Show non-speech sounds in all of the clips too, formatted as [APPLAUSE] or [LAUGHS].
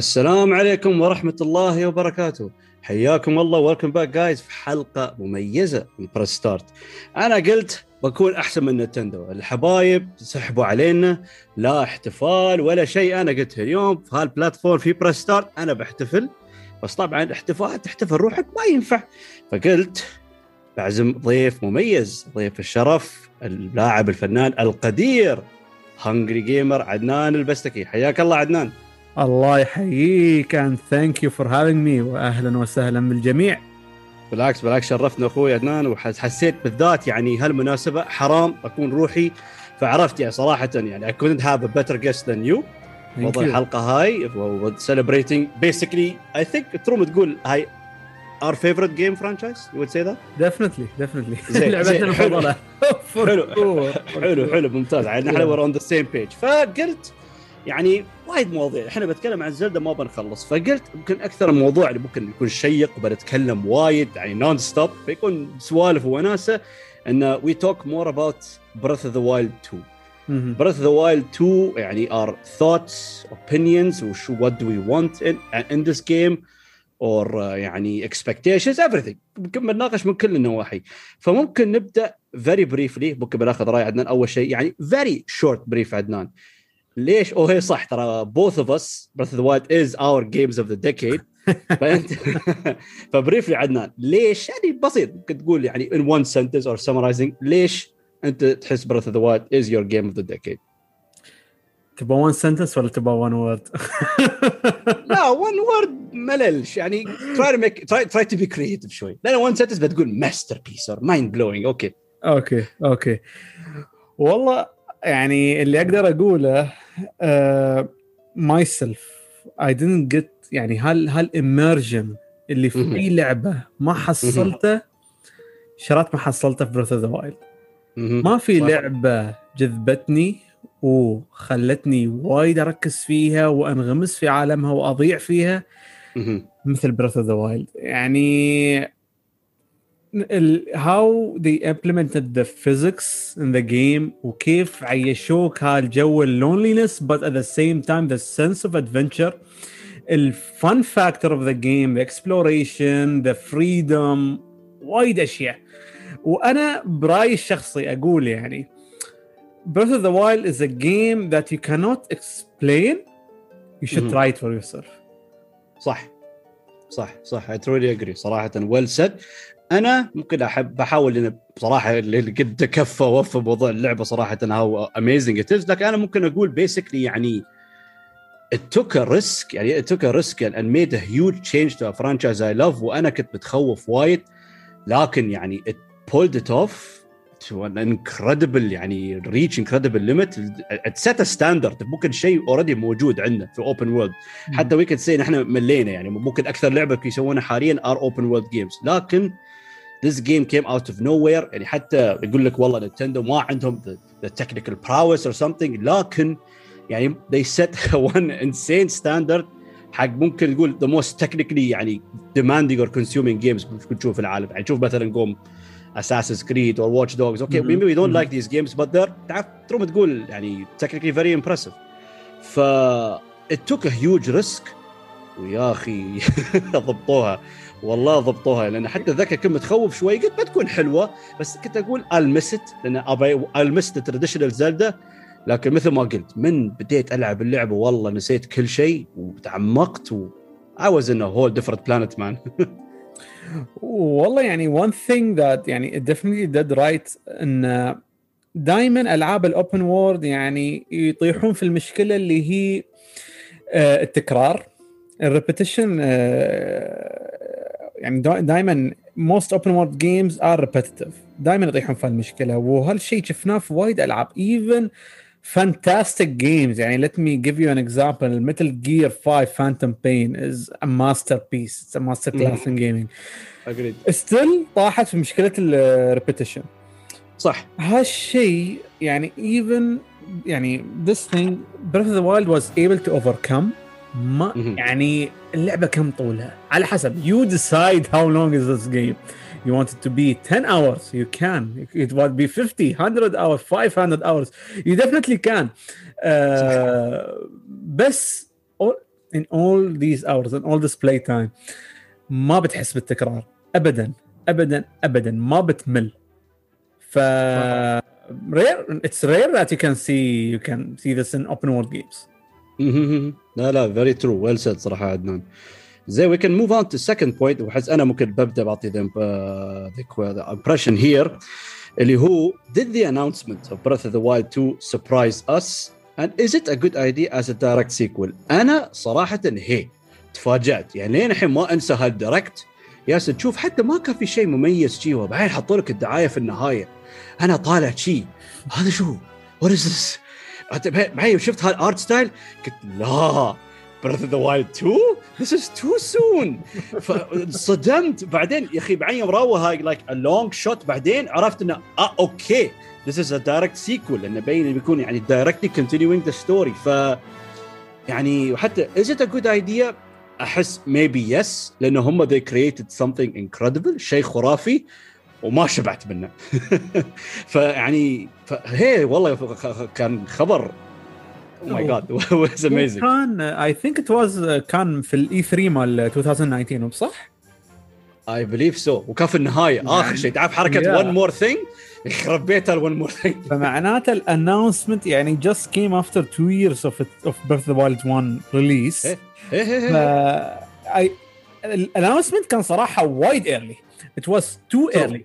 السلام عليكم ورحمة الله وبركاته. حياكم الله. Welcome back guys في حلقة مميزة من Press Start أنا قلت بكون أحسن من Nintendo. الحبايب سحبوا علينا. لا احتفال ولا شيء أنا قلت اليوم. في هال platform في Press Start أنا بحتفل. بس طبعا احتفال تحتفل روحك ما ينفع. فقلت بعزم ضيف مميز ضيف الشرف اللاعب الفنان القدير Hungry Gamer عدنان البستكي. حياك الله عدنان. الله يحييك and thank you for having me. واهلا وسهلا بالجميع. بالعكس بالعكس شرفتنا أخوي عدنان. وحسيت بالذات يعني هالمناسبة حرام أكون روحي. فعرفت يعني صراحة يعني I couldn't have a better guest than you. موضوع الحلقة هاي celebrating basically I think تروم تقول هاي our favorite game franchise. You would say that? Definitely definitely. لعبتنا المفضلة. [LAUGHS] حلو حلو حلو ممتاز. إحنا we're on the same page. فقلت يعني وايد مواضيع. إحنا بنتكلم عن زلدة ما بنخلص فقلت يمكن أكثر الموضوع اللي ممكن يكون شيق وبنتكلم وايد يعني nonstop فيكون سوالف وناسة انه we talk more about Breath of the Wild 2 Breath of the Wild 2 يعني our thoughts opinions وشو what do we want in this game our يعني expectations everything. ممكن بنناقش من كل النواحي. فممكن نبدأ very briefly ممكن بناخذ رأي عدنان أول شيء. يعني very short brief عدنان. ليش؟ أو هي صح ترى both of us Breath the Wild is our games of the decade فانت [LAUGHS] ف briefly عدنان ليش؟ يعني بسيط. ممكن تقول يعني in one sentence or summarizing ليش أنت تحس Breath of the Wild is your game of the decade تبغى one sentence ولا تبغى one word؟ [LAUGHS] لا one word مللش. يعني try make try try to be creative شوي. لأن one sentence بتقول masterpiece or mind blowing okay. okay okay. والله يعني اللي أقدر أقوله myself I didn't get يعني هال هال immersion اللي في أي لعبة ما حصلته شرات ما حصلته في Breath of the Wild ما في لعبة جذبتني وخلتني وايد أركز فيها وأنغمس في عالمها وأضيع فيها مثل Breath of the Wild يعني how they implemented the physics in the game وكيف عيشوك هالجو اللونلينس but at the same time the sense of adventure الفن فاكتور of the game the exploration the freedom وايد اشياء وانا برايي الشخصي اقول يعني Breath of the Wild is a game that you cannot explain you should try it for yourself صح صح صح I truly agree صراحة well said أنا ممكن احب بحاول ان بصراحة اللي قد كفى ووفى موضوع اللعبة صراحة هاو اميزنج لكن أنا ممكن أقول بيسكلي يعني it took a risk يعني it took a risk and made a huge change to a franchise I love وأنا كنت متخوف وايد. لكن يعني it pulled it off to an incredible يعني reach incredible limit. It set a standard ممكن شيء already موجود عندنا في open world. حتى وي كنت سي إحنا ملينا يعني ممكن أكثر لعبة يسوونها حاليا are open world games. لكن this game came out of nowhere يعني حتى يقول لك والله Nintendo ما عندهم the, the technical prowess or something لكن يعني they set one insane standard حق ممكن نقول the most technically يعني demanding or consuming games ممكن تشوف في العالم يعني تشوف مثلا قوم Assassin's Creed or Watch Dogs okay maybe we don't like these games but they're تعرف تروم تقول يعني technically very impressive ف it took a huge risk ويا أخي ضبطوها والله ضبطوها لأن حتى ذاك كنت متخوف شوي قلت ما تكون حلوة بس كنت أقول almost لأن ابي almost traditional Zelda لكن مثل ما قلت من بديت ألعب اللعبة والله نسيت كل شيء وتعمقت و I was in a whole different planet man. والله يعني one thing that يعني it definitely did right إن دائما ألعاب ال open world يعني يطيحون في المشكلة اللي هي التكرار ال repetition يعني دائما most open world games are repetitive دائما يطيحون في المشكلة وهالشيء شفناه في وايد ألعاب. Even fantastic games يعني let me give you an example مثل Gear 5 Phantom Pain is a masterpiece it's a masterclass in gaming agreed still طاحت في مشكلة ال repetition صح. هالشيء يعني even يعني this thing Breath of the Wild was able to overcome ما يعني اللعبه كم طولها على حسب you decide how long is this game you want it to be 10 hours you can it would be 50 100 hours 500 hours you definitely can uh, بس in all these hours in all this play time ما بتحس بالتكرار ابدا ابدا ابدا ما بتمل ف rare it's rare that you can see you can see this in open world games لا لا فيري ترو ويل سيد صراحة عدنان. زي we can move on to second point وحس أنا ممكن ببدأ بعطي the impression here اللي هو did the announcement of Breath of the Wild 2 surprise us and is it a good idea as a direct sequel? أنا صراحة هي تفاجأت. يعني لين الحين ما أنسى هالدايركت ياسر تشوف حتى ما كان في شيء مميز شي وبعدين حطوا لك الدعاية في النهاية. أنا طالع شي هذا شو؟ What is this بعدين شفت هال art style قلت لا of the Wild 2 this is too soon. فصدمت بعدين يا أخي بعدين يوم راوها هاي like a long shot بعدين عرفت إنه آه okay. This is a direct sequel لأنه باين بيكون يعني directly continuing the story. ف يعني وحتى is it a good idea أحس maybe yes لأنه هم they created something incredible. شيء خرافي. وما شبعت منه. [LAUGHS] فيعني هي والله كان خبر. Oh my God was amazing كان I think it was كان في ال E3 مال 2019 صح؟ I believe so وكان في النهاية. آخر شيء. تعرف حركة one more thing يخرب بيتها ال one more thing فمعناته ال announcement يعني just came after 2 years of of Breath the Wild 1 release ال announcement كان صراحة وايد early it was too early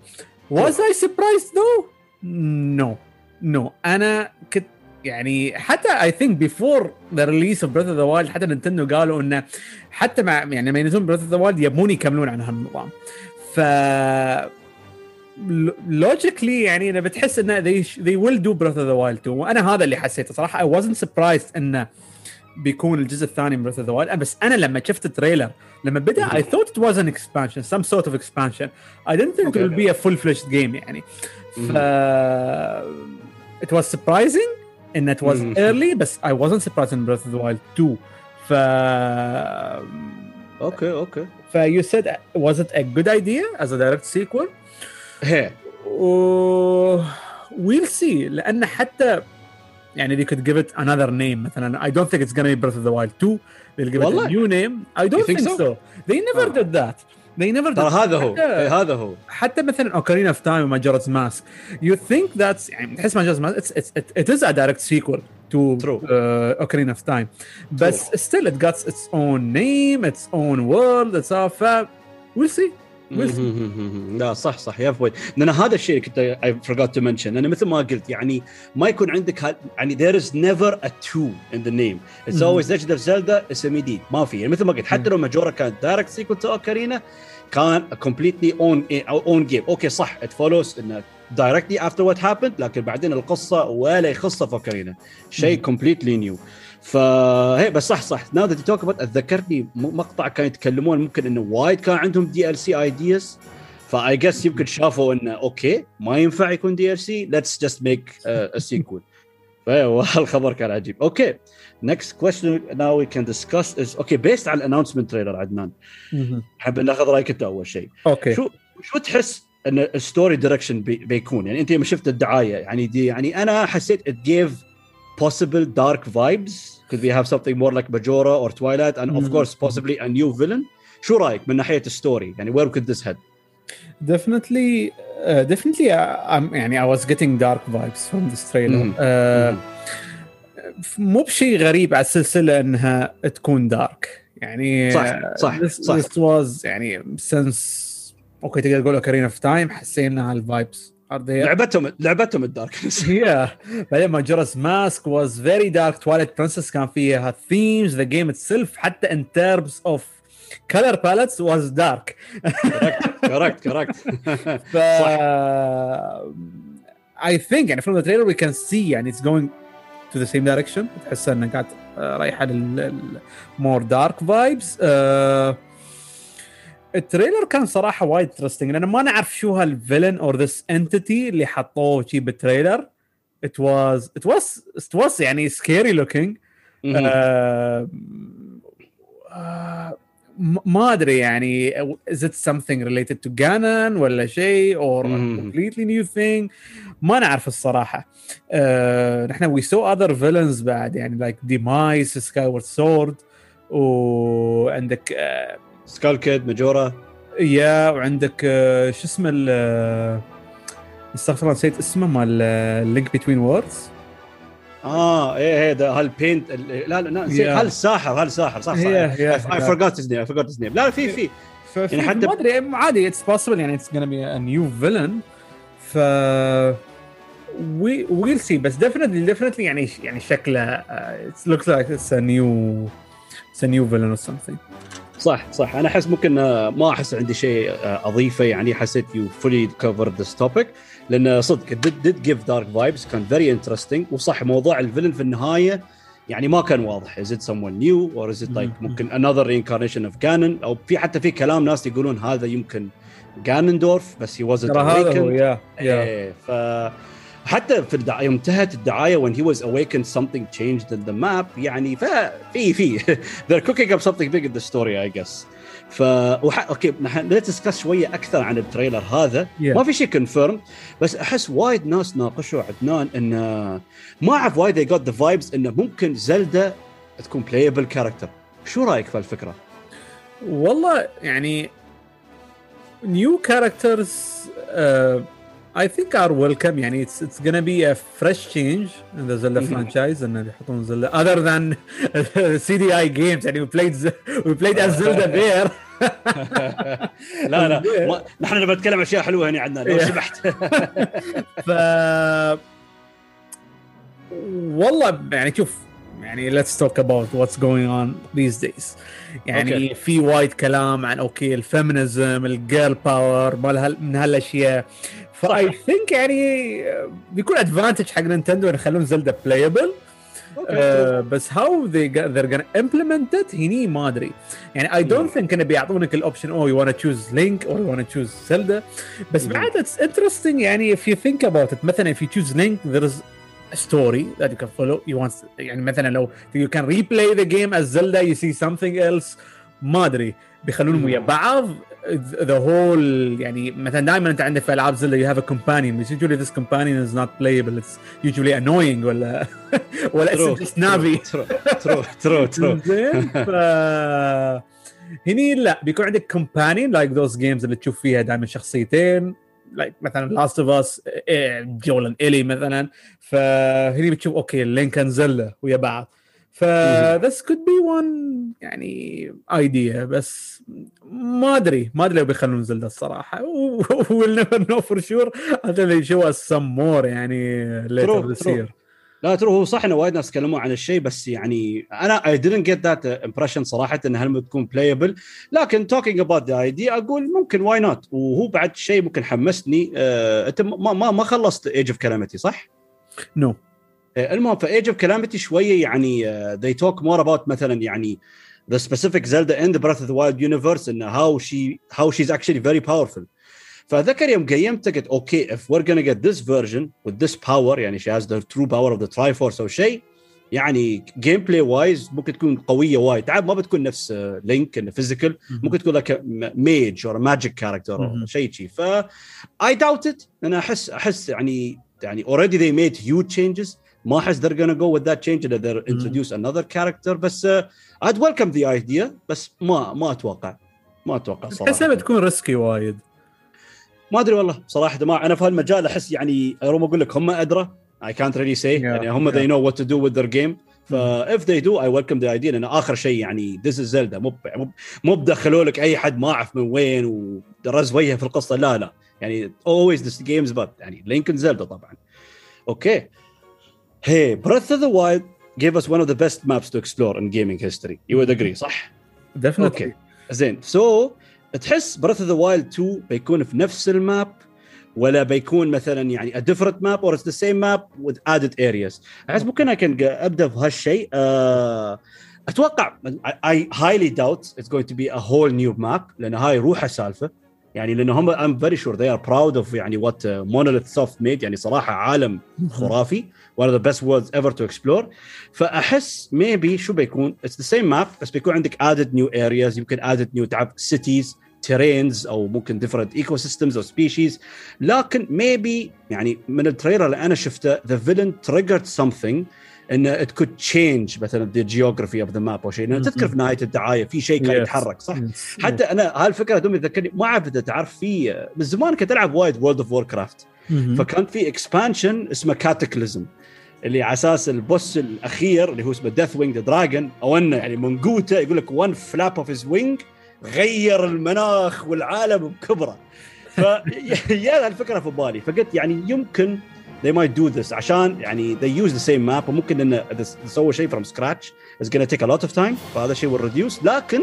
was a surprise though no no أنا كنت يعني حتى I think before the release of Breath of the Wild حتى نينتندو قالوا إنه حتى مع يعني لما ينزلون Breath of the Wild يبون يكملون عن هالنظام. ف logically يعني أنا بتحس إنه they, they will do Breath of the Wild 2 وأنا هذا اللي حسيته. صراحة I wasn't surprised إنه بيكون الجزء الثاني من Breath of the Wild. بس أنا لما شفت ال trailer لما بدا I thought it was an expansion some sort of expansion I didn't think okay. it would be a full fledged game يعني ف it was surprising ان it was early بس I wasn't surprised in Breath of the Wild 2 ف اوكي اوكي ف you said was it a good idea as a direct sequel؟ هي we'll see لان حتى يعني they could give it another name مثلا I don't think it's gonna be Breath of the Wild 2 they'll give it a new name I don't think, think so? so they never oh. did that they never ترى هذا هو إيه، هذا هو حتى مثلا اوكارينا اوف تايم وماجورز ماسك يو ثينك ذاتس يعني تحس ماجورز ماسك ات از ا دايركت سيكول to uh, Ocarina of Time. But True. still, it got its own name, its own world, its all. لا صح صح. يا فويد لأن هذا الشيء كنت اي forgot to mention. أنا مثل ما قلت يعني ما يكون عندك يعني there is never a two in the name. It's always Legend of Zelda اسم جديد ما في. يعني مثل ما قلت حتى لو Majora كانت direct sequel to Ocarina كان completely own own game. okay صح. It follows انه directly after what happened لكن بعدين القصة ولا يخصها في اوكارينا شيء completely new. فهي بس صح صح. now that talk اتذكرني مقطع كانوا يتكلمون ممكن إنه وايد كان عندهم DLC ideas ف I guess يمكن شافوا إنه okay ما ينفع يكون DLC let's just make a sequel فالخبر كان عجيب. okay. next question now we can discuss is okay based على ال announcement trailer عدنان. حاب ناخذ رأيك أنت أول شيء. okay. شو شو تحس إن ال story direction بيكون؟ يعني أنت لما شفت الدعاية يعني دي يعني أنا حسيت it give possible dark vibes. Could we have something more like Majora or Twilight and of course possibly a new villain شو رايك من ناحيه ال story يعني where could this head definitely uh, definitely uh, I'm, يعني I was getting dark vibes from this trailer uh, مو بشيء غريب على السلسله انها تكون dark يعني صح صح this, صح this was يعني since okay تقدر تقول Ocarina of Time حسينا هال vibes لعبتهم لعبتهم ال darkness [LAUGHS] yeah بعدين Majora's Mask was very dark Twilight Princess كان فيها themes the game itself حتى in terms of color palettes was dark correct correct ف I think يعني from the trailer we can see يعني it's going to the same direction. تحس إنها قاعد رايحة لل more dark vibes. Uh, ال trailer كان صراحة وايد interesting لأن ما نعرف شو هال villain or this entity اللي حطوه شي بال trailer. it was it was it was يعني scary looking ما أدري يعني is it something related to Ganon ولا شيء or a completely new thing ما نعرف الصراحة. uh, نحن we saw other villains بعد يعني like Demise Skyward Sword وعندك آه، Skull Kid Majora yeah وعندك آه، شو اسمه آه، استغفر الله نسيت اسمه مال Link Between Worlds آه إيه إيه ده هالبينت لا لا نسيت. Yeah. هالساحر هالساحر صح صح. Yeah. forgot his name I forgot his name. لا في في. يعني حتى- ما أدري عادي it's possible يعني اتس gonna be a new villain. ف we we'll see بس definitely definitely يعني يعني شكله it looks like it's a new it's a new villain or something. صح صح. أنا أحس ممكن آه، ما أحس عندي شيء آه، أضيفة. يعني حسيت you fully covered this topic لأن صدق did give dark vibes. كان very interesting. وصح موضوع ال villain في النهاية يعني ما كان واضح. Is it someone new or is it like مم. ممكن another reincarnation of Ganon? أو في حتى في كلام ناس يقولون هذا يمكن Ganondorf بس he wasn't ترى هذا هو yeah yeah إيه ف حتى في الدعايه يوم انتهت الدعاية when he was awakened something changed in the map يعني ففي في [LAUGHS] they're cooking up something big in the story I guess ف وح... okay نحن ن discuss شوية أكثر عن ال trailer هذا Yeah. ما في شيء confirm بس أحس وايد ناس ناقشوا عدنان إن ما أعرف وايد they got the vibes انه ممكن زلدا تكون playable character شو رأيك في الفكرة؟ والله يعني new characters uh, I think are welcome يعني it's it's gonna be a fresh change in the Zelda Mhm. franchise انه يحطون زلدا other than CDI games يعني we played Z- we played as Zelda there لا لا ما... نحن نبغى نتكلم اشياء حلوة هنا عندنا لو. سمحت ف والله يعني شوف يعني let's talk about what's going on these days يعني okay. في وايد كلام عن okay ال feminism ال girl power مال من هالاشياء ف I think يعني بيكون advantage حق نينتندو ان يخلون Zelda playable بس how they they're gonna implement it هني ما أدري. يعني I don't think إنه بيعطونك ال option أو you wanna choose Link أو you wanna choose Zelda بس بعد it's interesting يعني if you think about it مثلا if you choose Link there is story that you can follow you want يعني مثلا لو you can replay the game as Zelda you see something else ما أدري. بيخلونهم ويا بعض. The whole يعني مثلا دائما أنت عندك في ألعاب Zelda you have a companion but usually this companion is not playable. It's usually annoying ولا [LAUGHS] ولا it's just Navi true, true, true, [LAUGHS] true. زين ف هني لا بيكون عندك companion like those games اللي تشوف فيها دائما شخصيتين like مثلا Last of Us Joel and Ellie مثلا. فهني بتشوف okay Link and Zelda ويا بعض. ف this could be one يعني idea بس ما أدري ما أدري لو بيخلون Zelda الصراحة. [LAUGHS] Know for sure. Until they show us some more يعني true. year. لا ترى هو صح إنه وايد ناس تكلموا عن الشيء بس يعني أنا I didn't get that impression صراحة إن هل بتكون playable. لكن talking about the idea أقول ممكن why not وهو بعد شيء ممكن حمسني. آه، أنت ما ما ما خلصت Age of Calamity صح؟ no no. آه، المهم في Age of Calamity شوية يعني they talk more about مثلا يعني the specific Zelda in the Breath of the Wild universe and how she how she's actually very powerful فذكر يوم قيمت قلت okay if we're gonna get this version with this power يعني she has the true power of the Triforce أو شيء يعني gameplay-wise ممكن تكون قويه وايد تعال ما بتكون نفس لينك انه physical ممكن تكون لك mage أو magic character. شيء شيء ف اي داوت ات أنا احس احس يعني يعني already they made huge changes ما أحس they're gonna go with that change that they're introduce another character بس uh, I'd welcome the idea بس ما ما أتوقع ما أتوقع صراحة. بتكون risky وايد. ما أدري والله صراحة ما أنا في هالمجال أحس يعني اروم أقول لك هم أدرى I can't really say Yeah, يعني هم yeah. they know what to do with their game. ف if they do I welcome the idea لأن آخر شيء يعني this is Zelda مو مو مو بدخلوا لك أي حد ما أعرف من وين ودزر وجهه في القصة لا لا. يعني always this games but يعني لينكن زلدا طبعا. أوكي. Hey Breath of the Wild gave us one of the best maps to explore in gaming history you would agree صح؟ definitely أوكي زين سو so, تحس Breath of the Wild 2 بيكون في نفس ال map ولا بيكون مثلا يعني a different map or it's the same map with added areas احس ممكن كان ابدا في هالشيء uh, أتوقع I highly doubt it's going to be a whole new map لأن هاي روحها سالفه يعني لأن هم I'm very sure they are proud of يعني what uh, Monolith Soft made يعني صراحة عالم خرافي one of the best worlds ever to explore. فأحس maybe شو بيكون؟ It's the same map بس بيكون عندك added new areas. يمكن added new تعب cities terrains أو ممكن different ecosystems أو species. لكن maybe يعني من ال trailer اللي أنا شفته the villain triggered something انه it could change مثلا the geography of the map أو شيء. لأن تذكر في نهاية الدعاية في شيء كان. يتحرك صح؟ حتى أنا هالفكرة دوم تذكرني ما أعرف إذا تعرف في من زمان كنت ألعب وايد World of Warcraft. فكان في expansion اسمه Cataclysm اللي على أساس ال boss الأخير اللي هو اسمه Deathwing dragon أو إنه يعني من قوته يقول لك one flap of his wing غير المناخ والعالم بكبره. ف [LAUGHS] يا الفكرة في بالي. فقلت يعني يمكن they might do this عشان يعني they use the same map وممكن إذا سووا شيء from scratch it's gonna take a lot of time فهذا الشيء will reduce. لكن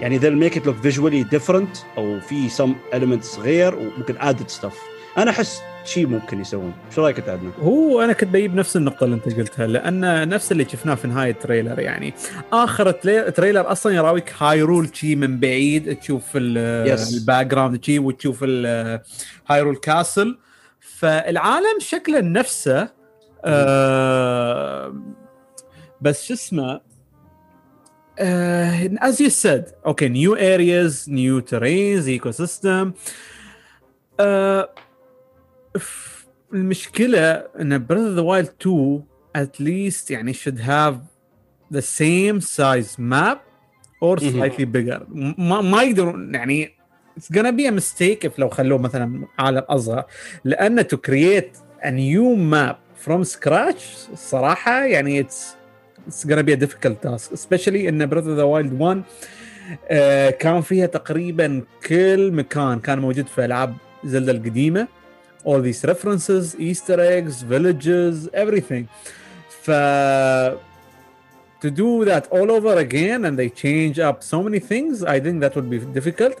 يعني they'll make it look visually different أو في some elements غير وممكن added stuff. أنا أحس شيء ممكن يسوون شو رأيك أنت عدنان؟ هو أنا كنت بجيب نفس النقطة اللي أنت قلتها لأن نفس اللي شفناه في نهاية التريلر يعني آخر ال trailer أصلا يراويك هايرول شي من بعيد تشوف. ال background شي وتشوف ال Hyrule Castle فالعالم شكله نفسه آه بس شو اسمه uh, as you said okay new areas new terrains ecosystem uh, المشكلة إن Breath of the Wild 2 at least يعني should have the same size map or slightly bigger ما يقدرون يعني it's gonna be a mistake لو خلوه مثلا عالم اصغر لأن to create a new map from scratch الصراحه يعني it's it's gonna be a difficult task specially إن Breath of the Wild 1 كان فيها تقريبا كل مكان كان موجود في ألعاب زلدة القديمة. all these references easter eggs villages everything ف to do that all over again and they change up so many things i think that would be difficult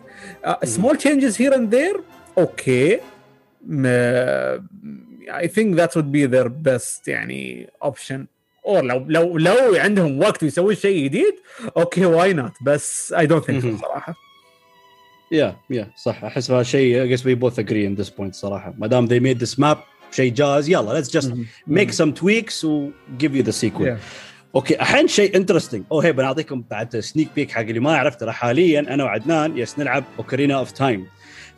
uh, small changes here and there okay م- I think that would be their best يعني option or لو لو لو عندهم وقت ويسوون شيء جديد اوكي واي نوت بس I don't think so مهم. صراحه yeah yeah صح. أحس هذا شيء I guess we both agree in this point صراحة. ما دام they made this map شيء جاهز يلا let's just make some tweaks و give you the sequel. Yeah. أوكي الحين شيء interesting أو هي بنعطيكم بعد sneak peek حق اللي ما يعرف ترى حاليا أنا وعدنان يس نلعب Ocarina of Time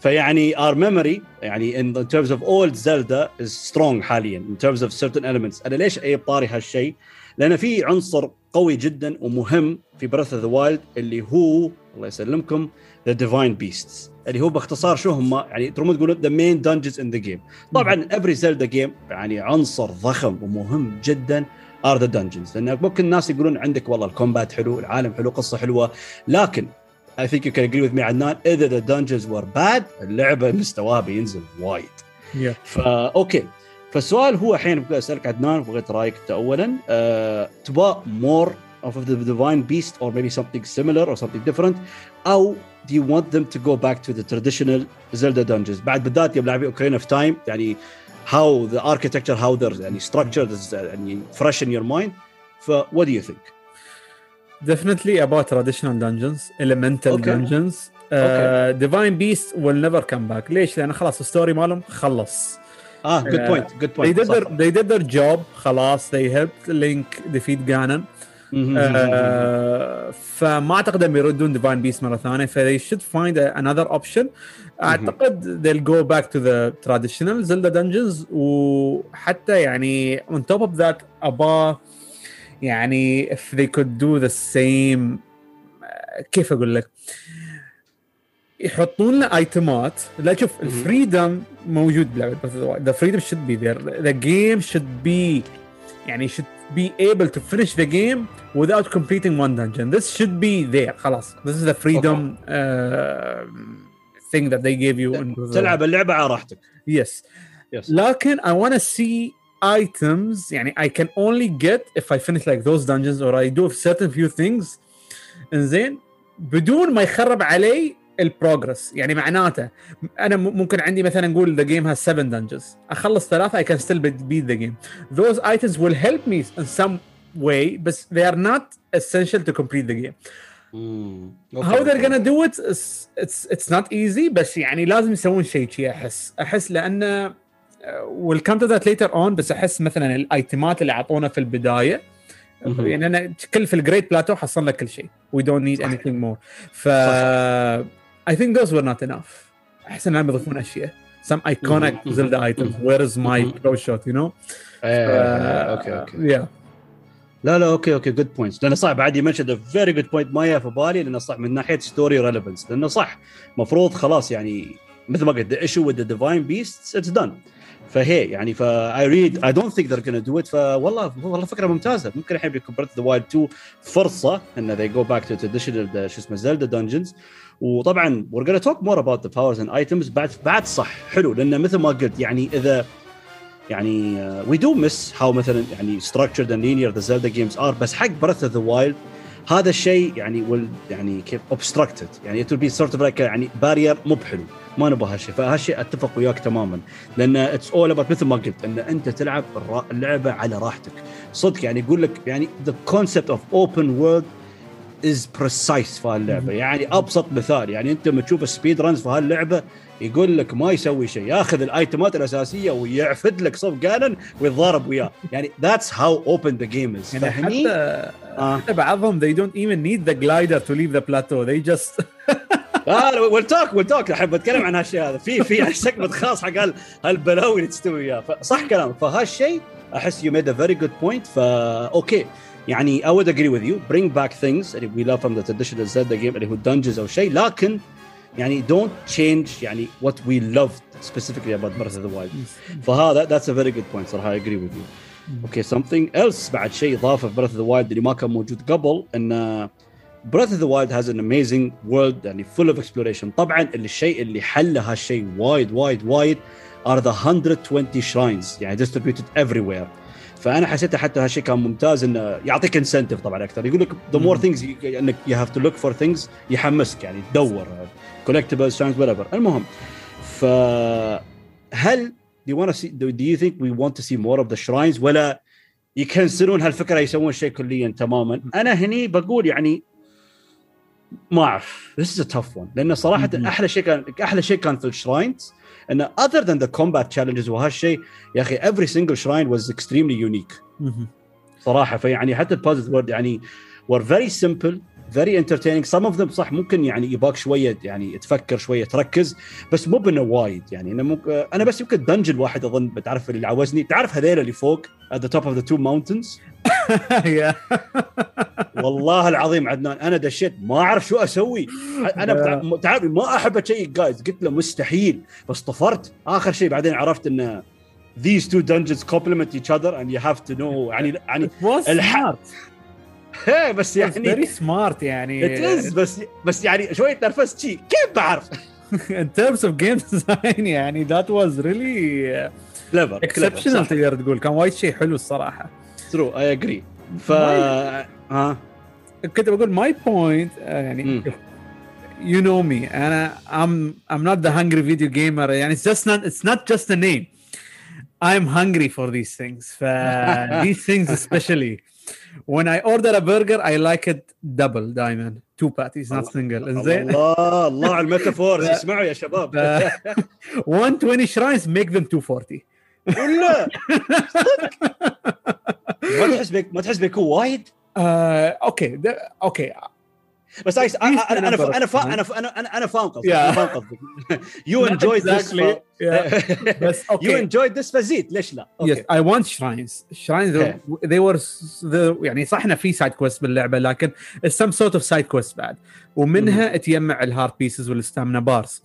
فيعني our memory يعني in, terms of old Zelda is strong حاليا in terms of certain elements. أنا ليش أي طاري هالشيء؟ لأن في عنصر قوي جدا ومهم في Breath of the Wild اللي هو الله يسلمكم. The divine beasts. اللي هو باختصار شو هم؟ يعني ترمون تقولون the main dungeons in the game. طبعا every Zelda game يعني عنصر ضخم ومهم جدا are the dungeons لأن ممكن الناس يقولون عندك والله ال combat حلو العالم حلو قصة حلوة. لكن I think you can agree with me عدنان إذا the dungeons were bad اللعبة مستواها بينزل وايد. Yeah. فا أوكي. فالسؤال هو الحين بغيت أسألك عدنان بغيت رأيك انت اولا أه تبغى more of the divine beast or maybe something similar or something different او do you want them to go back to the traditional Zelda dungeons بعد بالذات يوم لاعبين اوكرين اوف تايم يعني how the architecture how they're يعني structured is يعني fresh in your mind ف what do you think Definitely about traditional dungeons, elemental Okay. dungeons. Uh, Divine Beast will never come back. ليش؟ لأن خلاص الستوري مالهم خلص. اه good Uh, point good They point did صح. their they did their job خلاص they helped Link defeat Ganon. Mm-hmm. Uh, فما أعتقد إنهم يردون ديفاين بيس مرة ثانية. ف they should find another option. Mm-hmm. أعتقد they'll go back to the traditional Zelda dungeons وحتى يعني on top of that ابا يعني if they could do the same uh, كيف أقول لك؟ يحطون لنا ايتمات لا شوف mm-hmm. الفريدم موجود بلعبة ذا فريدم شود بي ذير ذا جيم شود بي يعني شود be able to finish the game without completing one dungeon this should be there خلاص this is the freedom uh, thing that they gave you in تلعب اللعبه على راحتك yes يس لكن I want to see items يعني I can only get if I finish like those dungeons or I do certain few things انزين بدون ما يخرب علي البروجرس يعني معناته أنا ممكن عندي مثلا نقول the game has 7 dungeons أخلص ثلاثة I can still beat the game those items will help me in some way بس they are not essential to complete the game how they are gonna do it it's not easy بس يعني لازم يسوون شيء شي أحس. أحس لأنه we'll come to that later on بس أحس مثلا ال itemات اللي أعطونا في البداية يعني أنا كل في ال Great Plateau حصلنا كل شيء. we don't need anything more ف I think those were not enough. احس انهم يضيفون اشياء some iconic مهم. Zelda items. Where is my مهم. pro shot you know? إيه، أوكي أوكي yeah. لا لا أوكي أوكي good points لأنه صح بعد you mention very good point ما في بالي لأنه صح. من ناحية story relevance لأنه صح. مفروض خلاص يعني مثل ما قلت the issue with the divine beast it's done فهي يعني ف I read I don't think they're gonna do it فوالله والله فكرة ممتازة. ممكن الحين بيكون Breath of the Wild 2 فرصة إن they go back to traditional شو اسمه Zelda dungeons وطبعا we're gonna talk more about the powers and items بعد بعد صح حلو لأن مثل ما قلت يعني اذا يعني we do miss how مثلا يعني structured and linear the Zelda games are بس حق Breath of the Wild هذا الشيء يعني will يعني كيف obstructed. يعني it will be sort of like يعني barrier مو بحلو. ما نبغى هالشيء. فهالشيء أتفق وياك تماما. لأن it's all about مثل ما قلت إن أنت تلعب اللعبة على راحتك. صدق يعني يقول لك يعني the concept of open world is precise في هاللعبة. يعني أبسط مثال يعني أنت لما تشوف ال speed runs في هاللعبة يقول لك ما يسوي شيء ياخذ ال itemات الأساسية ويعفد لك صف جانن ويتضارب وياه. يعني that's how open the game is يعني حتى آه. حتى بعضهم they don't even need the glider to leave the plateau. They just [LAUGHS] لا we'll talk we'll talk احب اتكلم عن هالشيء هذا. في في [LAUGHS] segment خاص حق هالبلاوي اللي تستوي وياه. صح كلامك. فهالشيء أحس you made a very good point فا أوكي يعني I would agree with you bring back things اللي we love from the traditional Zelda game اللي هو dungeons او شيء لكن يعني don't change يعني what we loved specifically about Breath of the Wild فهذا that's a very good point صراحه I agree with you اوكي okay, something else بعد شيء اضافه في Breath of the Wild اللي ما كان موجود قبل انه Breath of the Wild has an amazing world يعني full of exploration طبعا الشيء اللي حل هالشيء وايد وايد وايد are the 120 shrines يعني distributed everywhere فأنا حسيت حتى هالشيء كان ممتاز إنه يعطيك انسنتيف طبعا أكثر. يقول لك the more things إنك you have to look for things يحمسك يعني تدور collectibles shrines whatever. المهم ف هل do you want to see do you think we want to see more of the shrines ولا يكنسلون هالفكرة يسوون شيء كليا تماما؟ أنا هني بقول يعني ما أعرف. This is a tough one. لأن صراحة أحلى شيء كان أحلى شيء كان في ال shrines انه other than the combat challenges وهالشيء يا أخي every single shrine was extremely unique. صراحة فيعني حتى ال puzzles were يعني were very simple very entertaining. Some of them صح ممكن يعني يباك شوية يعني تفكر شوية تركز بس مو بإنه وايد. يعني أنا ممكن أنا بس يمكن dungeon واحد أظن بتعرف اللي عوزني تعرف هذيل اللي فوق at the top of the two mountains? [LAUGHS] والله العظيم عدنان أنا دشيت ما أعرف شو أسوي. أنا تعرف ما أحب اشيك جايز قلت له مستحيل. بس طفرت. آخر شيء بعدين عرفت انه these two dungeons complement each other and you have to know يعني يعني الحق [LAUGHS] إيه بس يعني very smart يعني. It is بس بس يعني شوية نرفزت شي كيف بعرف؟ [LAUGHS] In terms of game design يعني that was really clever exceptional تقدر تقول. كان وايد شيء حلو الصراحة. ترو اي اجري ف ها كنت بقول ماي بوينت يعني you know me انا I'm I'm not the hungry video gamer يعني it's just not it's not just a name I'm hungry for these things ف these things especially when I order a burger I like it double دائما two patties not single انزين الله الله على الميتافورز اسمعوا يا شباب 120 shrines make them 240 ولا ما تحس بك ما تحس بيكون وايد؟ آه، okay okay. بس أنا أنا أنا أنا أنا أنا أنا فاهم قصدك أنا فاهم قصدك. you enjoy this بس okay you enjoy this فزيد ليش لا؟ yes I want shrines shrines they were يعني صح إنه في side quest باللعبة لكن some sort of side quest بعد. ومنها تجمع ال heart pieces وال stamina bars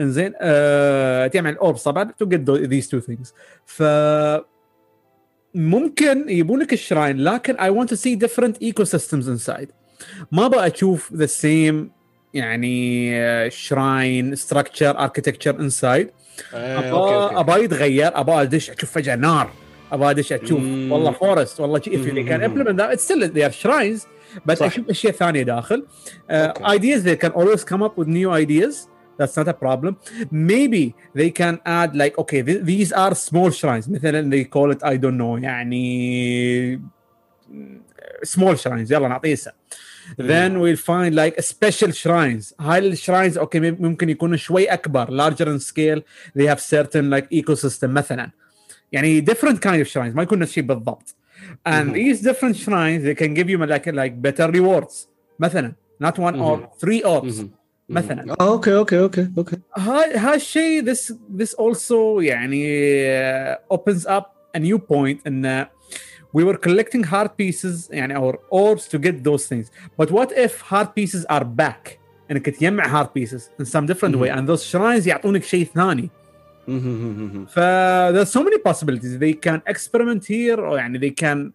إنزين أه تجمع ال orbs طبعا to get these two things ف ممكن يبونك ال shrine لكن I want to see different ecosystems inside ما أبغى أشوف the same يعني shrine structure architecture inside أبغى يتغير أبغى أدش أشوف فجأة نار أبغى أدش أشوف والله forest والله if they can implement that it's still they are shrines بس أشوف أشياء ثانية داخل. uh, ideas they can always come up with new ideas. that's not a problem maybe they can add like okay th- these are small shrines مثلا they call it I don't know يعني small shrines يلا نعطيه اسم then we'll find like special shrines هاي الشراينز اوكي ممكن يكونوا شوي اكبر larger in scale they have certain like ecosystem مثلا يعني different kind of shrines ما يكون نفس الشيء بالضبط and these different shrines they can give you like like better rewards مثلا not one orb three orbs مثلا اوكي اوكي اوكي اوكي هاي هالشيء this this also يعني uh, opens up a new point ان we were collecting heart pieces يعني our orbs to get those things but what if heart pieces are back انك تجمع heart pieces in some different way and those shrines يعطونك شيء ثاني ف there's so many possibilities they can experiment here or يعني they can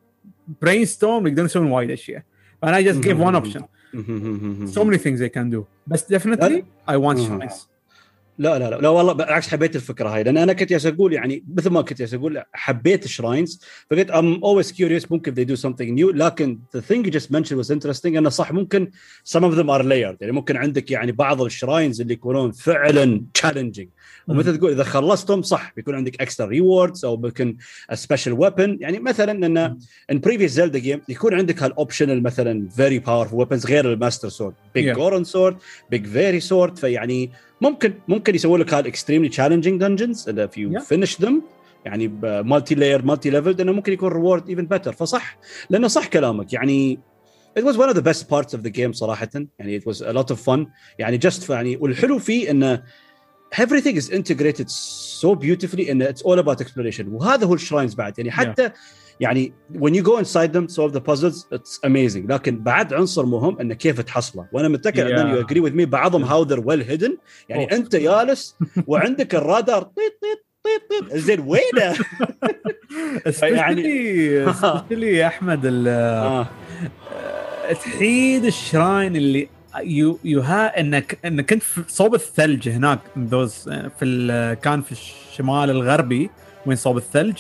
brainstorm يقدرون يسوون وايد اشياء and I just gave one option So many things they can do. بس definitely I want shrines لا لا لا. لا والله بالعكس حبيت الفكرة هاي. لأن أنا كنت جالس أقول يعني مثل ما كنت جالس أقول حبيت ال shrines فقلت I'm always curious ممكن they do something new. لكن the thing you just mentioned was interesting إنه صح ممكن some of them are layered. يعني ممكن عندك يعني بعض ال shrines اللي يكونون فعلا challenging. ومثل تقول إذا خلصتهم صح بيكون عندك extra rewards أو بيكون special weapon يعني مثلا إن in previous Zelda game يكون عندك هال optional مثلا very powerful weapons غير ال Master Sword Biggoron Sword big fairy sword فيعني ممكن ممكن يسوي لك هال extremely challenging dungeons اذا you finish them. يعني multi-layer multi-level إنه ممكن يكون reward even better فصح لأنه صح كلامك. يعني it was one of the best parts of the game صراحة. يعني it was a lot of fun. يعني just يعني والحلو فيه إنه everything is integrated so beautifully and it's all about exploration وهذا هو الشراينز بعد يعني حتى yeah. يعني when you go inside them solve the puzzles it's amazing لكن بعد عنصر مهم انه كيف تحصله وأنا متاكد yeah. ان you agree with me بعضهم how they're well hidden يعني oh. انت جالس وعندك الرادار طيط طيط طيط طيط زين وينه؟ يعني especially يا احمد آه. تحيد ال shrine اللي you you ها انك إنك كنت في صوب الثلج هناك those في كان في الشمال الغربي وين صوب الثلج؟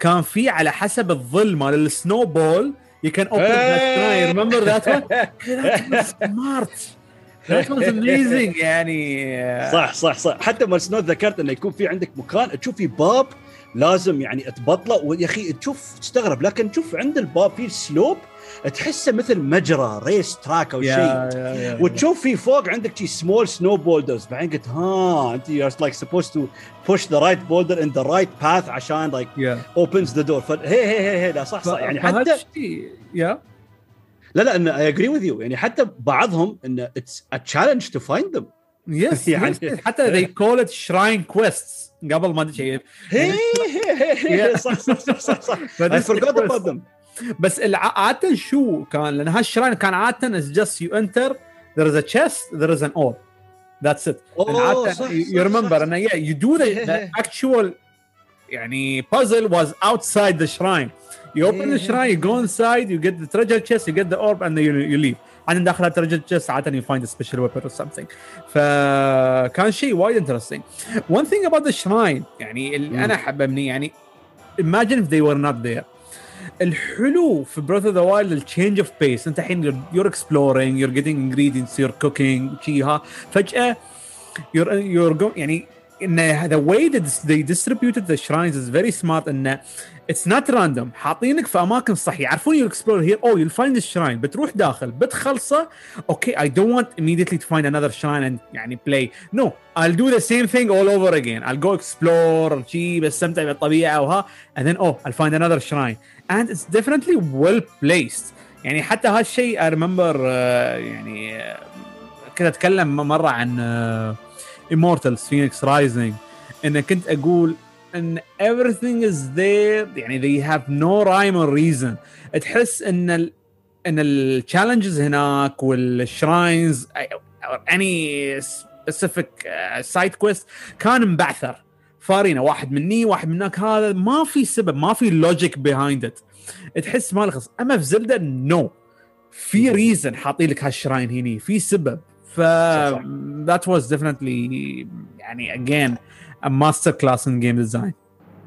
كان في على حسب الظل مال ال snow ball you can open that remember that smart that was amazing يعني صح صح صح. حتى مال snow ذكرت إنه يكون في عندك مكان تشوف في باب لازم يعني تبطله ويا أخي تشوف تستغرب لكن تشوف عند الباب في slope تحسه مثل مجرى race track أو شيء. وتشوف في فوق عندك شي small snow boulders بعدين قلت ها أنت you like supposed to push the right boulder in the right path عشان like opens the door هي هي هي هي لا صح صح. يعني حتى يا. لا لا أنا I agree with you يعني حتى بعضهم انه it's a challenge to find them yes يعني حتى they call it shrine quests. قبل ما ادري شيء هي هي صح صح صح صح I forgot about them. بس عادة شو كان؟ لأن هال shrine كان عادة is just you enter there is a chest there is an orb that's it عادة you remember إن you do the actual يعني puzzle was outside the shrine you open the shrine you go inside you get the treasure chest you get the orb and you leave عن داخلها treasure chest عادة you find a special weapon or something فكان شيء وايد interesting one thing about the shrine يعني اللي أنا حببني يعني imagine if they were not there. الحلو في براذر اوف ذا وايلد التشينج اوف بيس انت الحين يور اكسبلورينج يور جيتنج انجريدينتس يور كوكينج شي ها فجاه يور يور يعني ان the way that they distributed the shrines is very smart انه it's not random حاطينك في اماكن صح يعرفون you explore here oh you'll find this shrine بتروح داخل بتخلصه okay I don't want immediately to find another shrine and يعني play no I'll do the same thing all over again I'll go explore شي بستمتع بالطبيعه وها and then oh I'll find another shrine and it's definitely well placed يعني حتى هالشيء I remember uh, يعني uh, كنت اتكلم مره عن uh, Immortals Fenyx Rising ان كنت أقول ان everything is there يعني they have no rhyme or reason تحس ان ال ان ال challenges هناك وال shrines any specific side quest كان مبعثر فاير نا واحد مني واحد من هناك هذا ما في سبب ما في logic behind it تحس ما لخص أما في زلدا no no. في reason حاطين لك ال shrine هني. في سبب. ف that was definitely يعني a master class in game design.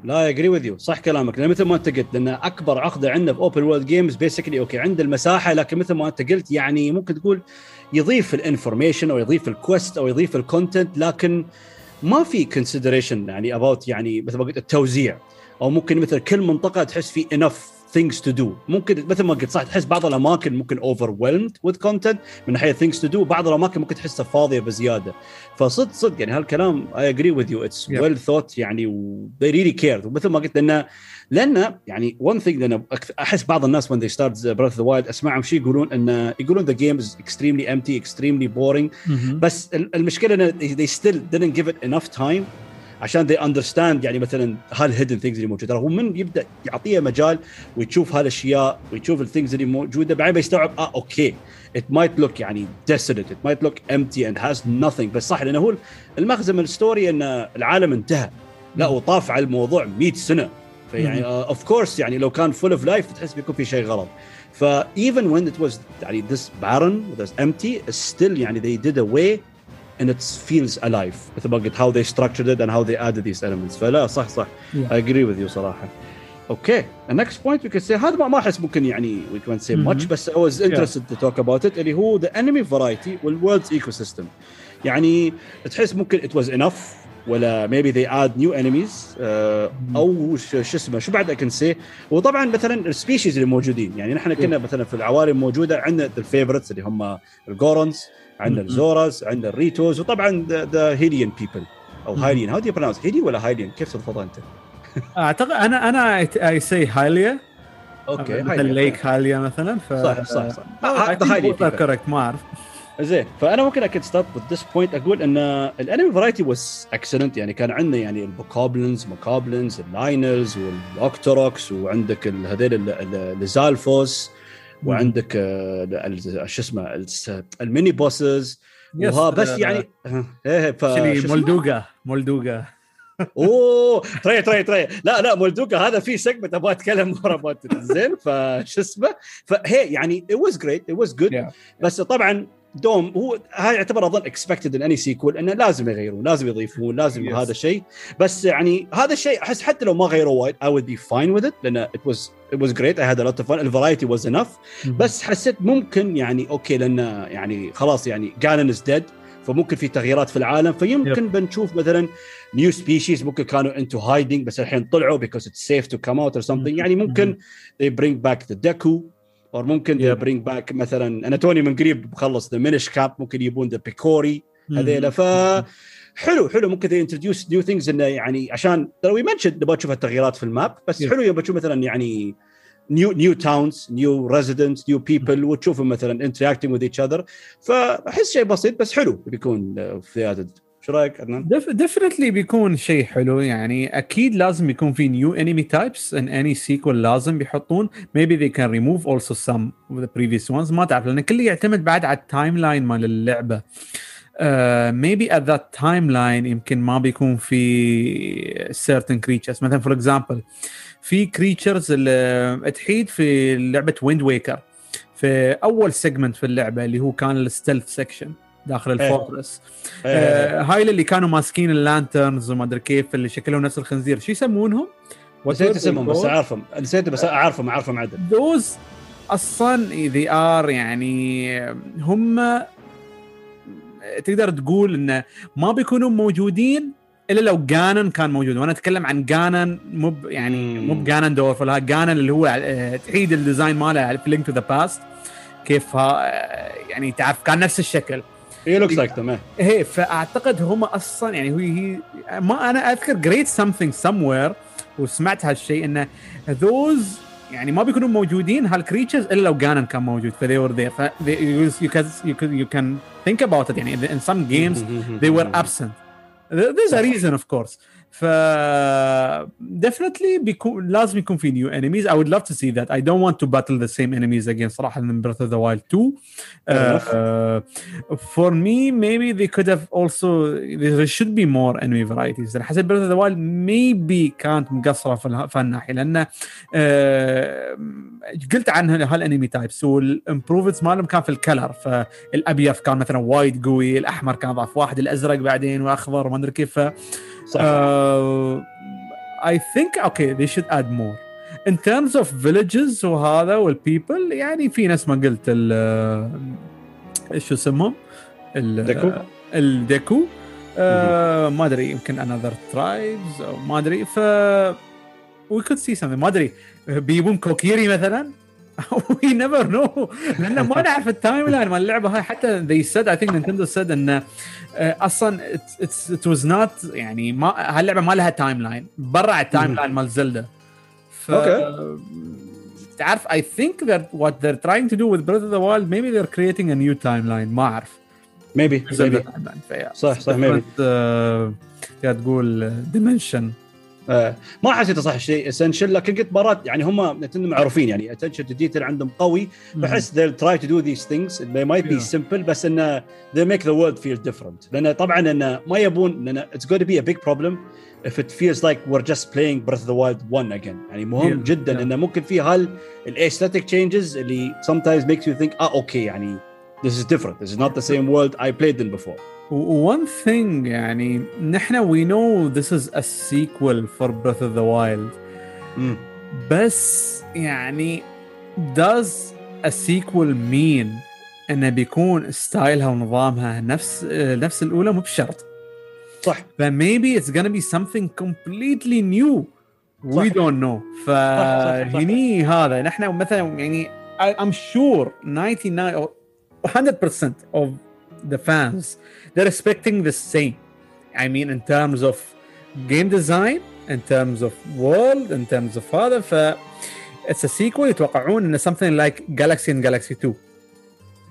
لا I agree with you صح كلامك. لأن مثل ما أنت قلت لأن أكبر عقدة عندنا في open world games basically okay عند المساحة لكن مثل ما أنت قلت يعني ممكن تقول يضيف ال information أو يضيف ال quest أو يضيف ال content لكن ما في consideration يعني about يعني مثل ما قلت التوزيع. أو ممكن مثل كل منطقة تحس في enough things to do ممكن مثل ما قلت صح تحس بعض الاماكن ممكن overwhelmed with content من ناحيه things to do بعض الاماكن ممكن تحسها فاضيه بزياده فصدق صدق يعني هالكلام I agree with you it's yeah. well thought يعني they really cared ومثل ما قلت لأنه لأن يعني one thing لأن احس بعض الناس when they start Breath of the Wild اسمعهم شيء يقولون ان يقولون the game is extremely empty extremely boring mm-hmm. بس المشكلة ان they still didn't give it enough time عشان they understand يعني مثلا هالهيدن ثينجز اللي موجوده هو من يبدأ يعطيه مجال ويشوف هالاشياء ويشوف ال things اللي موجودة بعدين بيستوعب آه okay. It might look يعني desolate. It might look empty and has nothing. بس صح لأنه هو المغزى من ال story إن العالم انتهى. لا وطاف على الموضوع 100 سنة. فيعني of uh, course يعني لو كان full of life تحس بيكون في شيء غلط. ف even when it was يعني this barren this empty still يعني they did a way and it feels alive مثل ما قلت how they structured it and how they added these elements فلا صح صح Yeah. I agree with you صراحه اوكي the next point we could say هذا ما- ما احس ممكن يعني we can't say much Mhm. بس I was interested to talk about it اللي هو the enemy variety والworld's ecosystem يعني تحس ممكن it was enough ولا maybe they add new enemies آه، او ش- شو اسمه شو بعد I can say وطبعا مثلا السبيشيز اللي موجودين يعني نحن كنا مثلا في العوالم موجوده عندنا الفيفورتس اللي هم الجورونز عندنا مم. ال Zoras عندنا ال Ritos وطبعا the Hylian people أو. Hylian how do you pronounce هيلي ولا Hylian كيف تلفظها أنت؟ أعتقد أنا أنا I say هاليا okay مثل like هاليا مثلا ف صح صح صح. هذا Hylian correct ما أعرف. زين فأنا ممكن أكيد start with this point. أقول إن ال enemy variety was excellent يعني كان عندنا يعني ال Bokoblins Moblins ال Lynels وال Octoroks وعندك ال- هذيل ال- ال- ال Lizalfos وعندك آه، شو اسمه ال mini bosses وها بس يعني إيه ف؟ مولدوغا مولدوغا [LAUGHS] أوه try try try لا لا مولدوكا هذا في segment أبغى أتكلم ورا. زين فشو اسمه فهي يعني it was great it was good Yeah. بس طبعا دوم هو هاي يعتبر اظن expected in any sequel إنه لازم يغيرون لازم يضيفون لازم Yes. هذا الشيء بس يعني هذا الشيء أحس حتى لو ما غيروا وايد I would be fine with it لأن was it was great I had a lot of fun ال variety was enough. بس حسيت ممكن يعني okay لأن يعني خلاص يعني جانن is dead فممكن في تغييرات في العالم فيمكن بنشوف مثلا new species ممكن كانوا into hiding بس الحين طلعوا because it's safe to come out or something. يعني ممكن they bring back the deku. Or ممكن Yeah. bring back مثلا أنا توني من قريب بخلص the minish cap ممكن يبون the picori هذيلا. ف حلو حلو. ممكن introduce new things إنه يعني عشان ترى we mentioned نبغى نشوف التغييرات في ال map بس Yeah. حلو يبغى تشوف مثلا يعني new new towns new residents new people وتشوفهم مثلا interacting with each other. فأحس شيء بسيط بس حلو. بيكون آه، في هذا شو رأيك عدنان؟ definitely بيكون شيء حلو. يعني أكيد لازم يكون في new enemy types in any sequel لازم بيحطون. Maybe they can remove also some of the previous ما تعرف لأن كله يعتمد بعد على ال timeline مال اللعبة. uh, maybe at that timeline يمكن ما بيكون في certain creatures. مثلا for example في creatures اللي تحيد في لعبة ويند ويكر في أول segment في اللعبة اللي هو كان ال stealth section داخل ال fortress. آه، آه هاي اللي كانوا ماسكين ال lanterns وما أدري كيف اللي شكلهم نفس الخنزير. شو يسمونهم؟ نسيت اسمهم بس أعرفهم. نسيت بس أعرفهم أعرفهم عدل those أصلا they are يعني هم تقدر تقول انه ما بيكونوا موجودين إلا لو جانن كان موجود. وأنا أتكلم عن جانن مو يعني. مو بجانن دور فلا جانن اللي هو آه، تعيد ال design ماله في Link to the Past كيف ها- آه، يعني تعرف كان نفس الشكل. he looks like تمام إيه فأعتقد هم أصلا يعني هي هي ما أنا أذكر I read something somewhere وسمعت هالشيء إنه those يعني ما بيكونوا موجودين هال creatures إلا لو جانن كان موجود ف they were there. ف they- you can you can you can think about it يعني in some games they were absent. There's a reason of course. ف definitely بيكون لازم يكون في new enemies I would love to see that I don't want to battle the same enemies again صراحة من Breath of the Wild 2 for me maybe they could have also there should be more enemy varieties حسب Breath of the Wild maybe كانت مقصرة في الناحيه لأن uh, قلت عنها هال enemy types وال improvement مالهم كان في ال color. فالأبيض كان مثلا وايد قوي الأحمر كان ضعف واحد الأزرق بعدين وأخضر ما أدري كيف. صح Uh, I think okay they should add more. In terms of villages وهذا وال people يعني في ناس ما قلت ال إيش شو اسمهم؟ ال- Deku؟ ال Deku آه ما أدري يمكن another tribes أو ما أدري ف we could see something ما أدري بيجيبون Kokiri مثلا we never know لأن ما نعرف ال timeline مال اللعبه هاي حتى they said I think Nintendo said انه آه، أصلا it was not يعني ما هاللعبه ما لها timeline برا ال timeline مال Zelda ف. تعرف I think that what they're trying to do with Breath of the Wild maybe they're creating a new timeline ما اعرف ف yeah صح صح maybe uh, تقول ديمنشن آه ما حسيته صح شيء اسنشل لكن قلت مرات يعني هم معروفين يعني اتنشن تو ديتيل عندهم قوي بحس they'll try to do these things they might be Yeah. simple بس انه they make the world feel different لأن طبعا انه ما يبون لأن it's going to be a big problem if it feels like we're just playing Breath of the Wild 1 again يعني مهم Yeah, جدا yeah. انه ممكن في هال الاesthetic changes اللي sometimes makes you think آه أوكي يعني this is different this is not the same world I played in before one thing يعني نحن we know this is a sequel for Breath of the Wild مم. بس يعني does a sequel mean انه بيكون ستايلها ونظامها نفس نفس الاولى مو بشرط صح ف maybe it's gonna be something completely new we صح. don't know صح، صح. فهني هذا نحن مثلا يعني I- I'm sure 99 or 100% of the fans they're expecting the same I mean in terms of game design in terms of world in terms of هذا ف it's a sequel يتوقعون انه something like Galaxy and Galaxy 2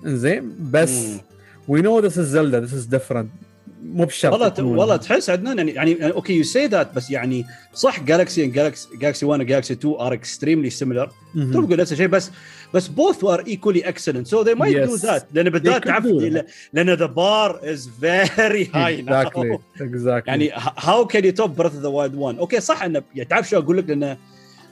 زين بس مم. we know this is Zelda this is different مو بشرط والله والله تحس عدنان يعني يعني okay you see that بس يعني صح Galaxy Galaxy Galaxy 1 و Galaxy 2 are extremely similar. تقول نفس الشيء بس بس were equally excellent. So they might do Yes. that. لأن بالذات تعرف لأن bar is very [LAUGHS] high now. Exactly. Exactly. يعني how can you top Breath of the Wild 1 okay صح انه يعني تعرف شو أقول لك؟ لأن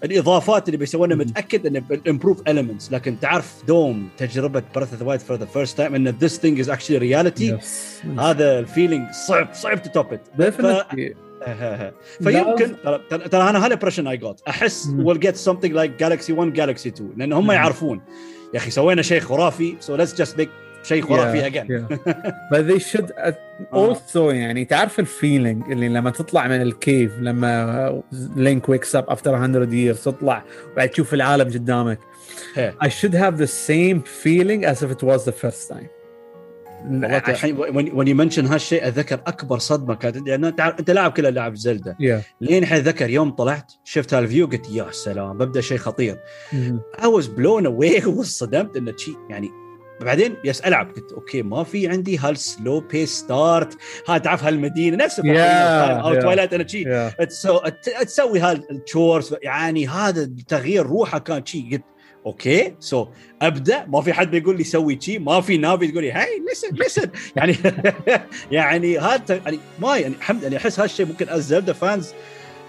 الإضافات اللي بيسوونها. متأكد إنه improve elements لكن تعرف دوم تجربة of the Wild for the first time إن thing is actually reality yes. هذا ال feeling صعب صعب ت top definitely فيمكن ترى أنا هذا ال impression I got أحس. we'll get something like Galaxy 1 Galaxy 2 لأن هم. يعرفون يا أخي سوينا شيء خرافي so let's just make شيء خرافي again [LAUGHS] they should uh, also يعني تعرف ال feeling اللي لما تطلع من ال cave لما Link wakes up after 100 years تطلع وبعد تشوف العالم قدامك. I should have the same feeling as if it was the first time. الحين when you mention هالشيء اتذكر أكبر صدمة كانت يعني أنت لاعب كل لاعب Zelda. Yeah. لين الحين اتذكر يوم طلعت شفت هال view قلت يا سلام ببدأ شيء خطير. Mhm. I was blown away [LAUGHS] وصدمت إنه شيء يعني بعدين يس ألعب. قلت okay ما في عندي هال slow pace start ها تعرف هالمدينة؟ نفس Yeah, أو yeah. Twilight أنا yeah. ت- تسوي هال chores يعني هذا التغيير روحه كان شيء قلت okay so أبدأ. ما في حد بيقول لي سوي شيء ما في Navi تقول لي هاي listen listen يعني يعني هذا يعني ما يعني حمد يعني أحس هالشيء ممكن as Zelda fans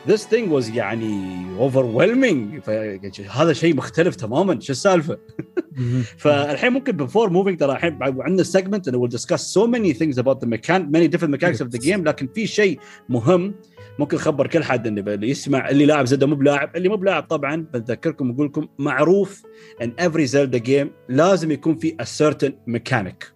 this thing was يعني overwhelming. فهذا شيء مختلف تماما. شو السالفة. [LAUGHS] فالحين ممكن before moving ترى الحين عندنا segment and we'll discuss so many things about the mechan many different mechanics of the game لكن في شيء مهم ممكن خبر كل حد اللي اللي يسمع اللي لاعب زلدا مو بلاعب اللي مو بلاعب طبعا بذكركم واقول لكم معروف إن every Zelda game لازم يكون في a certain mechanic.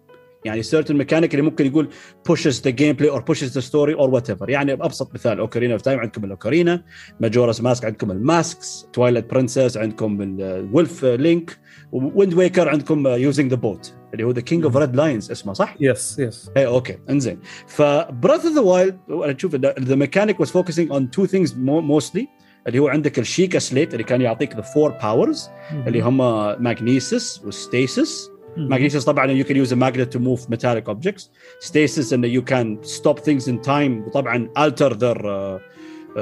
يعني certain mechanic اللي ممكن يقول pushes the gameplay or pushes the story or whatever يعني بأبسط مثال Ocarina of Time عندكم ال Ocarina Majora's Mask عندكم ال masks Twilight Princess عندكم ال Wolf Link Wind Waker عندكم using the boat اللي هو the King of Red Lions اسمه صح؟ yes yes اي okay إنزين ف Breath of the Wild أنا أشوف the mechanic was focusing on two things mostly اللي هو عندك ال Sheikah Slate اللي كان يعطيك the four powers اللي هم Magnesis و Stasis. Magnesis طبعا you can use magnet to move metallic objects Stasis ان you can stop things in time وطبعا alter their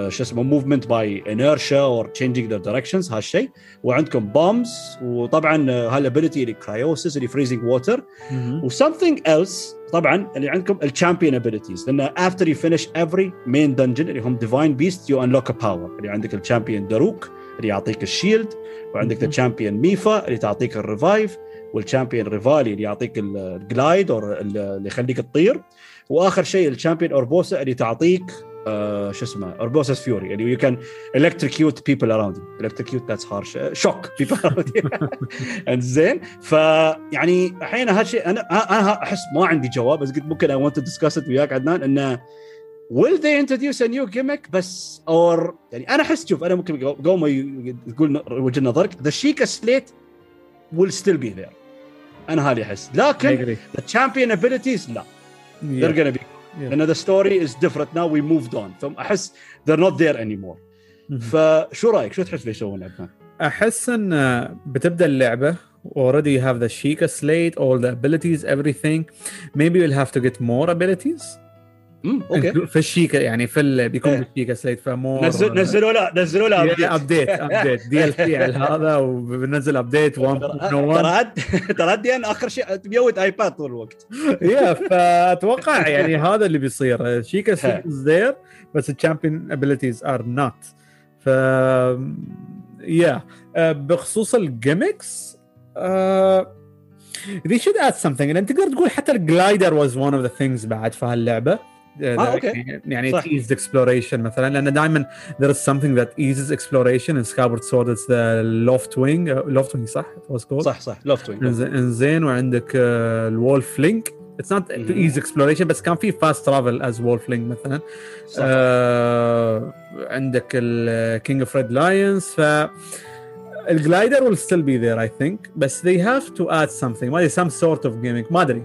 شو اسمه movement by inertia or changing their directions هالشيء وعندكم bombs وطبعا هال ability اللي Cryonis اللي freezing water و something else طبعا اللي عندكم ال champion abilities لأن after you finish every main dungeon اللي هم divine beast you unlock power اللي عندك ال champion Daruk اللي يعطيك ال shield وعندك ال champion Mipha اللي تعطيك ال revive وال champion Revali اللي يعطيك ال- ال glide اللي يخليك تطير. وآخر شيء ال champion Urbosa اللي تعطيك آه شو اسمه Urbosa's Fury اللي you can around you. electrocute that's harsh. shock people around you. [LAUGHS] زين فيعني الحين هالشيء أنا أنا أحس ما عندي جواب بس قلت ممكن want to discuss it وياك عدنان إنه will they introduce a new gimmick بس or يعني أنا أحس شوف أنا ممكن قبل ما تقول وجهة نظرك the Sheikah slate will still be there. انا هذه احس I لكن agree the champion abilities لا they're yeah. gonna be Yeah. لان the story is different now we moved on فاحس they're not there anymore Mhm. فشو رايك شو تحس بيسوون عدنان؟ احس ان بتبدا اللعبه already you have the Sheikah slate all the abilities everything maybe you'll have to get more abilities امم أوكي. في الشيكا يعني في ال- بيكون إيه. بالشيكا سليت فمور نزل نزلوا له نزلوا update. ابديت ابديت [LAUGHS] دي ال سي على هذا وبنزل ابديت 1.01 ترى هد ترى هدي [LAUGHS] أنا آخر شيء ميوت ايباد طول الوقت. [LAUGHS] يا فأتوقع يعني هذا اللي بيصير. شيكا سليت از ذير بس الشامبيون ابيلتيز ار نوت ف يا آه، بخصوص الجيمكس they should add something. لأن تقدر تقول حتى ال glider was one of the things بعد في هاللعبة. آه، أوكي. يعني- يعني صح. eased exploration مثلا لان دائما there is something that eases exploration in Skyward Sword it's the loft wing uh, loft wing صح it was called صح صح لوفت وينج إنز- انزين وعندك الولف لينك اتس نوت تو مم. ايز exploration بس كان في فاست ترافل از وولف لينك مثلا صح آه عندك الكينج اوف ريد لاينز ف الجلايدر will still be there I think بس they have to add something ما ادري some sort of gimmick ما ادري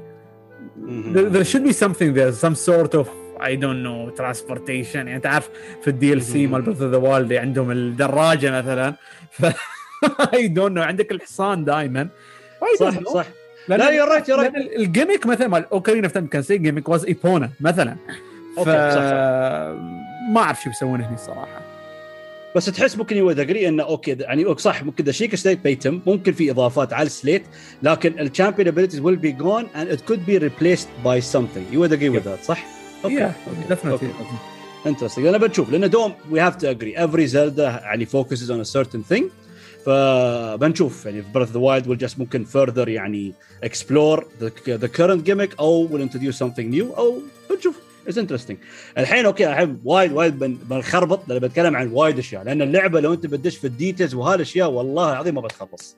مهم. there, there should be something there some sort of I don't know transportation. يعني تعرف في ال DLC. مال Breath of the Wild عندهم الدراجة مثلا. [LAUGHS] ف I don't know. عندك الحصان دائما صح؟ صح. لأن لا yeah right yeah ال gimmick مثلا مال Ocarina of كان سي gimmick was Epona مثلا. ف. ما أعرف شو بيسوون هنا الصراحة. بس تحس ممكن you agree إنه okay يعني صح ممكن the Sheikah Slate بيتم ممكن في إضافات على ال slate لكن ال champion abilities will be gone and it could be replaced by something you agree with that صح؟ okay definitely interesting أنا بنشوف لأن دوم we have to agree every Zelda يعني focuses on a certain thing فبنشوف يعني في بريث ذا وايلد ويل جاست ممكن فurther يعني اكسبلور ذا كرنت جيميك أو ويل انتروديوس سمثينج نيو أو بنشوف. it's interesting الحين okay الحين وايد وايد بن- بنخربط لأن بتكلم عن وايد أشياء. لأن اللعبة لو أنت بتدش في ال details وهالاشياء والله العظيم ما بتخلص.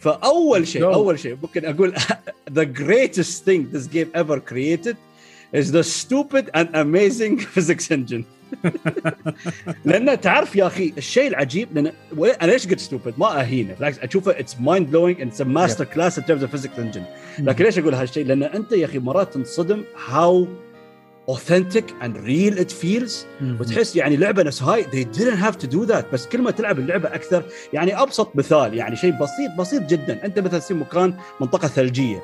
فأول شيء. أول شيء ممكن أقول [LAUGHS] the greatest thing this game ever created is the stupid and amazing [LAUGHS] physics engine. [LAUGHS] لأن تعرف يا أخي الشيء العجيب لأن أنا ليش قلت stupid ما اهينه بالعكس أشوفه it's mind blowing it's masterclass in terms of physics engine لكن ليش أقول هالشيء؟ لأن أنت يا أخي مرات تنصدم هاو authentic and real it feels. وتحس يعني لعبة نفس هاي they didn't have to do that. بس كل ما تلعب اللعبة أكثر يعني أبسط مثال يعني شيء بسيط بسيط جدا. أنت مثلا تصير مكان منطقة ثلجية.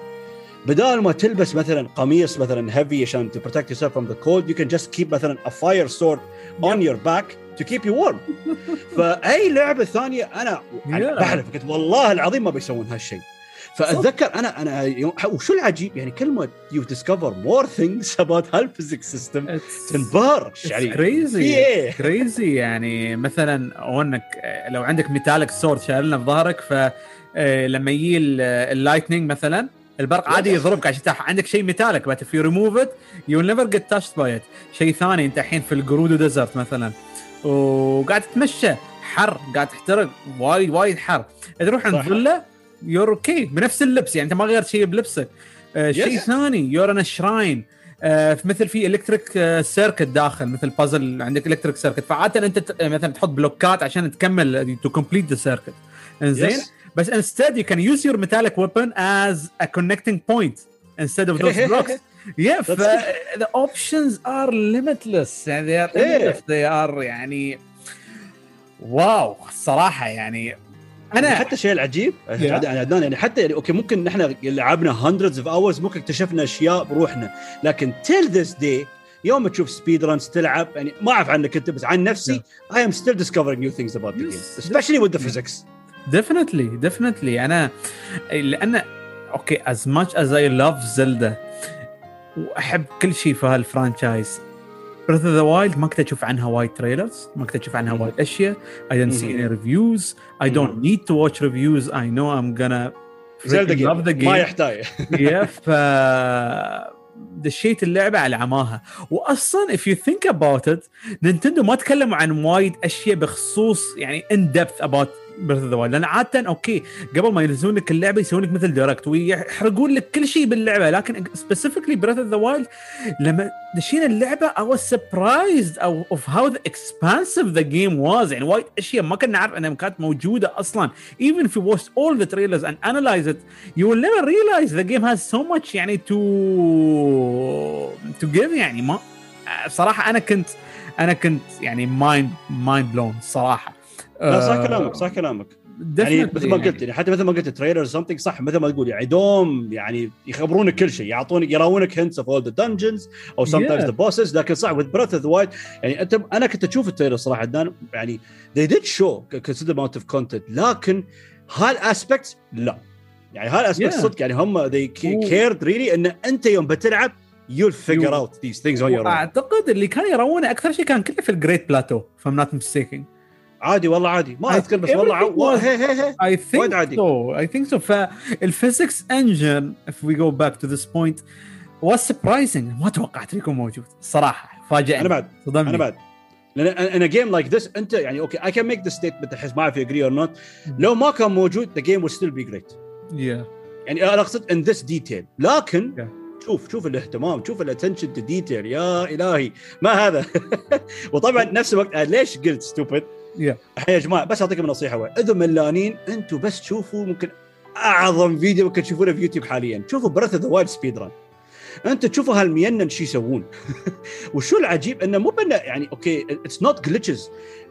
بدال ما تلبس مثلا قميص مثلا heavy عشان to protect yourself from the cold you can just keep مثلا a fire sword on your back to keep you warm. [LAUGHS] فأي لعبة ثانية أنا. بحلف قلت والله العظيم ما بيسوون هالشيء. فأتذكر أنا أنا يوم- وشو العجيب؟ يعني كل ما you discover more things about هال physics system تنبهر يعني. كريزي كريزي [LAUGHS] يعني مثلا وانك لو عندك metallic sword شايلنا في ظهرك فلما يجي ال lightning مثلا البرق عادي يضربك عشان تح- عندك شيء if you remove it you will never get touched by it. شيء ثاني انت الحين في ال Gerudo Desert مثلا. وقاعد تتمشى حر قاعد تحترق وايد وايد حر. تروح عند. فيلا you're okay بنفس اللبس يعني أنت ما غيرت شيء بلبسك. آه، شيء. ثاني you're in shrine مثل في electric circuit داخل مثل بازل عندك electric circuit فعادة أنت ت- مثلا تحط بلوكات عشان تكمل to complete the circuit إنزين؟ Yes. بس instead you can use your metallic weapon as a connecting point instead of those blocks yeah ف the options are limitless يعني they are Yeah. limitless they are يعني wow الصراحه يعني أنا حتى الشيء العجيب يعني عدنان يعني حتى يعني okay ممكن نحن لعبنا hundreds of hours ممكن اكتشفنا اشياء بروحنا لكن till this day يوم تشوف speedruns تلعب يعني ما اعرف عنك انت بس عن نفسي I am still discovering new things about the Yes. game especially with the ديفنتلي ديفنتلي أنا لأن okay as much as I love Zelda وأحب كل شيء في هال franchise Breath of the Wild ما كنت أشوف عنها وايد trailers ما كنت أشوف عنها وايد أشياء. I don't see any reviews I don't need to watch reviews I know I'm gonna Zelda love the game ما يحتاج. يا ف دشيت اللعبة على عماها. واصلا if you think about it نينتندو ما تكلموا عن وايد أشياء بخصوص يعني in depth about Breath of the Wild لأن عادة okay قبل ما ينزلون لك اللعبة يسوون لك مثل Direct ويحرقون لك كل شيء باللعبة. لكن specifically Breath of the Wild لما دشينا اللعبة I was surprised of how expansive the game was يعني وايد أشياء ما كنا نعرف إنها كانت موجودة أصلا. even if you watched all the trailers and analyze it you will never realize the game has so much يعني to to give يعني. ما صراحة أنا كنت أنا كنت يعني mind mind blown صراحة. لا صح آه، كلامك صح كلامك. يعني مثل ما قلت يعني حتى مثل ما قلت trailer something صح مثل ما تقول يعني دوم يعني يخبرونك كل شيء يعطونك يراونك hints of all the dungeons أو sometimes. the bosses لكن صح with Breath of Wild يعني أنت أنا كنت أشوف ال trailer صراحة done يعني they did show consider amount of content لكن هال aspect لا. يعني هال aspect Yeah. صدق يعني هم they cared really إن أنت يوم بتلعب you'll figure You- out these things on your own. اعتقد اللي كان يرونه أكثر شيء كان كله في ال Great Plateau ف I'm not mistaking عادي والله عادي. ما أذكر بس والله هي هي هي. وايد عادي. so. I think so. فال physics engine if we go back to this point was surprising. ما توقعت يكون موجود. صراحة. فاجأني أنا بعد. صدمني. أنا بعد. لأن أنا game like this أنت يعني okay I can make the statement احس ما أعرف agree or not لو ما كان موجود the game still be great. Yeah. يعني أنا أقصد in this detail لكن Yeah. شوف شوف الاهتمام شوف ال attention to detail يا إلهي. ما هذا؟ [LAUGHS] وطبعا نفس الوقت ليش قلت stupid. الحين يا جماعة بس أعطيكم نصيحة واحدة. اذا ملانين أنتم بس تشوفوا ممكن أعظم فيديو ممكن تشوفونه في يوتيوب حاليا. شوفوا Breath of the Wild speedrun انت تشوفوا هالمينن شو يسوون. [LAUGHS] وشو العجيب إنه مو بأنه يعني okay it's not glitches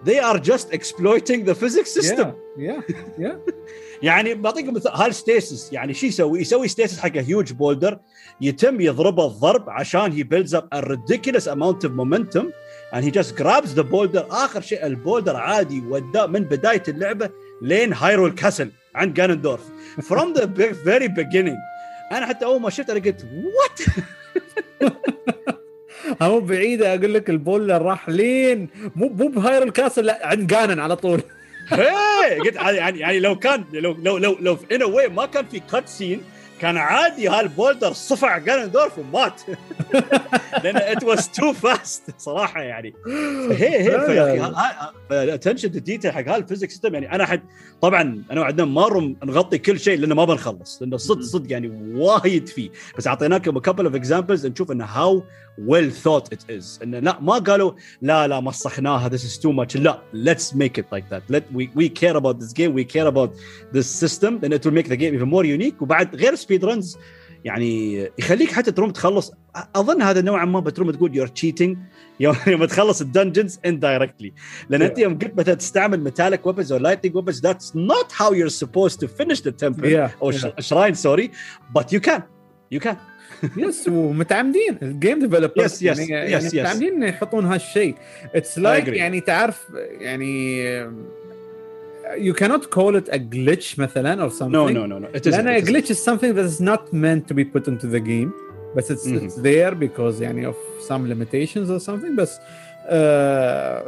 they are just exploiting the physics system. Yeah. Yeah. [LAUGHS] يعني بعطيكم مثال هال stasis يعني شو يسوي؟ يسوي stasis حق huge boulder يتم يضربه الضرب عشان هي builds up a ridiculous amount of momentum. And he just grabs the boulder. آخر شيء ال boulder عادي وداه من بداية اللعبة لين Hyrule Castle عند جانندورف. From the very beginning. أنا حتى أول ما شفت أنا قلت what [LAUGHS] مو بعيدة أقول لك ال boulder راح لين. مو مو ب Hyrule Castle لا عند جانن على طول. [LAUGHS] قلت يعني يعني لو كان لو لو لو لو in a way ما كان في cutscene كان عادي هال boulder صفع جانندورف ومات. [LAUGHS] لأن it was too fast صراحة يعني. هي هي فعلاً. attention to detail حق هال physics system يعني أنا حد طبعا أنا وعدنان مره نغطي كل شيء لأنه ما بنخلص لأنه صدق صدق يعني وايد فيه. بس اعطيناكم couple of examples نشوف انه how ويل ثوت ات از انه لا ما قالوا لا لا مسخناها this is too much. لا it like that. Let we we care about this game. We care about this system. And it will make the game even more unique. وبعد غير سبيد رنز يعني يخليك حتى تروم تخلص. أظن هذا نوعا ما بتروم تقول you're cheating. يوم تخلص الدنجنز indirectly. لأن أنت يوم قلت مثلا تستعمل weapons or lightning weapons that's not how you're supposed to finish the temple. Yeah, أو shrine sorry. But you can. You can. [LAUGHS] يس ومتعمدين. الجيم ديفلوبرز yes, يعني yes. متعمدين يحطون هالشيء. اتس لايك. يعني تعرف يعني you cannot call it a glitch مثلا or something no no no no it isn't, لأن a it isn't. glitch is something that is not meant to be put into the game بس it's, Mhm. it's there because يعني of some limitations or something بس آه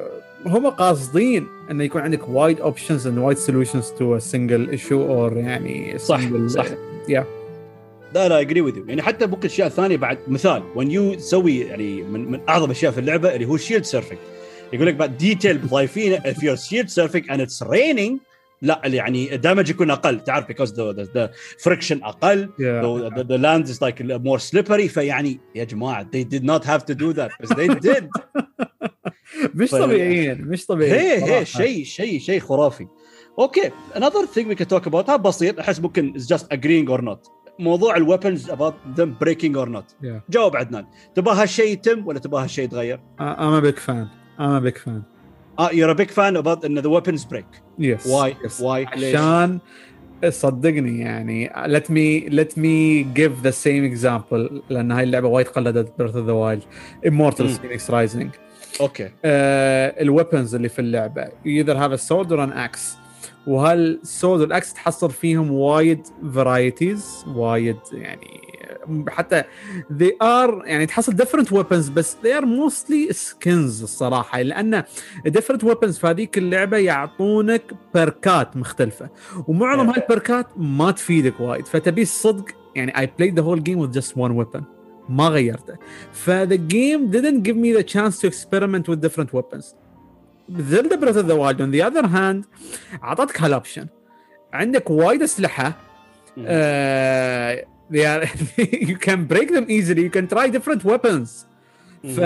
هم قاصدين انه يكون عندك wide options and wide solutions to a single issue or يعني صح single صح yeah لا لا agree with يعني حتى ممكن اشياء ثانية بعد مثال when you تسوي يعني من, من اعظم اشياء في اللعبه اللي هو shield surfing يقول لك بعد detail ضايفينه if you're shield surfing and it's raining لا يعني ال damage يكون أقل تعرف because the, the, the friction أقل yeah the, the, the land is like more slippery فيعني يا جماعة they did not have to do that but they did مش طبيعيين مش طبيعيين هي صراحة. هي شيء شيء شيء خرافي أوكي another thing we can talk about بسيط احس ممكن is just agreeing or not موضوع الويبنز about them breaking or not Yeah. جاوب عدنان تبغى هالشيء يتم ولا تبغى هالشيء يتغير؟ I'm a big fan I'm a big fan آه you're a big fan about ان the weapons break yes why yes. why؟ عشان صدقني يعني let me let me give the same example لأن هاي اللعبه وايد قلدت of the Wild Immortals مم. Phoenix Rising okay ال weapons اللي في اللعبه you either have a sword or an axe وهال sword وال axe تحصل فيهم وايد varieties وايد يعني حتى they are يعني تحصل different weapons بس they are mostly skins الصراحه لأن different weapons في هذيك اللعبه يعطونك بركات مختلفه ومعظم. هالبركات ما تفيدك وايد فتبي الصدق يعني I played the whole game with just one weapon ما غيرته ف the game didn't give me the chance to experiment with different weapons Zelda Breath of the Wild on the other hand اعطتك هالاوبشن عندك وايد اسلحه. uh, they are [LAUGHS] you can break them easily you can try different weapons ف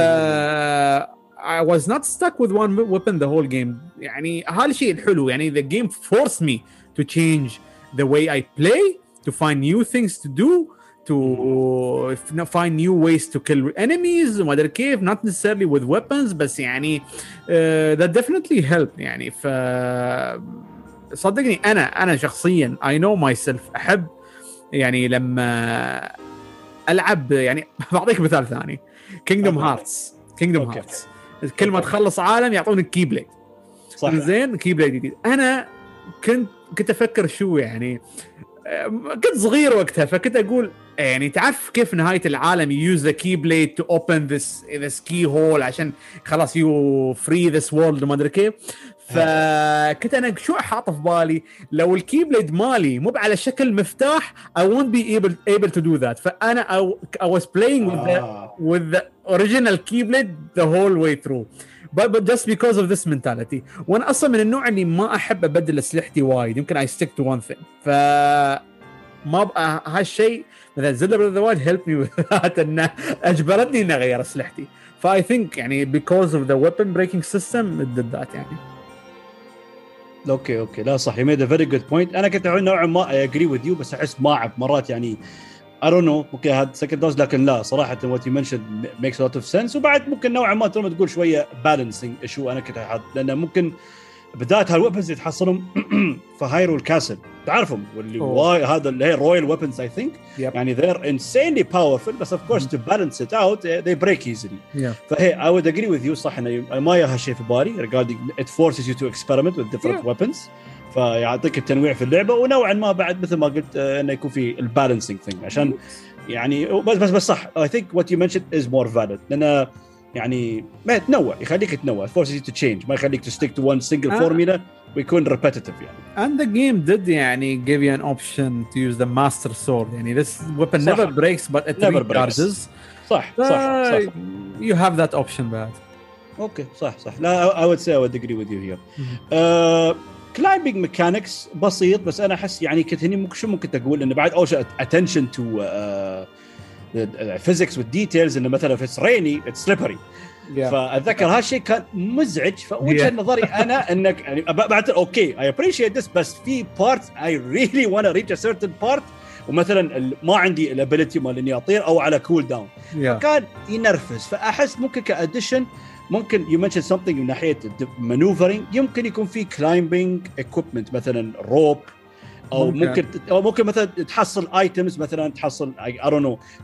I was not stuck with one weapon the whole game يعني هذا الشيء الحلو يعني the game forced me to change the way I play to find new things to do to f- find new ways to kill enemies وما ادري كيف not necessarily with weapons بس يعني uh, that definitely helped يعني ف صدقني انا انا شخصيا اي نو ماي سيلف احب يعني لما ألعب يعني [LAUGHS] بعطيك مثال ثاني. Kingdom. Hearts Kingdom. Hearts كل ما تخلص عالم يعطونك keyblade صح زين keyblade جديد. أنا كنت كنت أفكر شو يعني أم، كنت صغير وقتها فكنت أقول يعني تعرف كيف نهاية العالم use the keyblade to open this this keyhole عشان خلاص you free this world وما أدري كيف؟ فكنت أنا شو حاطه في بالي؟ لو ال keyblade مالي مو على شكل مفتاح I won't be able able to do that. فأنا I, I was playing with the آه. with the original keyblade the whole way through. But, but just because of this mentality. وأنا أصلا من النوع اللي ما أحب أبدل أسلحتي وايد. يمكن I stick to one thing. ف ما بقى هالشيء مثلا Zelda Breath the Wild help me that إنه أجبرتني إني أغير أسلحتي. ف I think يعني because of the weapon breaking system it did that يعني. okay okay. لا صح. you made a very good point أنا كنت نوعا ما I agree with you بس أحس ما أعرف مرات يعني I don't know. okay هذا second لكن لا صراحة what you mention makes lot of sense وبعد ممكن نوعا ما تقول شوية balancing شو أنا كنت لأن ممكن بداية هال weapons اللي تحصلهم [CLEARS THROAT] في Hyrule Castle تعرفهم؟ واللي. واي هذا اللي هي royal weapons I think. يعني they're insanely powerful بس course to balance it out they break easily. Yeah. فهي I would agree with you صح إنه ما يا هالشيء في بالي regarding it forces you to experiment with different Yeah. weapons. فيعطيك التنويع في اللعبة. ونوعا ما بعد مثل ما قلت آه، إنه يكون في ال balancing thing عشان يعني بس بس بس صح I think what you mentioned is more valid. لأن يعني ما تنوع يخليك تنوع you to change ما يخليك to one single آه. formula ويكون repetitive يعني And the game did يعني give you an option to use the master sword يعني this weapon صح. never breaks but it Never recharges صح صح صح ف- you have that option بعد okay صح صح لا I would say I would agree with you here آه، climbing mechanics بسيط بس أنا احس يعني كنت هني شو ممكن تقول انه بعد اول شيء attention to physics وال details إنه مثلا في rainy it's slippery yeah. فاتذكر هالشيء كان مزعج فوجهة Yeah. نظري أنا [LAUGHS] إنك يعني بعد okay I appreciate this بس في part I really وأنا reach a certain part ومثلا ما عندي ال ability مال إني أطير أو على cooldown yeah. كان ينرفز فأحس ممكن ك addition ممكن you mention something من ناحية maneuvering يمكن يكون في climbing equipment مثلا rope أو ممكن. ممكن أو ممكن مثلا تحصل items مثلا تحصل أي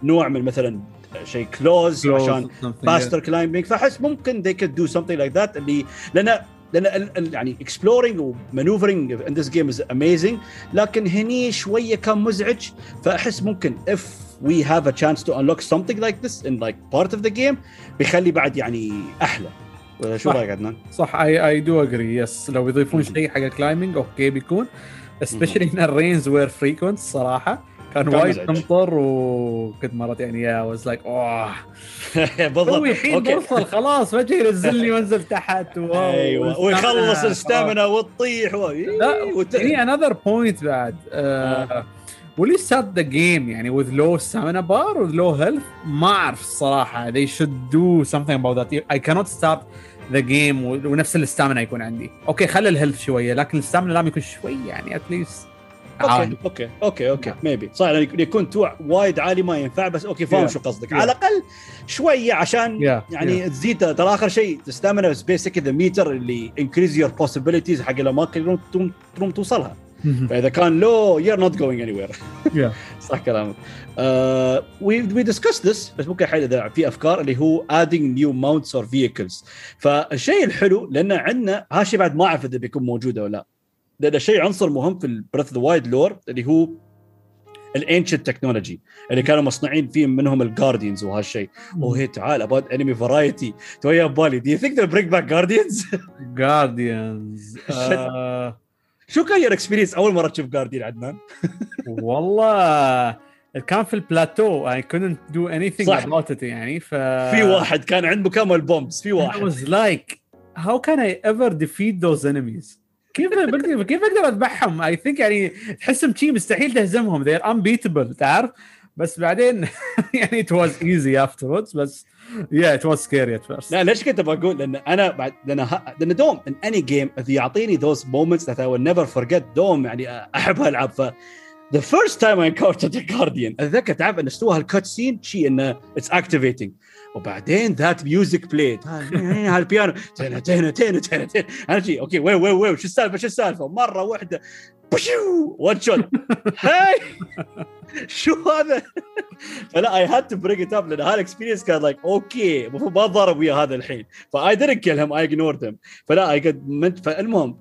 نوع من مثلا شيء clothes عشان faster climbing فأحس ممكن they could do something like that اللي لأن لأن يعني exploring و maneuvering in this game is amazing لكن هني شوية كان مزعج فأحس ممكن if we have a chance to unlock something like this in like part of the game بيخلي بعد يعني أحلى شو. رأيك عدنان؟ صح I I do agree yes لو يضيفون. شيء حق ال climbing okay بيكون especially ان ال rains were frequent صراحة كان وايد. تمطر وكنت مرات يعني yeah was like oh. [LAUGHS] بالضبط. توي الحين. بوصل خلاص فجاه ينزلني وانزل تحت. wow. أيوه. ويخلص وال stamina. ال stamina وتطيح و... لا. هني another point بعد. you start the game يعني with low stamina bar with low health ما أعرف الصراحه they should do something about that. I cannot start the game و- ونفس ال stamina يكون عندي. okay خلي ال health شوية لكن ال stamina لازم يكون شوي يعني at least okay okay okay okay maybe صح يكون توع وايد عالي ما ينفع بس okay فاهم Yeah. شو قصدك. Yeah. على الأقل شوية عشان Yeah. يعني تزيد. ترى آخر شيء ت stamina بس basic the meter اللي increase your possibilities حق الاماكن اللي تقوم توصلها. فإذا كان low you're not going anywhere. صح كلامك. we we discuss this بس ممكن الحين إذا في أفكار اللي هو adding new mounts or vehicles فالشيء الحلو لأن عندنا هالشيء بعد ما أعرف إذا بيكون موجود ولا لا. لأن شيء عنصر مهم في ال Breath the Wild lore اللي هو ال ancient technology اللي كانوا مصنعين فيه منهم ال guardians وهالشيء oh هي تعال أبغى enemy variety توي ببالي do you think they'll bring back guardians Guardians شو كان your experience أول مرة تشوف Guardian عدنان؟ والله كان في ال plateau I couldn't do anything صح. about it يعني ف في واحد كان عنده كامل bombs في I واحد. was like how can I ever defeat those enemies? كيف [LAUGHS] بقدر كيف أقدر أذبحهم؟ I think يعني تحسهم شيء مستحيل تهزمهم. They're unbeatable تعرف؟ بس بعدين [LAUGHS] يعني it was easy afterwards بس yeah it was scary at first لا ليش كنت بقول لان انا بعد لان ه... لان دوم ان اني جيم يعطيني those moments that I will never forget دوم يعني احب هالالعاب ف the first time I encountered a guardian اتذكر تعرف ان استوى هالكات سين شيء انه it's activating وبعدين that music played هالبيانو تنا تنا تنا تنا تنا أنا شي؟ okay وين وين وين؟ شو السالفة؟ شو السالفة؟ مرة واحدة. بشو one shot هاي! شو هذا؟ فلا I had to break it up لأن هال experience كان like okay المفروض ما اتضارب ويا هذا الحين. ف I didn't kill him I ignored him. فلا I could فالمهم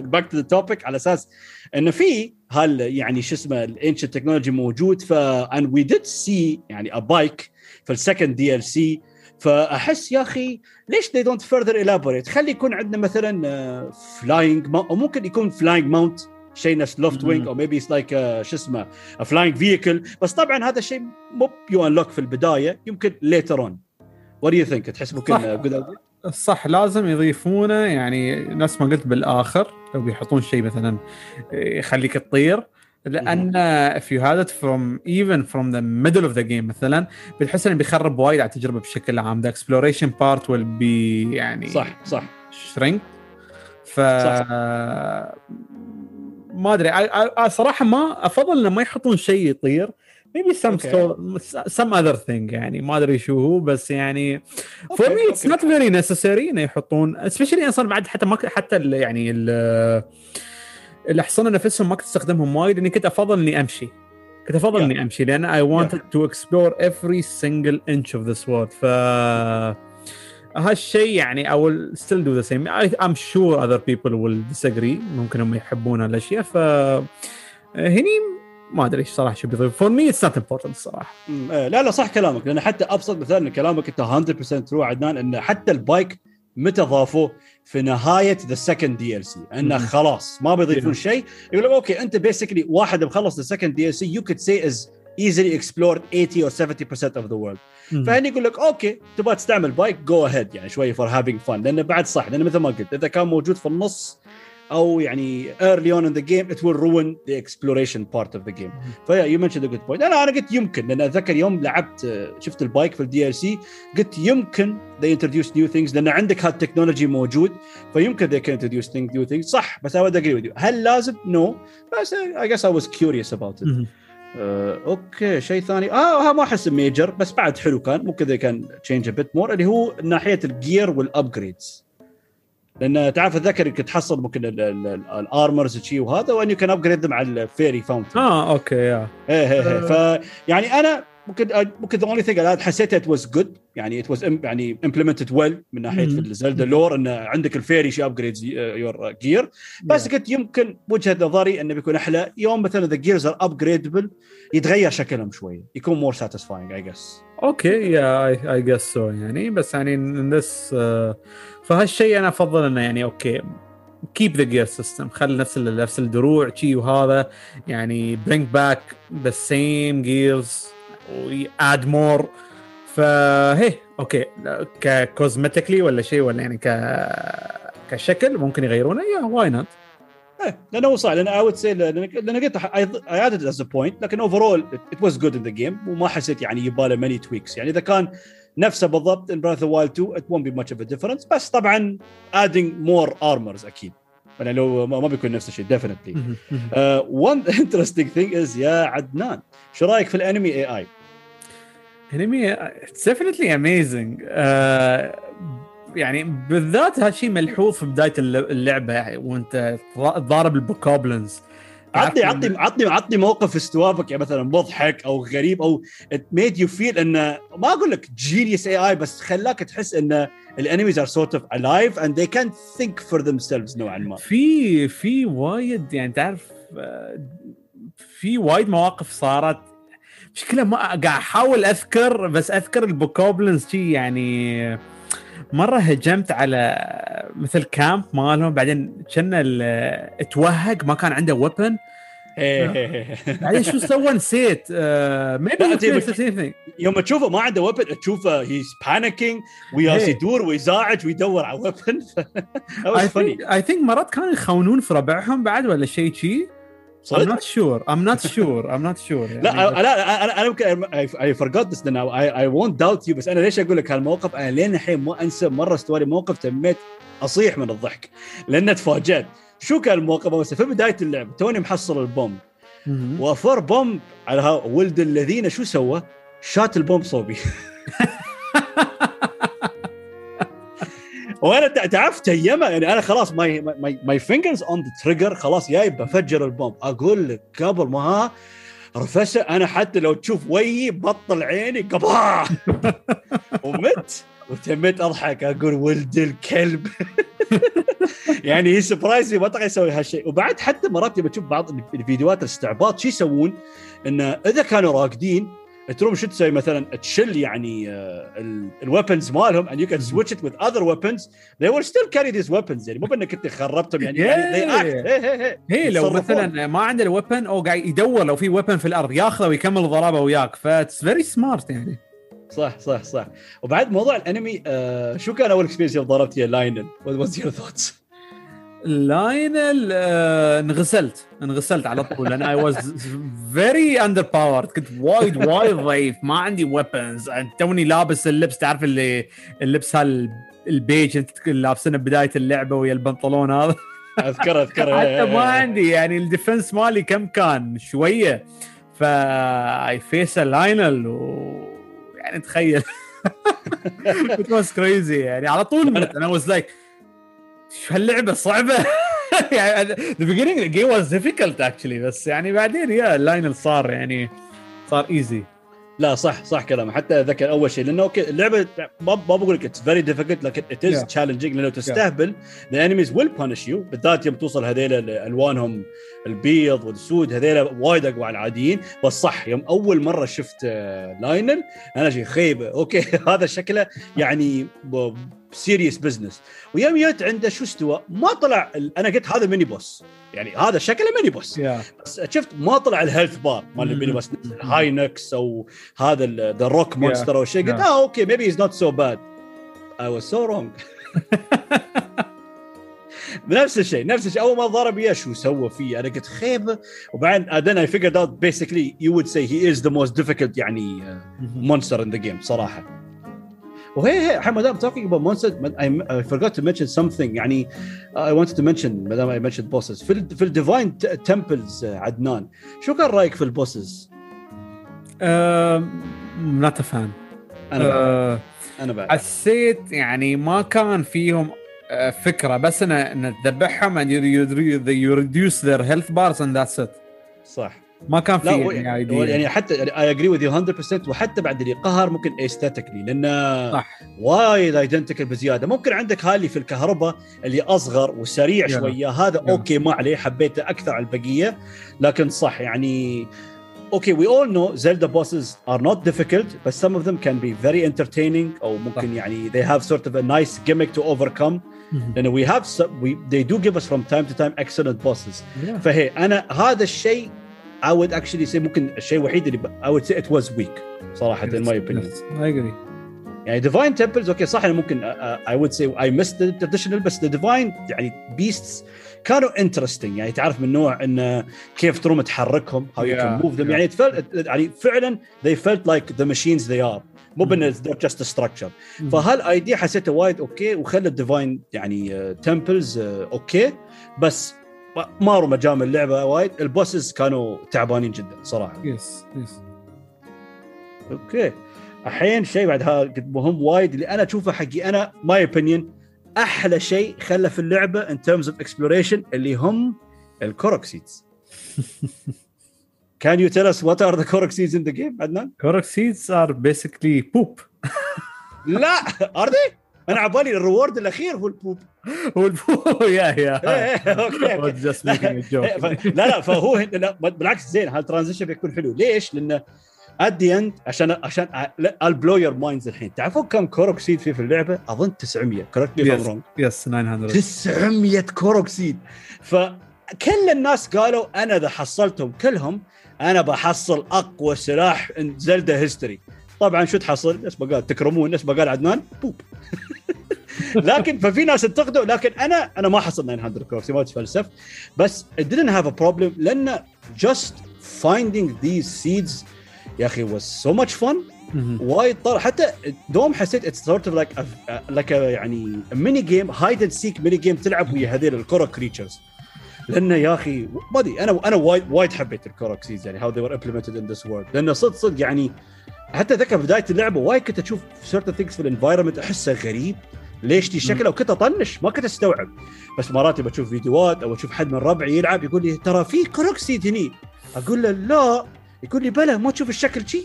back to the topic على أساس إنه في هال يعني شو اسمه ال ancient technology موجود ف and we did see يعني a bike في ال second DLC فأحس يا أخي ليش they don't further elaborate خلي يكون عندنا مثلا flying أو ممكن يكون flying mount شيء نفس Loftwing أو maybe like شو اسمه flying vehicle بس طبعا هذا الشيء مو you unlock في البداية يمكن later on what do you think تحس ممكن good صح. لازم يضيفونه. يعني نفس ما قلت بالآخر لو بيحطون شيء مثلا يخليك تطير. لأن if you had it from even from the middle of the game مثلا بتحس انه بيخرب وايد على التجربه بشكل عام the exploration part will be يعني صح صح shrink ف ما ادري صراحة ما افضل انه ما يحطون شيء يطير maybe some okay. store, some other thing يعني ما ادري شو هو بس يعني for okay, me it's okay. not very necessary انه يحطون especially أصلا بعد حتى ما حتى ال يعني ال الاحصنه نفسهم ما كنت أستخدمهم وايد لأني كنت أفضل إني أمشي. كنت أفضل yeah. إني أمشي لأن I wanted to explore every single inch of this world. ف هالشيء يعني I will still do the same. I, I'm sure other people will disagree. ممكن هم يحبون هالأشياء ف هني ما أدري إيش صراحة شو بيضيف فور me it's not important الصراحه لا لا صح كلامك. لأن حتى أبسط مثال من كلامك أنت 100% true عدنان إن حتى ال bike متى ضافوه؟ في نهاية the second DLC أنه خلاص ما بيضيفون شيء. يقول لك okay أنت basically واحد مخلص the second DLC you could say has easily explored 80 or 70% of the world. فهني يقول لك okay تبغى تستعمل bike go ahead يعني شوي for having fun لأنه بعد صح لأنه مثل ما قلت إذا كان موجود في النص أو يعني early on in the game it will ruin the exploration part of the game. ف yeah you mentioned a good point. أنا أنا قلت يمكن لأن أتذكر يوم لعبت شفت ال bike في ال DLC قلت يمكن they introduce new things لأن عندك هال technology موجود فيمكن they can introduce things, new things. صح بس I would agree with you. هل لازم؟ no. بس I guess I was curious about it. آه، okay شيء ثاني. آه ما احس major بس بعد حلو كان. ممكن اذا كان change a bit more اللي هو ناحية ال gear وال upgrades لأن تعرف اتذكر انك تحصل ممكن ال armors شيء وهذا وإن you can upgrade مع ال fairy fountain آه okay yeah. إيه إيه إيه. فيعني أنا ممكن ممكن the only thing أنا حسيت it was good يعني it was يعني implemented well من ناحية في ال Zelda lore انه عندك ال fairy شي upgrades your gear بس قلت يمكن وجهة نظري إنه بيكون أحلى. يوم مثلا the gears are upgradable يتغير شكلهم شوي يكون more satisfying I guess okay yeah I guess so يعني. بس يعني this فهالشيء أنا أفضل إنه يعني okay keep the gear system خلي نفس نفس الدروع شي وهذا. يعني bring back the same gears و add more فهي okay. ك cosmetically ولا شيء ولا يعني ك كشكل ممكن يغيرونه yeah why not إيه لأنه هو صح لأن I would say لأن قلت I had this point لكن overall it was good in the game وما حسيت يعني يباله many tweaks يعني إذا كان نفسه بالضبط in Breath of the Wild 2 it won't be much of a difference بس طبعا adding more armors أكيد. يعني لو ما بيكون نفس الشيء definitely. uh, one [LAUGHS] interesting thing is يا عدنان شو رأيك في ال enemy AI؟ enemy it's amazing. uh, يعني بالذات هالشيء ملحوظ في بداية اللعبة يعني وانت تضارب ال Bokoblins عطني عطني عطني عطني موقف استوى لك يعني مثلا مضحك أو غريب أو it made you feel انه ما أقول لك genius AI بس خلاك تحس إن ال enemies are sort of alive and they can think for themselves نوعا ما. في في وايد يعني تعرف في وايد مواقف صارت. مشكلة ما قاعد أحاول أذكر بس أذكر ال Bokoblins شي يعني مرة هجمت على مثل camp مالهم بعدين كنا توهق ما كان عنده weapon بعدين شو سوى؟ نسيت. maybe يوم تشوفه ما عنده weapon تشوفه he's panicking وياس يدور ويزاعج ويدور على weapon I think مرات كانوا يخونون في ربعهم بعد ولا شيء شي. صدق؟ I'm not sure. I'm not sure. I'm not sure. يعني لا لا أنا أنا يمكن I forgot this now I, I won't doubt you بس أنا ليش أقول لك هالموقف؟ أنا لين الحين ما أنسى مرة استوى لي موقف تميت أصيح من الضحك لأن تفاجأت. شو كان الموقف؟ بس في بداية اللعبه توني محصل ال bomb وفر bomb على ولد الذين شو سوى؟ شات ال bomb صوبي. [LAUGHS] وأنا تع- تعرف تيمة؟ يعني أنا خلاص my my my fingers on the trigger خلاص جاي بفجر ال bomb أقول لك قبل ما ها رفسه أنا حتى لو تشوف وجهي بطل عيني قبا [LAUGHS] ومت. وتميت أضحك. أقول ولد الكلب. [LAUGHS] يعني هي surprise ما طلع يسوي هالشيء. وبعد حتى مرات لما تشوف بعض الفيديوهات الاستعباط شو يسوون؟ انه إذا كانوا راقدين تروم شو تسوي مثلا؟ تشل يعني ال weapons مالهم and you can switch it with other weapons. They will still carry these weapons. يعني مو بإنك أنت خربتهم يعني, يعني هي, هي, هي. هي لو. مثلا ما عنده ال weapon أو قاعد يدور لو في weapon في الأرض ياخذه ويكمل ضربه وياك. ف it's very smart يعني. صح صح صح. وبعد موضوع ال enemy آه شو كان أول experience يوم ضربت يا Lynel؟ What was your thoughts? Lynel آه انغسلت. انغسلت على طول. لأن I was very underpowered كنت وايد وايد ضعيف. ما عندي weapons توني لابس اللبس. تعرف اللي اللبس هال البيج انت لابسينه بداية اللعبة ويا البنطلون هذا؟ اذكر اذكر [LAUGHS] حتى ما عندي. يعني ال defense مالي كم كان؟ شوية. ف I face Lynel و يعني تخيل. [LAUGHS] It was crazy. يعني على طول أنا was like شو هاللعبة صعبة؟ [LAUGHS] يعني the beginning the game was difficult actually بس يعني بعدين يا Lynel صار يعني صار easy لا صح صح كلام حتى ذكر أول شيء لأنه أوكي اللعبة ما بقول لك it's very difficult لكن it is. challenging لأنه تستهبل. the enemies will punish you بالذات يوم توصل هذيل ألوانهم البيض والسود هذيل وايد أقوى على العاديين. بس صح يوم أول مرة شفت آه، Lynel أنا شيء خيبه أوكي [LAUGHS] هذا شكله يعني serious business ويوم جيت عنده شو استوى؟ ما طلع ال- أنا قلت هذا mini boss يعني هذا شكله mini boss يا بس شفت ما طلع ال health bar مال. ال mini boss Hinox أو هذا the rock monster أو شيء. قلت Yeah. آه أوكي maybe he's not so bad I was so wrong نفس الشيء نفس الشيء. أول ما ضرب يا شو سوى فيه؟ أنا قلت خيبه وبعدين then I figured out basically you would say he is the most difficult يعني monster in the game صراحة. وهي هي ما دام talking about monsters I forgot to mention something يعني I want to mention ما دام I mention bosses في ال divine temples uh, عدنان شو كان رأيك في ال bosses؟ ااا not a fan أنا بقى. أه، أنا بعد. حسيت يعني ما كان فيهم أه، فكرة بس أنا تذبحهم and you reduce their health bars and that's it. صح. ما كان في يعني, يعني, يعني حتى I agree with 100% وحتى بعد اللي قهر ممكن aesthetically لأنه صح. وايد identical بزيادة ممكن عندك هالي في الكهرباء اللي أصغر وسريع يلا. شوية هذا يلا. أوكي ما عليه حبيته أكثر على البقية لكن صح يعني أوكي وي اول نو زلدا بوسز ار نوت difficult but some of them can be very entertaining أو ممكن صح. يعني they have sort of a nice gimmick to overcome لأنه we they do give us from time to time excellent bosses Yeah. فهي أنا هذا الشيء I would actually say ممكن الشيء الوحيد اللي I would say it was weak صراحة in my opinion I agree. يعني ديفاين تمبلز أوكي صح أنا ممكن uh, I would say I missed the traditional بس the divine يعني beasts كانوا interesting يعني تعرف من نوع انه كيف تروم تحركهم how you Yeah, can move them yeah. يعني يعني فعلا they felt like the machines they are مو بان a structure فهال idea حسيتها وايد أوكي وخلت divine يعني temples أوكي بس ما- ماروا مجام اللعبة وايد ال bosses كانوا تعبانين جدا صراحة yes yes أوكي الحين شيء بعد هذا مهم وايد اللي أنا أشوفه حقي أنا my opinion أحلى شيء خلى في اللعبة in terms of exploration اللي هم ال Korok seeds [LAUGHS] Can you tell us what are the Korok seeds in the game عدنان؟ Korok seeds are basically poop. لا are they؟ أنا على بالي ال reward الاخير هو ال poop هو ال poo [LAUGHS] yeah yeah إيه، [LAUGHS] إيه،. ف- لا لا فهو لا بالعكس زين هال transition بيكون حلو ليش؟ لأنه at the end عشان عشان blow your minds الحين تعرفون كم Korok seed في في اللعبة؟ أظن 900 correct me if I'm Yes. wrong Yes 900. 900 Korok seed فكل الناس قالوا أنا إذا حصلتهم كلهم أنا بحصل أقوى سلاح in Zelda history طبعا شو تحصل؟ نفس ما قال تكرمون. نفس ما قال عدنان؟ poop [LAUGHS] لكن ففي ناس انتقدوا لكن أنا أنا ما حصلت 900 Korok seed ما تفلسف بس it didn't have a problem لأن just finding these seeds يا أخي was so much fun. وايد طار. حتى دوم حسيت it's sort of like like يعني mini game hide and seek mini game تلعب ويا هذيل ال Korok creatures لأنه يا أخي ما أدري أنا أنا وايد وايد حبيت ال Korok seeds يعني how they were implemented in this world لأنه صدق صدق يعني حتى ذكر بداية اللعبة وايد كنت أشوف certain things في ال environment أحسه غريب. ليش دي؟ شكله وكنت أطنش ما كنت أستوعب. بس مرات بشوف فيديوهات أو أشوف حد من ربعي يلعب يقول لي ترى في Korok seed هني. أقول له لا. يقول لي بلا ما تشوف الشكل شي؟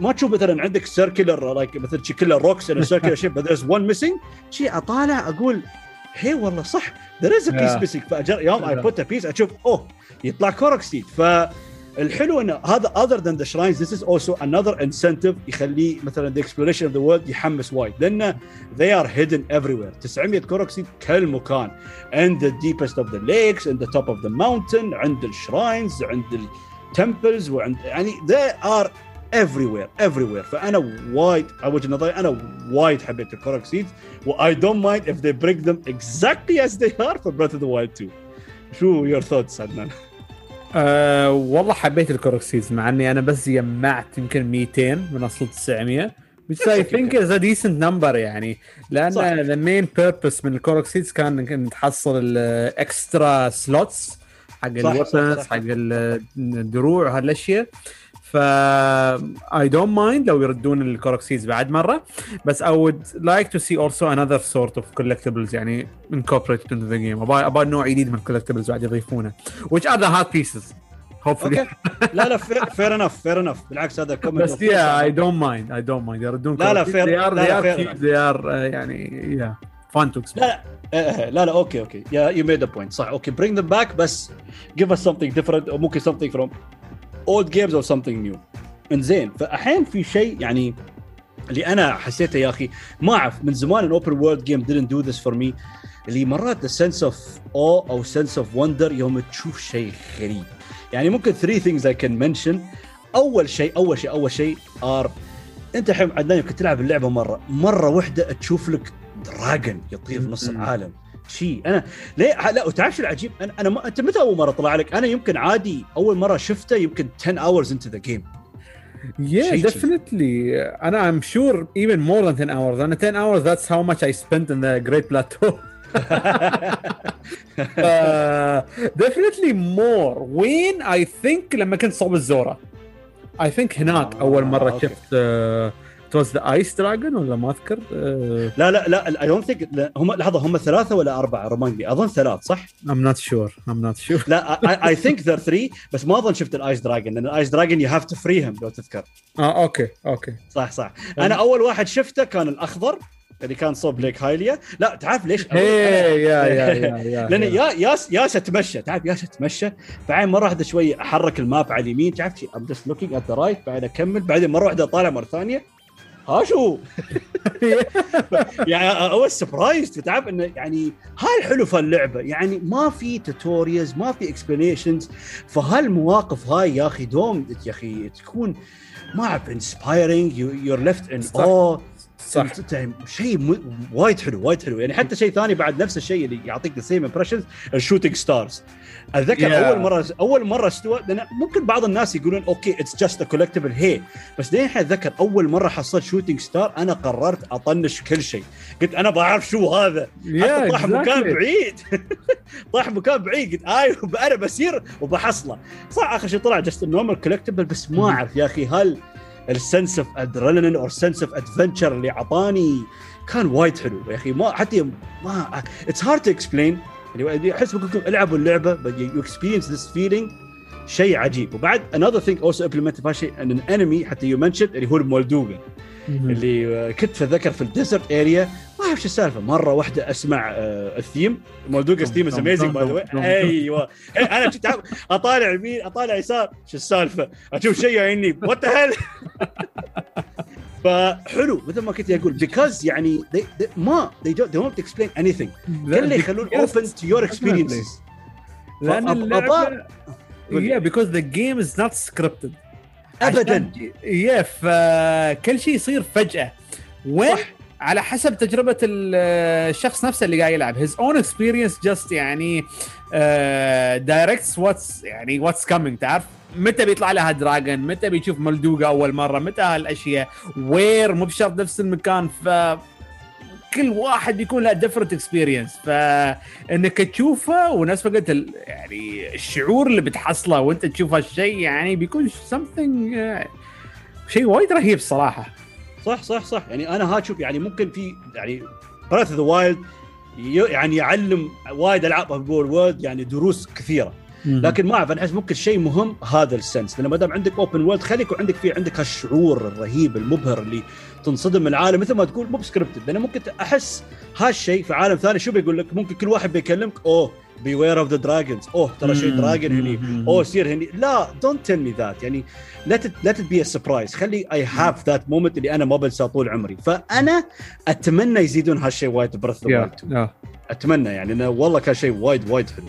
ما تشوف مثلا عندك circular like مثلا شي كله rocks in circular shape بس one missing. شي أطالع أقول هي والله صح a piece Yeah. missing. فاجر يوم I. put a piece أشوف أوه يطلع Korok seed فالحلو انه هذا other than the shrines this is also another incentive يخليه مثلا the exploration of the world يحمس وايد لأن they are hidden everywhere 900 Korok seed كل مكان and the deepest of the lakes and the top of the mountain عند ال shrines عند ال temples وعند يعني they are everywhere everywhere فانا وايد على وجه نظري أنا وايد حبيت ال Korok seed و I don't mind if they bring them exactly as they are for Breath of the Wild 2 شو your thoughts عدنان؟ أه والله حبيت ال Korok seeds مع إني أنا بس جمعت يمكن 200 من أصل 900 which I okay. think is a decent number يعني لأن صح. the main purpose من ال Korok seeds كان إنك تحصل ال extra slots حق ال weapons صح. حق الدروع وهالاشياء ف I don't mind لو يردون ال Korok seeds بعد مرة. بس I would like to see also another sort of collectibles يعني incorporated into the game أبغى نوع جديد من ال collectibles بعد يضيفونه. which are the heart pieces hopefully لا لا fair enough fair enough بالعكس هذا كمل بس yeah I don't mind I don't mind يردون لا لا fair يعني yeah fun too لا لا لا أوكي أوكي yeah you made a point صح أوكي bring them back بس give us something different أو ممكن something from old games or something new. انزين فاحيان في شيء يعني اللي أنا حسيته يا أخي ما أعرف من زمان ال open world game didn't do this for me. اللي مرات sense of awe أو sense of wonder يوم تشوف شيء غريب. يعني ممكن three things I can mention. أول شيء أول شيء أول شيء ار أنت الحين عدنان كنت تلعب اللعبة مرة مرة واحدة تشوف لك dragon يطير في نص. العالم. شيء أنا ليه لا وتعرف شو العجيب أنا أنا ما... انت متى اول مره طلع لك أنا يمكن عادي اول مره شفته يمكن 10 hours into the game yeah definitely أنا I'm sure even more than 10 hours أنا 10 hours that's how much I spent in the Great Plateau uh, definitely more وين I think لما كنت صوب ال Zora I think هناك آه، اول مرة أوكي. شفت was the ice dragon ولا ما أذكر؟ uh, لا لا لا I don't think هم لحظة هم ثلاثة ولا أربعة؟ remind me أظن ثلاث صح؟ I'm not sure. I'm not sure. لا I think they're three بس ما أظن شفت ال ice dragon لأن ال ice dragon you have to free هم لو تذكر. آه أوكي أوكي. صح صح. أنا أول واحد شفته كان الأخضر اللي كان صوب Lake Hylia. لا تعرف ليش؟ [LAUGHS] yeah yeah yeah لأن يا يالس يالس اتمشى تعرف يالس اتمشى بعدين مرة واحدة شوي أحرك ال map على اليمين تعرف I'm just looking at the right بعدين أكمل بعدين مرة واحدة طالع مرة ثانية. ها شو؟ [LAUGHS] يعني اول surprise تعرف إنه يعني هاي الحلو في اللعبه يعني ما في tutorials ما في explanations فهالمواقف هاي يا أخي دوم يا أخي تكون ما أعرف inspiring you're left in. awe صح. شيء وايد حلو وايد حلو. يعني حتى شيء ثاني بعد نفس الشيء اللي يعطيك the same impressions ال shooting stars أتذكر Yeah. أول مره أول مرة استوى لأن ممكن بعض الناس يقولون أوكي it's just a collectible هي بس لين اتذكر أول مرة حصلت shooting star أنا قررت أطنش كل شيء. قلت أنا بعرف شو هذا. حتى طاح مكان بعيد. [LAUGHS] طاح مكان بعيد. قلت آي أنا بسير وبحصله. صح آخر شيء طلع just normal collectible بس ما أعرف يا أخي هل ال sense of adrenaline أو sense of adventure اللي أعطاني كان وايد حلو؟ يا أخي ما حتى ما it's hard to explain يعني أحس بقول لكم العبوا اللعبة you experience this feeling شيء عجيب. وبعد another thing also implemented في هالشيء إن ال enemy حتى you mention اللي هو ال Molduga. اللي كنت أتذكر في ال desert area ما أعرف شو السالفة. مرة واحدة أسمع آه، الثيم. Molduga theme is amazing by the way. إيه، أنا كنت أطالع يمين أطالع يسار. شو السالفة؟ أشوف شيء يعني what the hell فحلو مثل ما كنت أقول because يعني they, they ما they don't, they won't explain anything كله يخلون Yes. open to your experiences لأن اللعبه لي. yeah because the game is not scripted ابدا يا فكل شيء يصير فجاه وين. على حسب تجربه ال- الشخص نفسه اللي قاعد يلعب his own experience just يعني uh, directs what's يعني what's coming تعرف متى بيطلع لها dragon؟ متى بيشوف Molduga أول مرة؟ متى هالأشياء؟ where مو بشرط نفس المكان ف كل واحد بيكون له different experience فانك تشوفه ونفس ما قلت يعني الشعور اللي بتحصله وأنت تشوف هالشيء يعني بيكون something آه، شيء وايد رهيب صراحة. صح صح صح. يعني أنا ها شوف يعني ممكن في يعني Breath of the Wild يعني يعلم وايد ألعاب open world يعني دروس كثيرة. لكن ما أعرف أنا أحس ممكن شيء مهم هذا ال sense. لأن ما دام عندك open world خلي يكون عندك في عندك هالشعور الرهيب المبهر اللي تنصدم من العالم مثل ما تقول مو ب scripted لأن ممكن أحس هالشيء في عالم ثاني شو بيقول لك؟ ممكن كل واحد بيكلمك أوه beware of the dragons أوه ترى شيء dragon هني. أوه يصير هني. لا don't tell me that يعني لا لا be surprised خلي I have that moment اللي أنا ما بنساه طول عمري. فأنا أتمنى يزيدون هالشيء وايد Breath the أتمنى يعني انه والله كان شيء وايد وايد حلو.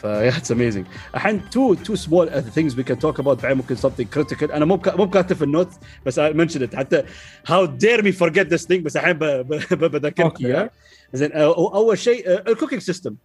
ف yeah it's amazing الحين two two small things we can talk about بعدين ممكن something critical أنا مو مو كاتب في ال note بس I mention حتى how dare me forget this thing بس الحين [LAUGHS] بذكرك اياه زين أول شيء ال cooking system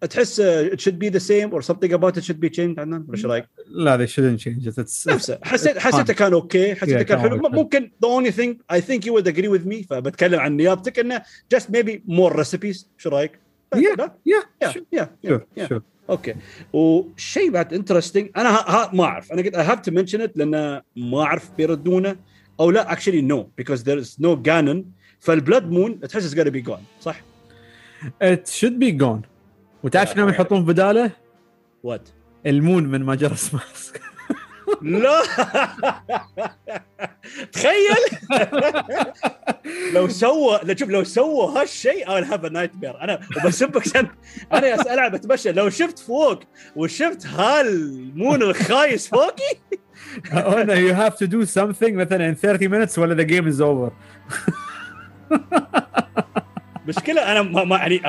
تحس it should be the same or something about it should be changed. عندنا ولا إيش رايك؟ لا they shouldn't change it. It's نفسه. حسيت حسيته كان أوكي حسيته كان حلو. ممكن the only thing I think you would agree with me فبتكلم عن نيابتك إنه just maybe more recipes. إيش رايك؟ yeah. Yeah. Yeah. Yeah. Yeah. أوكي وشيء بعد interesting أنا ها, ها ما أعرف أنا قلت I have to mention it لأن ما أعرف بيردونه أو لا actually no because there is no Ganon ف ال Blood Moon تحس it's be gone صح؟ it should be gone وتعرف شنو يحطون بدالة؟ what؟ ال moon من Majora's Mask [LAUGHS] لا. تخيل. لو سوى لو شوف لو سوى هالشيء I have nightmare أنا وبسبك أنا ألعب أتمشى. لو شفت فوق وشفت هال moon الخايس فوقي. أنا you have to do something مثلا in 30 minutes ولا the game is over مشكلة أنا ما, ما يعني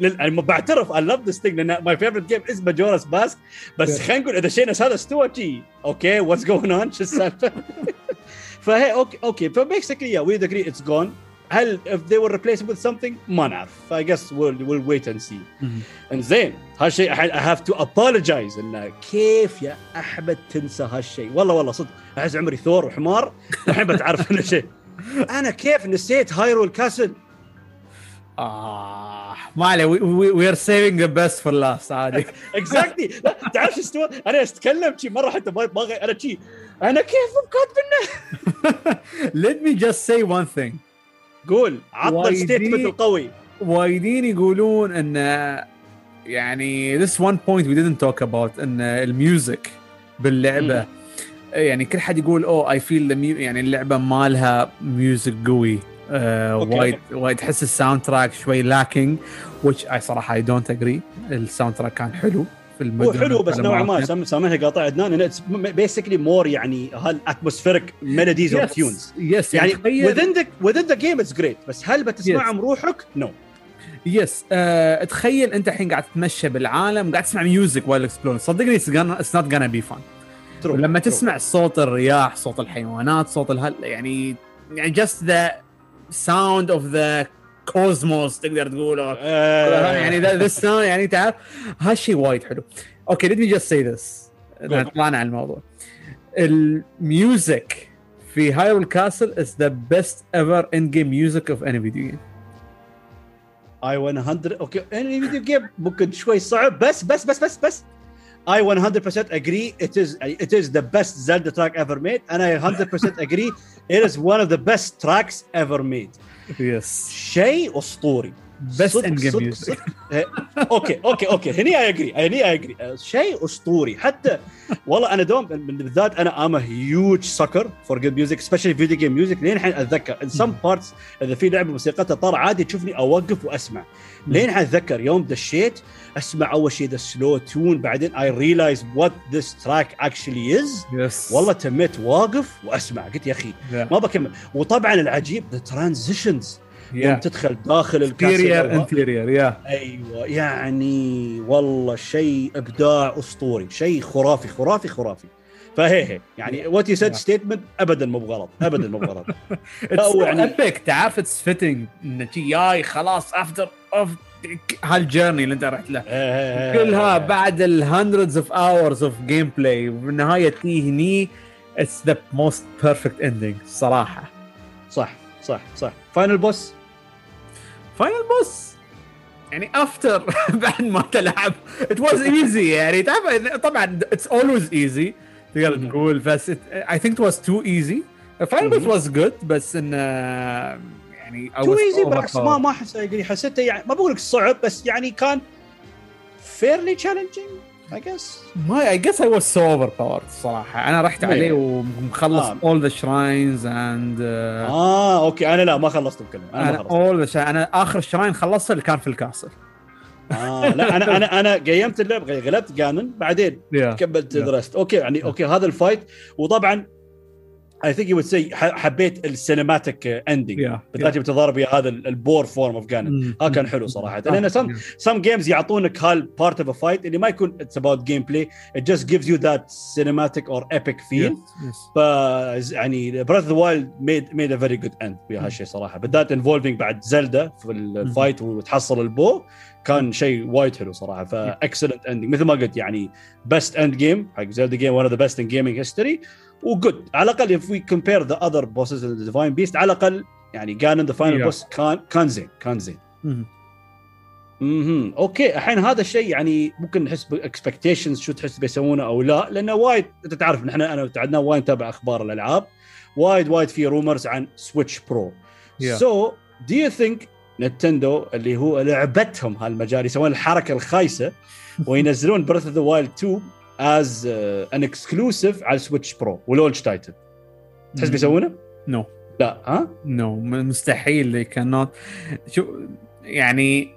يعني بعترف I love this thing لأن my favorite game is Majora's Mask بس خلينا نقول إذا شيء هذا استوى شي okay what's going on شو السالفة؟ [LAUGHS] فهي okay okay ف basically yeah we agree it's gone هل if they were replaced with something ما نعرف. I guess we'll, we'll wait and see. إنزين هالشيء I have to apologize إنه كيف يا أحمد تنسى هالشيء؟ والله والله صدق. احس عمري ثور وحمار الحين بتعرف إنه شيء. [LAUGHS] أنا كيف نسيت Hyrule Castle آه ما عليه we are saving the best for last عادي. [LAUGHS] exactly تعرف شو استوى؟ أنا أتكلم؟ شي مرة حتى ما أنا شي أنا كيف كاتب let me just say one thing قول عطل statement القوي. وايدين يقولون إن يعني this one point we didn't talk about إن ال music باللعبة. يعني كل حد يقول oh I feel يعني اللعبة ما لها music قوي. وايد وايد تحس ال soundtrack شوي lacking which I صراحة I don't agree ال soundtrack كان حلو في المدن هو حلو بس نوعا ما سامحني قاطع. عدنان basically more يعني هال atmospheric melodies of tunes yes يعني within the within the game it's great بس هل بتسمعهم روحك؟ no no. yes uh, تخيل أنت الحين قاعد تتمشى بالعالم قاعد تسمع music while explore صدقني it's not gonna be fun لما تسمع صوت الرياح صوت الحيوانات صوت الهل يعني يعني just the sound of the cosmos تقدر تقول. آه. يعني the sound يعني تعرف. هالشيء وايد حلو. okay let me just say this طلعنا على الموضوع. ال music في Hyrule Castle is the best ever in game music of any video game I 100 okay any video game ممكن شوي صعب بس بس بس بس بس. I 100% agree. It is it is the best Zelda track ever made, and I 100% [LAUGHS] agree. It is one of the best tracks ever made. Yes. شيء اسطوري. بس in game music okay okay okay. هني I agree هني I agree شيء أسطوري. حتى والله أنا دوم بالذات أنا am huge sucker for good music specially video game music لين الحين أتذكر in some parts إذا في لعبة موسيقتها طار عادي تشوفني أوقف وأسمع. لين الحين أتذكر يوم دشيت أسمع أول شيء the slow tune بعدين I realize what this track actually is والله تميت واقف وأسمع. قلت يا أخي yeah. ما بكمل. وطبعا العجيب the transitions يوم تدخل داخل ال castle interior yeah. أيوه يعني والله شيء إبداع أسطوري شيء خرافي خرافي خرافي. فهي هي. يعني what you said statement ابدا مو بغلط ابدا مو بغلط. [LAUGHS] يعني ابيك تعرف it's fitting انك جاي خلاص after of هال journey اللي أنت رحت له. كلها. بعد ال hundreds of hours of gameplay وبالنهايه تي هني it's the most perfect ending صراحة. صح صح صح. final boss final boss يعني after [LAUGHS] بعد ما تلعب. it was easy يعني تعرف طبعا it's always easy تقدر تقول بس I think it was too easy final boss was good بس انه يعني too easy بالعكس ما ما احس يعني حسيته يعني ما بقول لك صعب بس يعني كان fairly challenging I guess. ما I guess I was so overpower الصراحه أنا رحت. عليه ومخلص آه. all the shrines and آه okay. أنا لا ما خلصتهم كلهم أنا ما أنا خلصت. all the أنا آخر shrine خلصته اللي كان في ال castle آه لا أنا أنا أنا قيمت اللعبة غلبت Ganon بعدين كملت Yeah. the rest okay يعني okay هذا ال fight وطبعا I think you see حبيت ال cinematic ending Yeah. بالذات يوم تتضارب ويا هذا ال- ال pure form of Ganon ها كان حلو صراحة. لأن some some games يعطونك هال part of fight اللي ما يكون it's about gameplay it just gives you that cinematic or epic feel ف يعني Breath the Wild made made a very good end ويا هالشيء صراحة. بالذات involving بعد Zelda في ال fight وتحصل ال bow كان شيء وايد حلو صراحة. ف excellent ending مثل ما قلت يعني best end game حق Zelda game one of the best in gaming history و good على الأقل if we compare the other bosses in the divine beast على الأقل يعني كان the final. boss كان كان زين كان زين أها okay الحين هذا الشيء يعني ممكن نحس ب expectations شو تحس بيسوونه أو لا لأنه وايد أنت تعرف نحن أنا وتعدنا وايد نتابع أخبار الألعاب وايد وايد في rumors عن Switch Pro. so do you think Nintendo اللي هو لعبتهم هالمجال يسوون الحركة الخايسة [LAUGHS] وينزلون Breath of the Wild 2 as an exclusive على Switch Pro و launch title تحس بيسوونه؟ no لا ها؟ no مستحيل they cannot شو يعني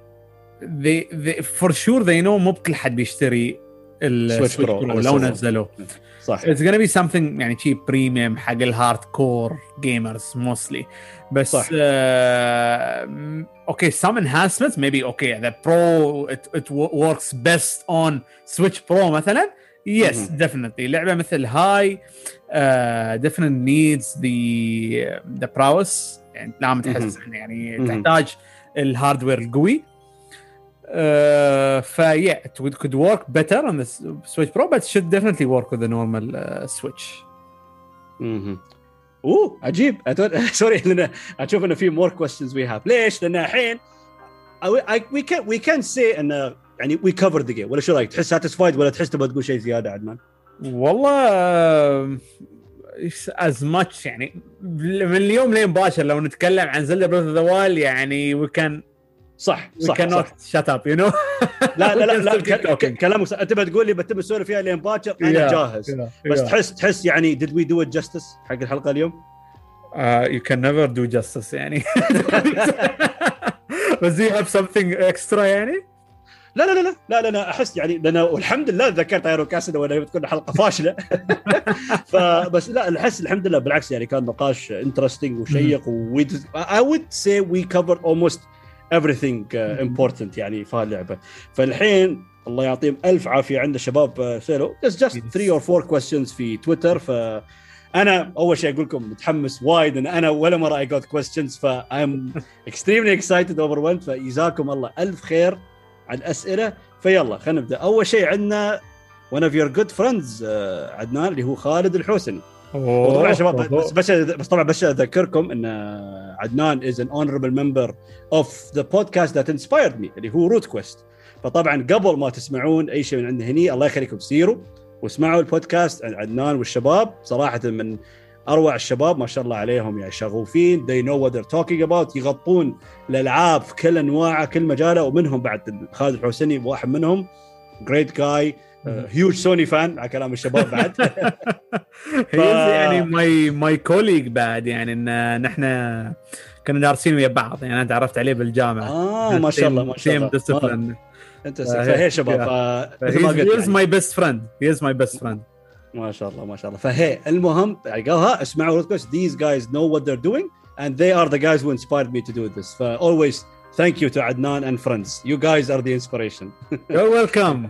they, they for sure they know مو بكل حد بيشتري ال Switch Pro. Pro لو. نزلوه صح it's gonna be something يعني شيء premium حق ال hardcore gamers mostly بس صح. enhancements maybe okay the pro it, it wo- works best on switch pro مثلا yes Mhm. definitely لعبه مثل هاي uh, definitely needs the the prowess يعني لا متحسس يعني Mhm. تحتاج الهاردوير القوي uh, فيا it would, could work better on the S- Switch Pro but should definitely work with the normal uh, Switch مهم. اوه عجيب أتو- sorry لأن أشوف انه في more questions we have ليش؟ لأن الحين we can we can see انه يعني we covered the game ولا شو رأيك؟ تحس satisfied ولا تحس تبغى تقول شيء زيادة عدنان؟ والله از ماتش يعني من اليوم لين باشر لو نتكلم عن Zelda Breath of the Wild يعني we can صح we صح, can. not shut up you know لا لا لا, [LAUGHS] لا كلامك صح. أنت بتقول لي بتم أسولف فيها لين باكر أنا Yeah. جاهز بس تحس تحس يعني we do it justice حق الحلقة اليوم؟ you can never do justice يعني [LAUGHS] بس you have something extra يعني؟ لا لا لا لا لا لا, لا أحس يعني لأن والحمد لله ذكرت ايرو كاسدا ولا بتكون حلقة فاشلة. [LAUGHS] فبس لا أحس الحمد لله بالعكس يعني كان نقاش interesting وشيق و I would say we covered almost everything uh, important يعني في هاللعبه فالحين الله يعطيهم ألف عافية عند الشباب uh, just just Yes. three or four questions في تويتر ف أنا أول شيء أقول لكم متحمس وايد إن أنا ولا مرة I got questions ف I'm [LAUGHS] extremely excited overwhelmed. فجزاكم الله ألف خير. على الاسئله فيلا خلينا نبدأ. أول شيء عندنا of your good friends آه، عدنان اللي هو خالد الحوسني. وطبعا يا شباب بس بس بس طبعا بس أذكركم إن عدنان is an honorable member of the podcast that inspired me اللي هو Rote Quest فطبعا قبل ما تسمعون أي شيء من عندنا هني الله يخليكم سيروا واسمعوا البودكاست عن عدنان والشباب صراحة من أروع الشباب ما شاء الله عليهم يعني شغوفين. They know what they're talking about. يغطون الألعاب في كل أنواعها كل مجاله ومنهم بعد خالد الحوسني واحد منهم. great guy huge Sony fan على كلام الشباب بعد. [LAUGHS] [LAUGHS] هي يعني my my colleague بعد يعني إن نحن كنا دارسين ويا بعض يعني أنا تعرفت عليه بالجامعة. آه ما شاء الله ما شاء الله. discipline انت فهي- فهي شباب ف- مثل ما قلت he is يعني. my best friend he is my best friend ما شاء الله ما شاء الله فهي المهم يعني قال ها اسمعوا رودكوست these guys know what they're doing and they are the guys who inspired me to do this ف always thank you to Adnan and friends you guys are the inspiration you're welcome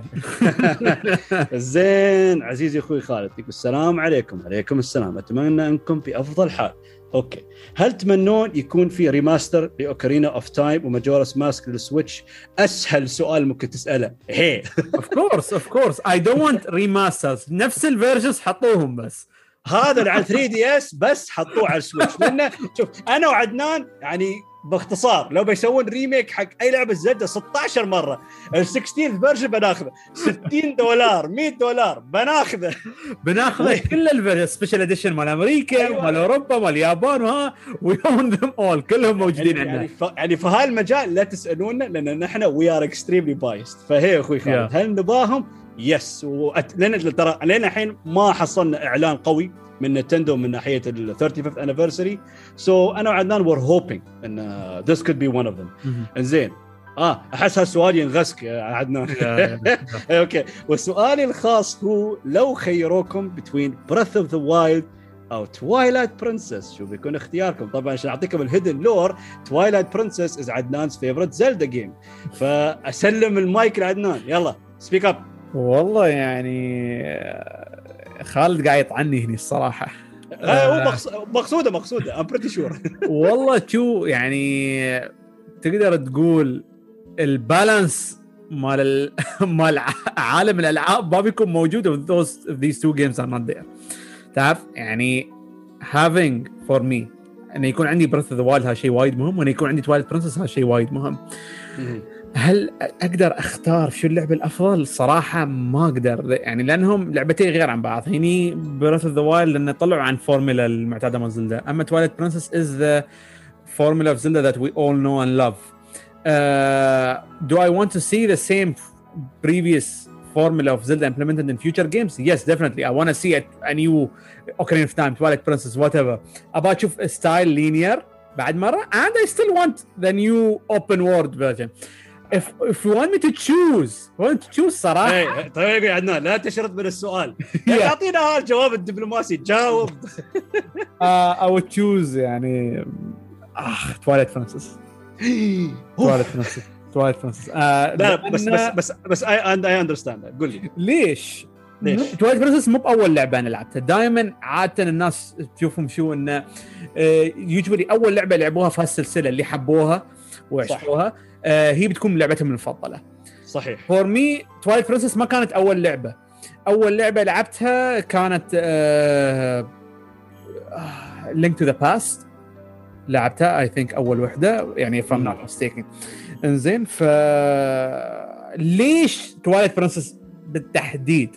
زين عزيزي أخوي خالد يقول السلام عليكم عليكم السلام اتمنى انكم في افضل حال okay. هل تمنون يكون في remaster ل Ocarina of Time و Majora's Mask لل Switch؟ أسهل سؤال ممكن تسأله. هي. of course of course I don't want remasters نفس ال versions حطوهم بس. هذا اللي على 3 DS بس حطوه على ال Switch. لأنه شوف أنا وعدنان يعني باختصار لو بيسوون remake حق أي لعبة Zelda 16 مرة ال 16 version بناخذه 60 دولار 100 دولار بناخذه بناخذ [LAUGHS] كل ال special edition مال أمريكا أيوة. مال أوروبا مال اليابان وها we own them all كلهم موجودين يعني عندنا يعني, ف... يعني في هالمجال لا تسألونا لأن نحن we are extremely biased فهي أخوي خالد Yeah. هل نباهم؟ yes وأت... لأن ترى لين الحين ما حصلنا إعلان قوي من Nintendo من ناحية ال 35th anniversary. so أنا وعدنان we're hoping إن this could be one of them إنزين. آه أحس هالسؤال ينغسك يا عدنان. [LAUGHS] okay. وسؤالي الخاص هو لو خيروكم بين Breath of the Wild أو Twilight Princess شو بيكون اختياركم؟ طبعا عشان أعطيكم ال hidden lore Twilight Princess is عدنان's favorite Zelda game فأسلم المايك لعدنان. يلا speak up والله يعني خالد قاعد يطعني هني الصراحة. هو مقصودة مقصودة. I'm pretty sure والله شو يعني تقدر تقول ال balance مال ال... [LAUGHS] مال عالم الألعاب ما بيكون موجود if those if these two games are not there. تعرف؟ يعني having for me إنه يكون عندي Breath of the Wild هذا شيء وايد مهم وإنه يكون عندي Twilight Princess هذا شيء وايد مهم. هل أقدر أختار شو اللعبة الأفضل؟ صراحة ما أقدر يعني لأنهم لعبتين غير عن بعض، هني Breath of the Wild لأن طلعوا عن فورمولا المعتادة من Zelda، أما Twilight Princess is the formula of Zelda that we all know and love. Do I want to see the same previous formula of Zelda implemented in future games? Yes definitely I want see a new Ocarina of Time Twilight Princess whatever. ابى أشوف style linear بعد مرة and I still want the new open world version. If if you want me to choose, want to choose صراحة إيه طيب يا عدنان لا تشرد من السؤال [LAUGHS] أعطينا الجواب الدبلوماسي جاوب [LAUGHS] uh, I would choose يعني آه Twilight Princess. [GASPS] Twilight Princess. Twilight Princess. آه لا بس بس بس بس I I understand قول لي ليش؟ ليش؟ Twilight Princess مو بأول لعبة أنا لعبتها، دائما عادة الناس تشوفهم شو إنه يوجولي أول لعبة لعبوها في هالسلسلة اللي حبوها وعشقوها آه هي بتكون لعبتهم المفضلة. صحيح for me Twilight Princess ما كانت أول لعبة. أول لعبة لعبتها كانت Link to the Past لعبتها I think أول وحدة يعني if I'm not mistaken إنزين ف ليش Twilight Princess بالتحديد؟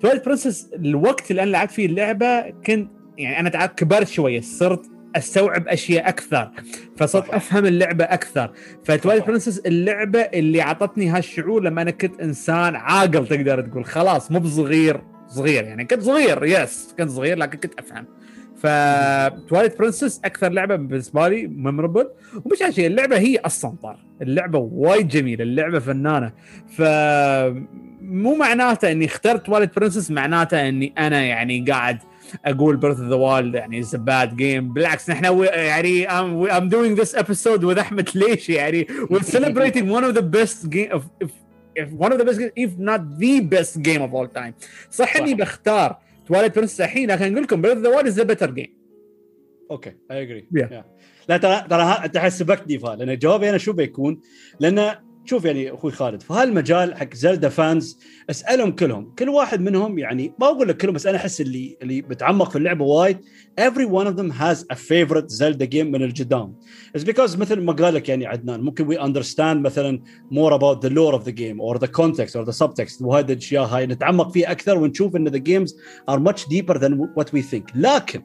Twilight Princess الوقت اللي أنا لعبت فيه اللعبة كنت يعني أنا كبرت شوية صرت أستوعب أشياء أكثر فصرت. أفهم اللعبة أكثر. ف Twilight صح. Princess اللعبة اللي أعطتني هالشعور لما أنا كنت إنسان عاقل تقدر تقول خلاص مو بصغير صغير يعني كنت صغير yes كنت صغير لكن كنت أفهم. ف Twilight Princess أكثر لعبة بالنسبة لي memorable ومش عشان اللعبة هي أصلا طار. اللعبة وايد جميلة اللعبة فنانة. ف مو معناته إني اخترت Twilight Princess معناته إني أنا يعني قاعد أقول Breath of the Wild يعني is bad game بالعكس نحن يعني I'm, I'm doing this episode with احمد ليش يعني we're celebrating one of the best game of if, if one of the best game, if not the best game of all time صح إني. بختار Twilight Princess الحين لكن أقول لكم Breath of the Wild is the better game okay I agree. لا ترى ترى انت حسبكني فا لأن جوابي أنا شو بيكون؟ لأن شوف يعني أخوي خالد في هالمجال حق زلدا fans أسألهم كلهم كل واحد منهم يعني ما أقول لك كلهم بس أنا أحس اللي اللي بتعمق في اللعبة وايد every one of them has a favorite زلدا game من الجدام. It's because مثل ما قال لك يعني عدنان ممكن we understand مثلا more about the lore of the game or the context or the subtext. وهذه الأشياء هاي نتعمق فيها أكثر ونشوف إن the games are much deeper than what we think. لكن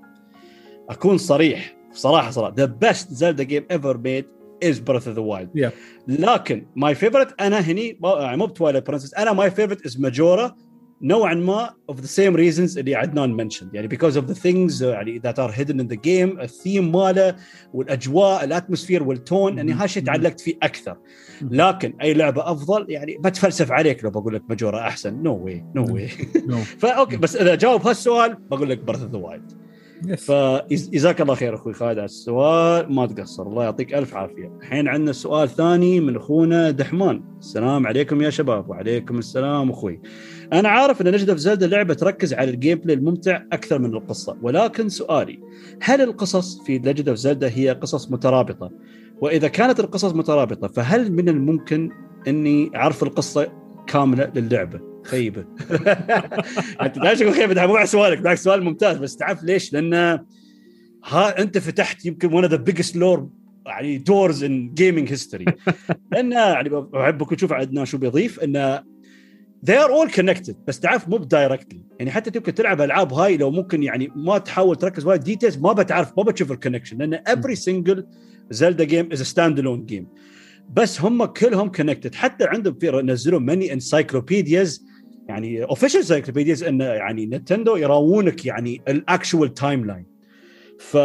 أكون صريح صراحة صراحة the best Zelda game ever made is Breath of the Wild. Yeah. لكن my favorite أنا هني يعني مو بتوايلايت برنسس أنا my favorite is Majora نوعا ما of the same reasons اللي عدنان mentioned. يعني because of the things يعني that are hidden in the game الثيم ماله والأجواء ال atmosphere وال tone يعني هالشيء تعلقت فيه أكثر. لكن أي لعبة أفضل يعني بتفلسف عليك لو بقول لك ماجورا أحسن. no way no way ف okay بس إذا جاوب هالسؤال بقول لك Breath of the Wild فجزاك الله خير أخوي خالد على السؤال ما تقصر الله يعطيك ألف عافية. الحين عندنا سؤال ثاني من أخونا دحمان. السلام عليكم يا شباب وعليكم السلام أخوي. أنا عارف أن نجد في زلدة لعبة تركز على ال gameplay الممتع أكثر من القصة ولكن سؤالي هل القصص في لجنة في زلدة هي قصص مترابطة؟ وإذا كانت القصص مترابطة فهل من الممكن إني أعرف القصة كاملة للعبة؟ خيبه [LAUGHS] أنت لا تقول خيبه مو على سؤالك بالعكس سؤال ممتاز بس تعرف ليش؟ لأن ها أنت فتحت يمكن one of the biggest lore يعني doors in gaming history لأن يعني بحبك تشوف عندنا شو بيضيف. انه they are all connected بس تعرف مو ب directly يعني حتى تمكن تلعب ألعاب هاي لو ممكن يعني ما تحاول تركز وايد details ما بتعرف ما بتشوف ال connection لأن every single زلدا game is standalone game بس هم كلهم connected حتى عندهم في نزلوا many encyclopedias يعني official encyclopedias إن يعني نتندو يراوونك يعني ال actual timeline ف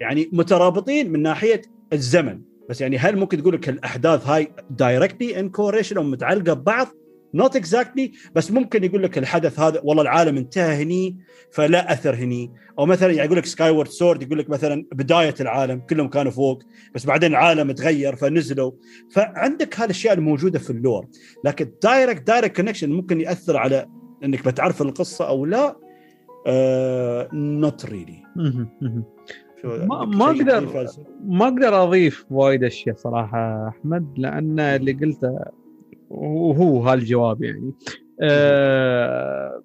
يعني مترابطين من ناحية الزمن بس يعني هل ممكن تقول لك الأحداث هاي directly in correlation أو متعلقة ببعض؟ not exactly exactly بس ممكن يقول لك الحدث هذا والله العالم انتهى هني فلا أثر هني. أو مثلا يعني يقول لك Skyward Sword يقول لك مثلا بداية العالم كلهم كانوا فوق بس بعدين العالم تغير فنزلوا. فعندك هالأشياء الموجودة في ال lore. لكن direct direct connection ممكن يأثر على إنك بتعرف القصة أو لا. not uh, really ما ما أقدر ما أقدر أضيف وايد أشياء صراحة أحمد لأن اللي قلته وهو هالجواب يعني. آه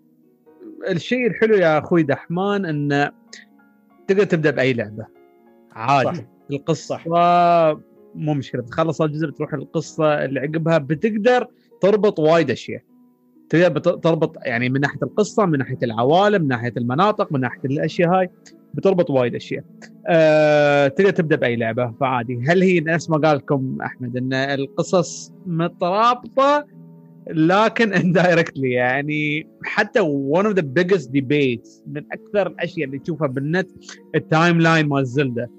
الشيء الحلو يا أخوي دحمان انه تقدر تبدأ بأي لعبة. عادي. صح. القصة صح. مو مشكلة. تخلص الجزء بتروح القصة اللي عقبها بتقدر تربط وايد أشياء. تقدر تربط يعني من ناحية القصة من ناحية العوالم من ناحية المناطق من ناحية الأشياء هاي. بتربط وايد أشياء. أه تقدر تبدأ بأي لعبة فعادي. هل هي نفس ما قال لكم أحمد إن القصص مترابطة؟ لكن indirectly يعني حتى one of the biggest debates من أكثر الأشياء اللي تشوفها بالنت ال timeline مال زلدة.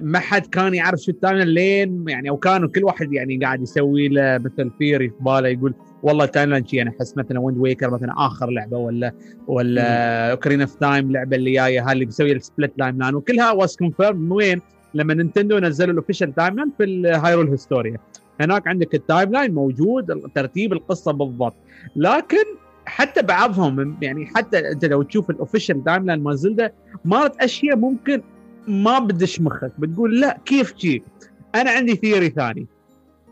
ما حد كان يعرف شو ال timeline يعني أو كانوا كل واحد يعني قاعد يسوي له مثل theory في باله يقول والله timeline شي أنا أحس مثلا Wind Waker مثلا آخر لعبة ولا ولا Ocarina of Time اللعبه اللي جاية هاي اللي بيسوي ال split timeline وكلها was confirmed من وين؟ لما نينتندو نزلوا ال official timeline في ال Hyrule Historia هناك عندك ال timeline موجود ترتيب القصة بالضبط. لكن حتى بعضهم يعني حتى أنت لو تشوف ال official timeline مال زلدا مالت أشياء ممكن ما بدش مخك بتقول لا كيف جي أنا عندي theory ثاني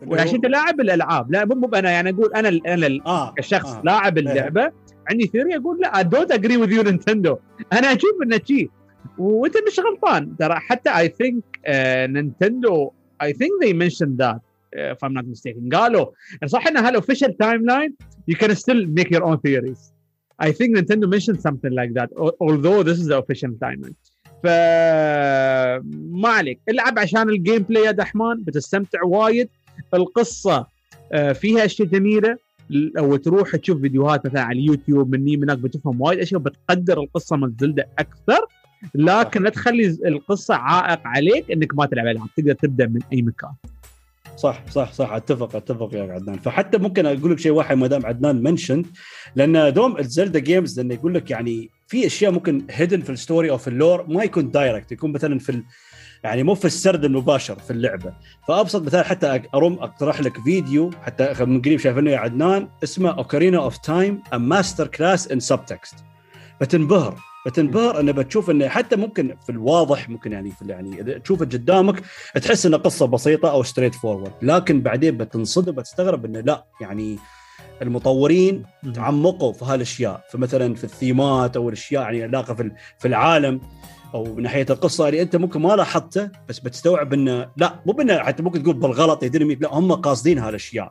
وعشان أنت لاعب الألعاب لا مو أنا يعني أقول أنا أنا آه. كشخص آه. لاعب. اللعبة آه. عندي theory أقول لا don't agree with you Nintendo أنا أشوف إنه شيء وأنت مش غلطان ترى حتى I think نينتندو I think they mention that if I'm not mistaken قالوا صح ان هال official timeline you can still make your own theories I think Nintendo mentioned something like that although this is the official timeline ف ما عليك. العب عشان ال gameplay يا دحمان بتستمتع وايد. القصة آه، فيها أشياء جميلة. لو تروح تشوف فيديوهات مثلا على اليوتيوب مني منك بتفهم وايد أشياء وبتقدر القصة من زلدة أكثر. لكن لا تخلي القصة عائق عليك إنك ما تلعب ألعاب تقدر تبدأ من أي مكان. صح صح صح أتفق أتفق يا عدنان. فحتى ممكن أقول لك شيء واحد ما دام عدنان mention لأن دوم الزلدا games لأنه يقول لك يعني في أشياء ممكن hidden في ال story أو في ال lore ما يكون direct يكون مثلا في يعني مو في السرد المباشر في اللعبة. فأبسط مثال حتى أروم أقترح لك فيديو حتى من قريب شايفينه يا عدنان اسمه Ocarina of Time a masterclass in subtext بتنبهر بتنبهر أنه بتشوف أنه حتى ممكن في الواضح ممكن يعني في يعني إذا تشوفه قدامك تحس انه قصة بسيطة أو straightforward لكن بعدين بتنصدم بتستغرب أنه لا يعني المطورين تعمقوا في هالأشياء. فمثلا في ال themeات أو الأشياء يعني علاقة في في العالم. أو من ناحية القصة اللي أنت ممكن ما لاحظته بس بتستوعب إنه لا مو بإنه حتى ممكن تقول بالغلط يدري لا هم قاصدين هالأشياء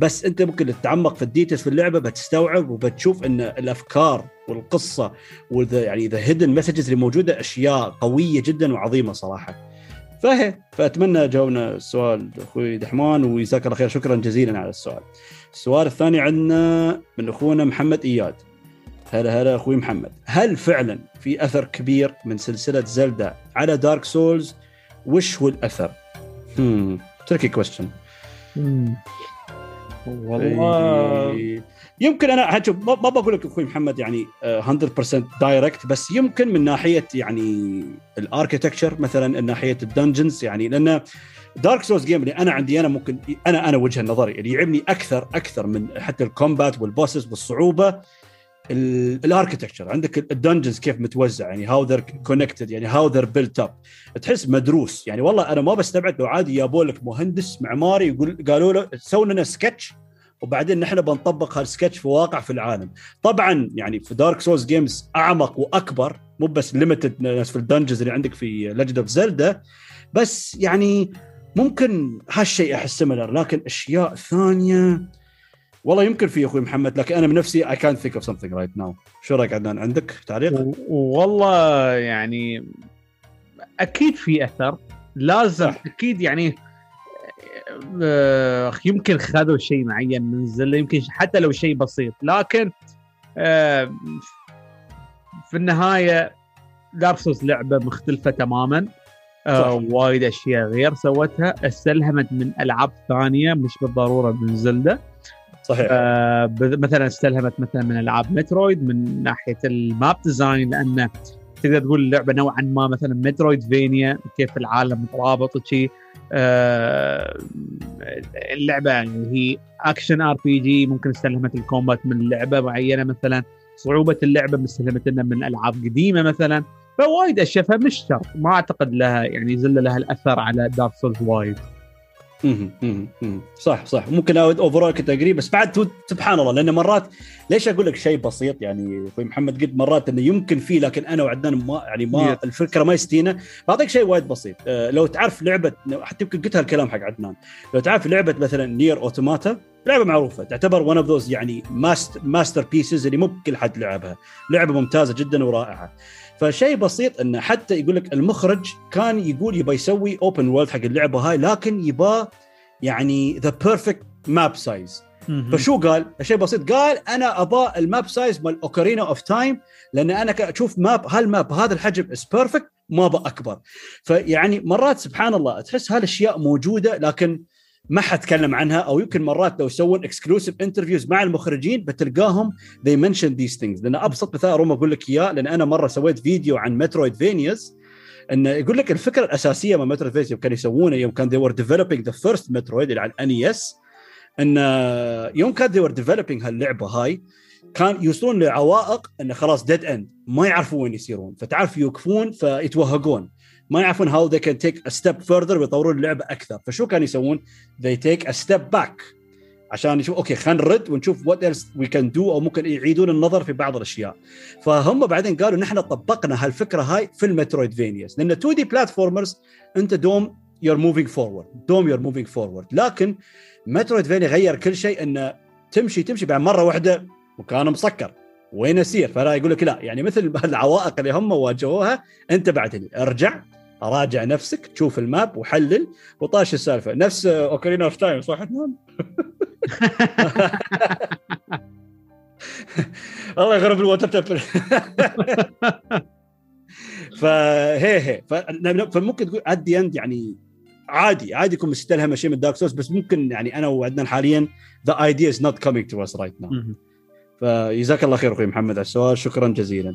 بس أنت ممكن تتعمق في ال details في اللعبة بتستوعب وبتشوف إن الأفكار والقصة وال the يعني the hidden messages اللي موجودة أشياء قوية جدا وعظيمة صراحة فهي فأتمنى جاوبنا السؤال أخوي دحمان وجزاك الله خير شكرا جزيلا على السؤال. السؤال الثاني عندنا من أخونا محمد إياد. هلا هلا أخوي محمد. هل فعلا في أثر كبير من سلسلة زلدا على Dark Souls وش هو الأثر؟ امم tricky question والله. يمكن أنا هشوف ما بقول لك أخوي محمد يعني 100% direct بس يمكن من ناحية يعني ال architecture مثلا من ناحية ال dungeons يعني لأن Dark Souls game اللي أنا عندي أنا ممكن أنا أنا وجهة نظري اللي يعجبني أكثر أكثر من حتى ال combat وال bosses والصعوبة ال architecture عندك ال dungeons كيف متوزع يعني how they're connected يعني how they're built up تحس مدروس. يعني والله أنا ما بستبعد لو عادي جابوا لك مهندس معماري يقول قالوا له سووا لنا سكتش وبعدين نحن بنطبق هالسكتش في واقع في العالم. طبعا يعني في Dark Souls games أعمق وأكبر مو بس limited ناس في ال dungeons اللي عندك في Legend of Zelda بس يعني ممكن هالشيء أحس similar لكن أشياء ثانية والله يمكن في أخوي محمد لكن أنا بنفسي اي كانت ثينك اوف سمثينج رايت ناو شو رأيك عدنان؟ عندك تعليق؟ والله يعني أكيد في أثر. لازم صح. أكيد يعني آه، يمكن خذوا شيء معين من Zelda يمكن حتى لو شيء بسيط. لكن آه، في النهاية Dark لعبة مختلفة تماما. آه وايد أشياء غير سوتها. استلهمت من ألعاب ثانية مش بالضرورة من Zelda. صحيح. آه مثلا استلهمت مثلا من ألعاب Metroid من ناحية ال map design لأنه تقدر تقول اللعبة نوعا ما مثلا Metroidvania كيف العالم مترابط وشي. آه اللعبة يعني هي action RPG ممكن استلهمت ال combat من لعبة معينة مثلا. صعوبة اللعبة استلهمت من ألعاب قديمة مثلا. فوايد أشياء فمش شرط ما أعتقد لها يعني Zelda لها الأثر على Dark Souls وايد. صح صح. ممكن overall كنت agree بس بعد سبحان الله لأن مرات ليش أقول لك شيء بسيط؟ يعني أخوي محمد قلت مرات إنه يمكن فيه لكن أنا وعدنان ما يعني ما الفكرة ما يستينا بعطيك شيء وايد بسيط. أه لو تعرف لعبة حتى يمكن قلت هالكلام حق عدنان. لو تعرف لعبة مثلا NieR Automata لعبة معروفة تعتبر one of those يعني master masterpieces اللي مو كل حد لعبها. لعبة ممتازة جدا ورائعة. فشيء بسيط انه حتى يقول لك المخرج كان يقول يبغى يسوي open world حق اللعبة هاي لكن يبغى يعني the perfect map size فشو قال؟ شيء بسيط قال أنا أبغى ال map size مال Ocarina of Time لأن أنا أشوف map هال map هذا الحجم is perfect ما أبغى أكبر. فيعني مرات سبحان الله تحس هالأشياء موجودة لكن ما حتكلم عنها أو يمكن مرات لو يسوون exclusive interviews مع المخرجين بتلقاهم they mention these things. لأن أبسط مثال روما أقول لك إياه لأن أنا مرة سويت فيديو عن Metroidvanias انه يقول لك الفكرة الأساسية من Metroidvanias كانوا يسوونه يوم كان they were developing the first Metroid اللي على ال NES يوم كان they were developing هاللعبة هاي كان يوصلون لعوائق انه خلاص dead end ما يعرفون وين يسيرون فتعرف يوقفون فيتوهقون ما يعرفون how they can take a step further ويطورون اللعبة أكثر. فشو كانوا يسوون؟ they take a step back. عشان يشوف okay خلينا نرد ونشوف what else we can do أو ممكن يعيدون النظر في بعض الأشياء. فهم بعدين قالوا نحن طبقنا هالفكرة هاي في ال Metroidvanias لأن 2D platformers أنت دوم you're moving forward دوم you're moving forward لكن Metroidvania غير كل شيء إنه تمشي تمشي بعد مرة واحدة مكان مسكر. وين أسير؟ فلا يقول لك لا. يعني مثل [LAUGHS] العوائق اللي هم واجهوها أنت بعد ارجع راجع نفسك تشوف ال map وحلل. وطاش السالفة. نفس Ocarina of Time صح؟ [LAUGHS] الله يغربل ال Water Temple فهي هي فممكن تقول at end يعني عادي. عادي يكون مستلهم شيء من Dark Souls بس ممكن يعني أنا وعدنان حاليا the idea is not coming to us right now فجزاك الله خير أخوي محمد على السؤال شكرا جزيلا.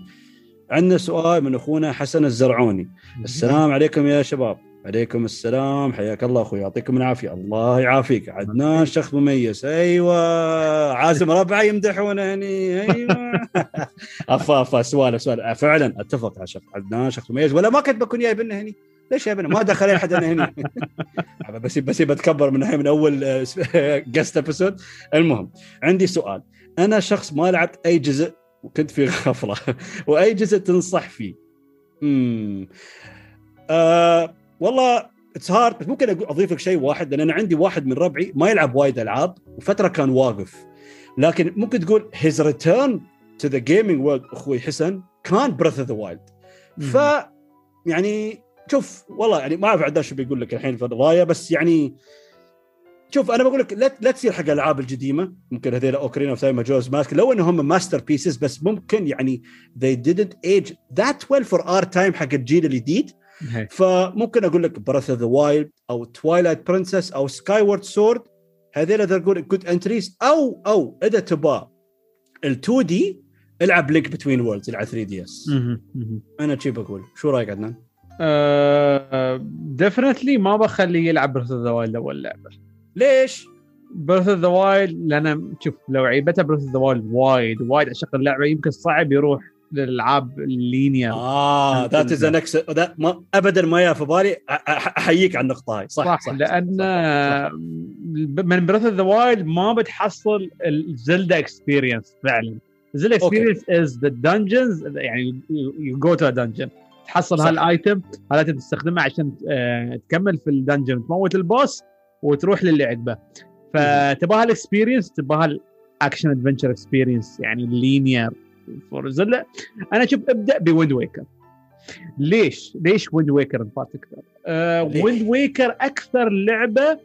عندنا سؤال من أخونا حسن الزرعوني. السلام عليكم يا شباب. عليكم السلام. حياك الله أخوي يعطيكم العافية. الله يعافيك. عدنان شخص مميز. أيوه. عازم ربعه يمدحونه هني. أيوه. [LAUGHS] أفا أفا. سوالف سوالف فعلا. أتفق يا شخص عدنان شخص مميز. ولا ما كنت بكون جايبنا هني. ليش جايبنا ما دخل احد هنا [LAUGHS] بس بس بتكبر من الحين من أول [LAUGHS] guest episode المهم عندي سؤال. أنا شخص ما لعبت أي جزء وكنت في غفلة. [LAUGHS] وأي جزء تنصح فيه. امم آه والله it's hard بس ممكن اضيف لك شيء واحد لأن أنا عندي واحد من ربعي ما يلعب وايد ألعاب وفترة كان واقف. لكن ممكن تقول his return to the gaming world أخوي حسن كان Breath of the Wild ف يعني شوف والله يعني ما أعرف عدنان شو بيقول لك الحين في الرواية بس يعني شوف أنا بقول لك لا لا تصير حق الألعاب القديمه ممكن هذول Ocarina of Time Majora's Mask. لو إنهم masterpieces بس ممكن يعني they didn't age that well for our time حق الجيل الجديد. فممكن أقول لك Breath of the Wild أو Twilight Princess أو Skyward Sword هذول أقول good entries أو أو إذا تبغى ال 2D العب Link Between Worlds على 3DS أنا شي بقول. شو رأيك عدنان؟ definitely uh, ما بخليه يلعب Breath of the Wild أول لعبة. ليش؟ Breath of the Wild لأن شوف لو عيبتها Breath of the Wild وايد وايد عشق اللعبة يمكن صعب يروح للألعاب ال linear آه that is nice ابدا ما جاء في بالي أحييك على النقطة هاي. صح صح, صح لأن صح صح من Breath of the Wild ما بتحصل ال Zelda experience فعلا. Zelda experience is the dungeons يعني you go to dungeon تحصل. هال item هال item تستخدمه عشان آه، تكمل في ال dungeon تموت ال boss وتروح للي عقبه فتبغى ال experience تبغى ال action adventure experience يعني linear for Zelda أنا أشوف ابدأ ب Wind Waker ليش؟ ليش Wind Waker؟ ليش؟ Wind Waker أكثر لعبة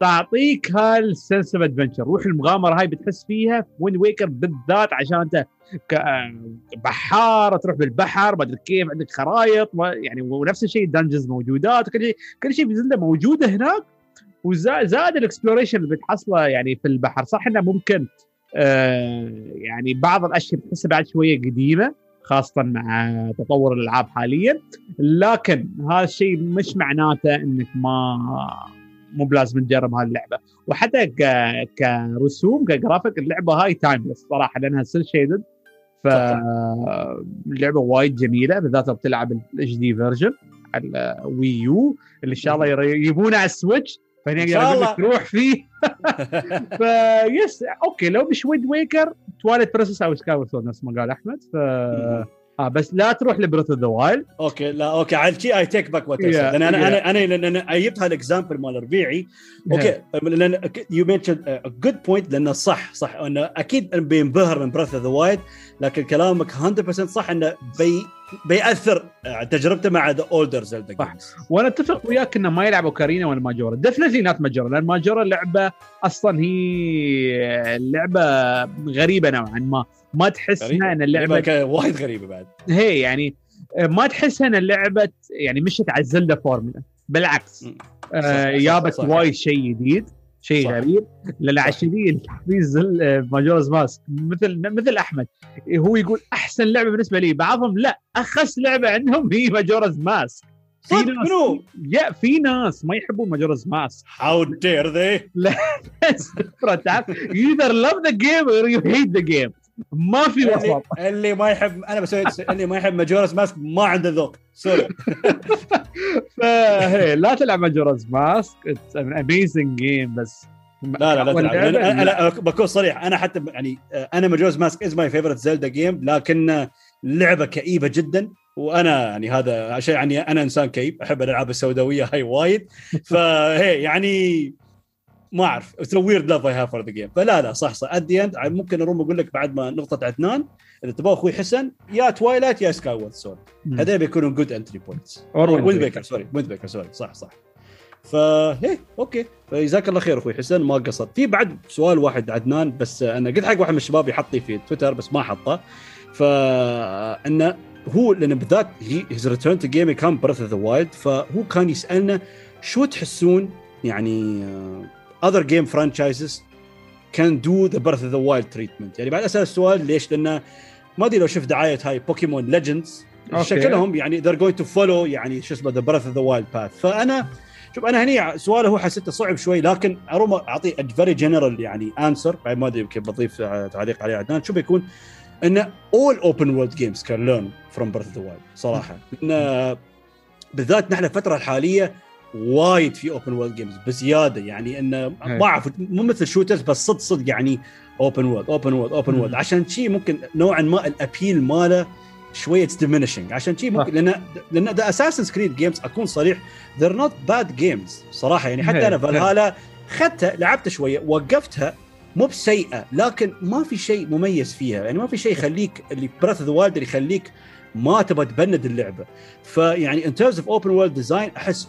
تعطيك هال sense of adventure روح المغامرة هاي بتحس فيها في Wind Waker بالذات عشان أنت آه، بحار تروح بالبحر ما أدري كيف عندك خرايط يعني ونفس الشيء dungeons موجودات وكل شيء كل شيء في Zelda موجودة هناك وزاد ال exploration اللي بتحصله يعني في البحر. صح إنه ممكن آه يعني بعض الأشياء تحسها بعد شوية قديمة خاصة مع تطور الألعاب حاليا. لكن هذا الشيء مش معناته إنك ما مو بلازم تجرب هذه اللعبة. وحتى ك... كرسوم كجرافيك اللعبة هاي timeless صراحة لأنها cel shaded فاللعبه وايد جميلة بالذات لو بتلعب ال HD version على Wii U اللي إن شاء الله يجيبونه على ال Switch أقدر أقول الله. لك روح فيه. [LAUGHS] فيس okay لو مش Wind Waker Twilight Princess أو Skyward نفس ما قال أحمد. ف آه بس لا تروح ل Breath of the Wild okay لا okay على شيء I take back what لأن أنا yeah. أنا أنا لأن أنا جبت هال example مال ربيعي. okay لأن you mention good point لأنه صح صح انه أكيد بينبهر من Breath of the Wild لكن كلامك 100% صح انه بي بيأثر. آه، تجربته مع the older Zelda صح. وأنا أتفق وياك إنه ما يلعب أوكارينا ولا Majora. definitely not Majora لأن Majora لعبة أصلا هي لعبة غريبة نوعا ما. ما تحسها إن اللعبة وايد غريبة بعد. هي يعني ما تحسها إن اللعبة يعني مشت على ال Zelda formula بالعكس. آه صح. وايد شيء جديد. شيء صح. غريب. لأن صح. عشرين في Zel آه، Majora's Mask. مثل مثل أحمد. هو يقول أحسن لعبة بالنسبة لي. بعضهم لا أخس لعبة عندهم هي Majora's Mask. في ناس منو؟ يا في ناس ما يحبون Majora's Mask. how dare they تعرف you either love the game or you hate the game. ما في وسط اللي ما يحب أنا بسوي اللي ما يحب Majora's Mask ما عنده ذوق. sorry. [LAUGHS] فهي لا تلعب Majora's Mask. it's an amazing game بس لا لا لا تلعب. أنا أنا بكون صريح. أنا حتى يعني آه، أنا Majora's Mask is my favorite Zelda game لكن لعبة كئيبة جدا. وأنا يعني هذا شيء يعني أنا إنسان كئيب أحب الألعاب السوداوية هاي وايد. فهي يعني ما أعرف. it's weird love I have for the game فلا لا صح صح. at the end ممكن اروم أقول لك بعد ما نقطة عدنان إذا تبغى أخوي حسن يا Twilight يا Skyward Sword هذول بيكونوا good entry points Wind. Waker sorry Wind Waker sorry صح صح. فهي okay. فجزاك الله خير أخوي حسن ما قصرت. في بعد سؤال واحد عدنان بس أنا قلت حق واحد من الشباب يحطي في تويتر بس ما حطه. فانه هو لأن بالذات his return to game كان Breath of the Wild فهو كان يسألنا شو تحسون يعني other game franchises كان do the Breath of the Wild treatment يعني بعد أسأل السؤال ليش؟ لأنه ما أدري لو شفت دعاية هاي Pokémon Legends. شكلهم يعني they're going to follow يعني شو اسمه the Breath of the Wild path فأنا شوف أنا هني سؤاله هو حسيته صعب شوي لكن أروم اعطيه very general يعني answer بعد ما أدري يمكن بضيف تعليق عليه عدنان. شو بيكون؟ انه all open world games can learn from Breath of the Wild صراحة. لأن بالذات نحن الفترة الحالية وايد في open world games بزيادة. يعني انه ما أعرف مو مثل shooters بس صدق صدق يعني open world open world open world عشان شي ممكن نوعا ما ال appeal ماله شوية diminishing عشان شي ممكن لأن لأن the Assassin's Creed games أكون صريح they're not bad games صراحة. يعني حتى أنا فالهالا خدتها لعبتها شوية وقفتها مو بسيئة لكن ما في شيء مميز فيها. يعني ما في شيء يخليك اللي Breath the Wild اللي يخليك ما تبغى تبند اللعبة. فيعني in terms of open world design أحس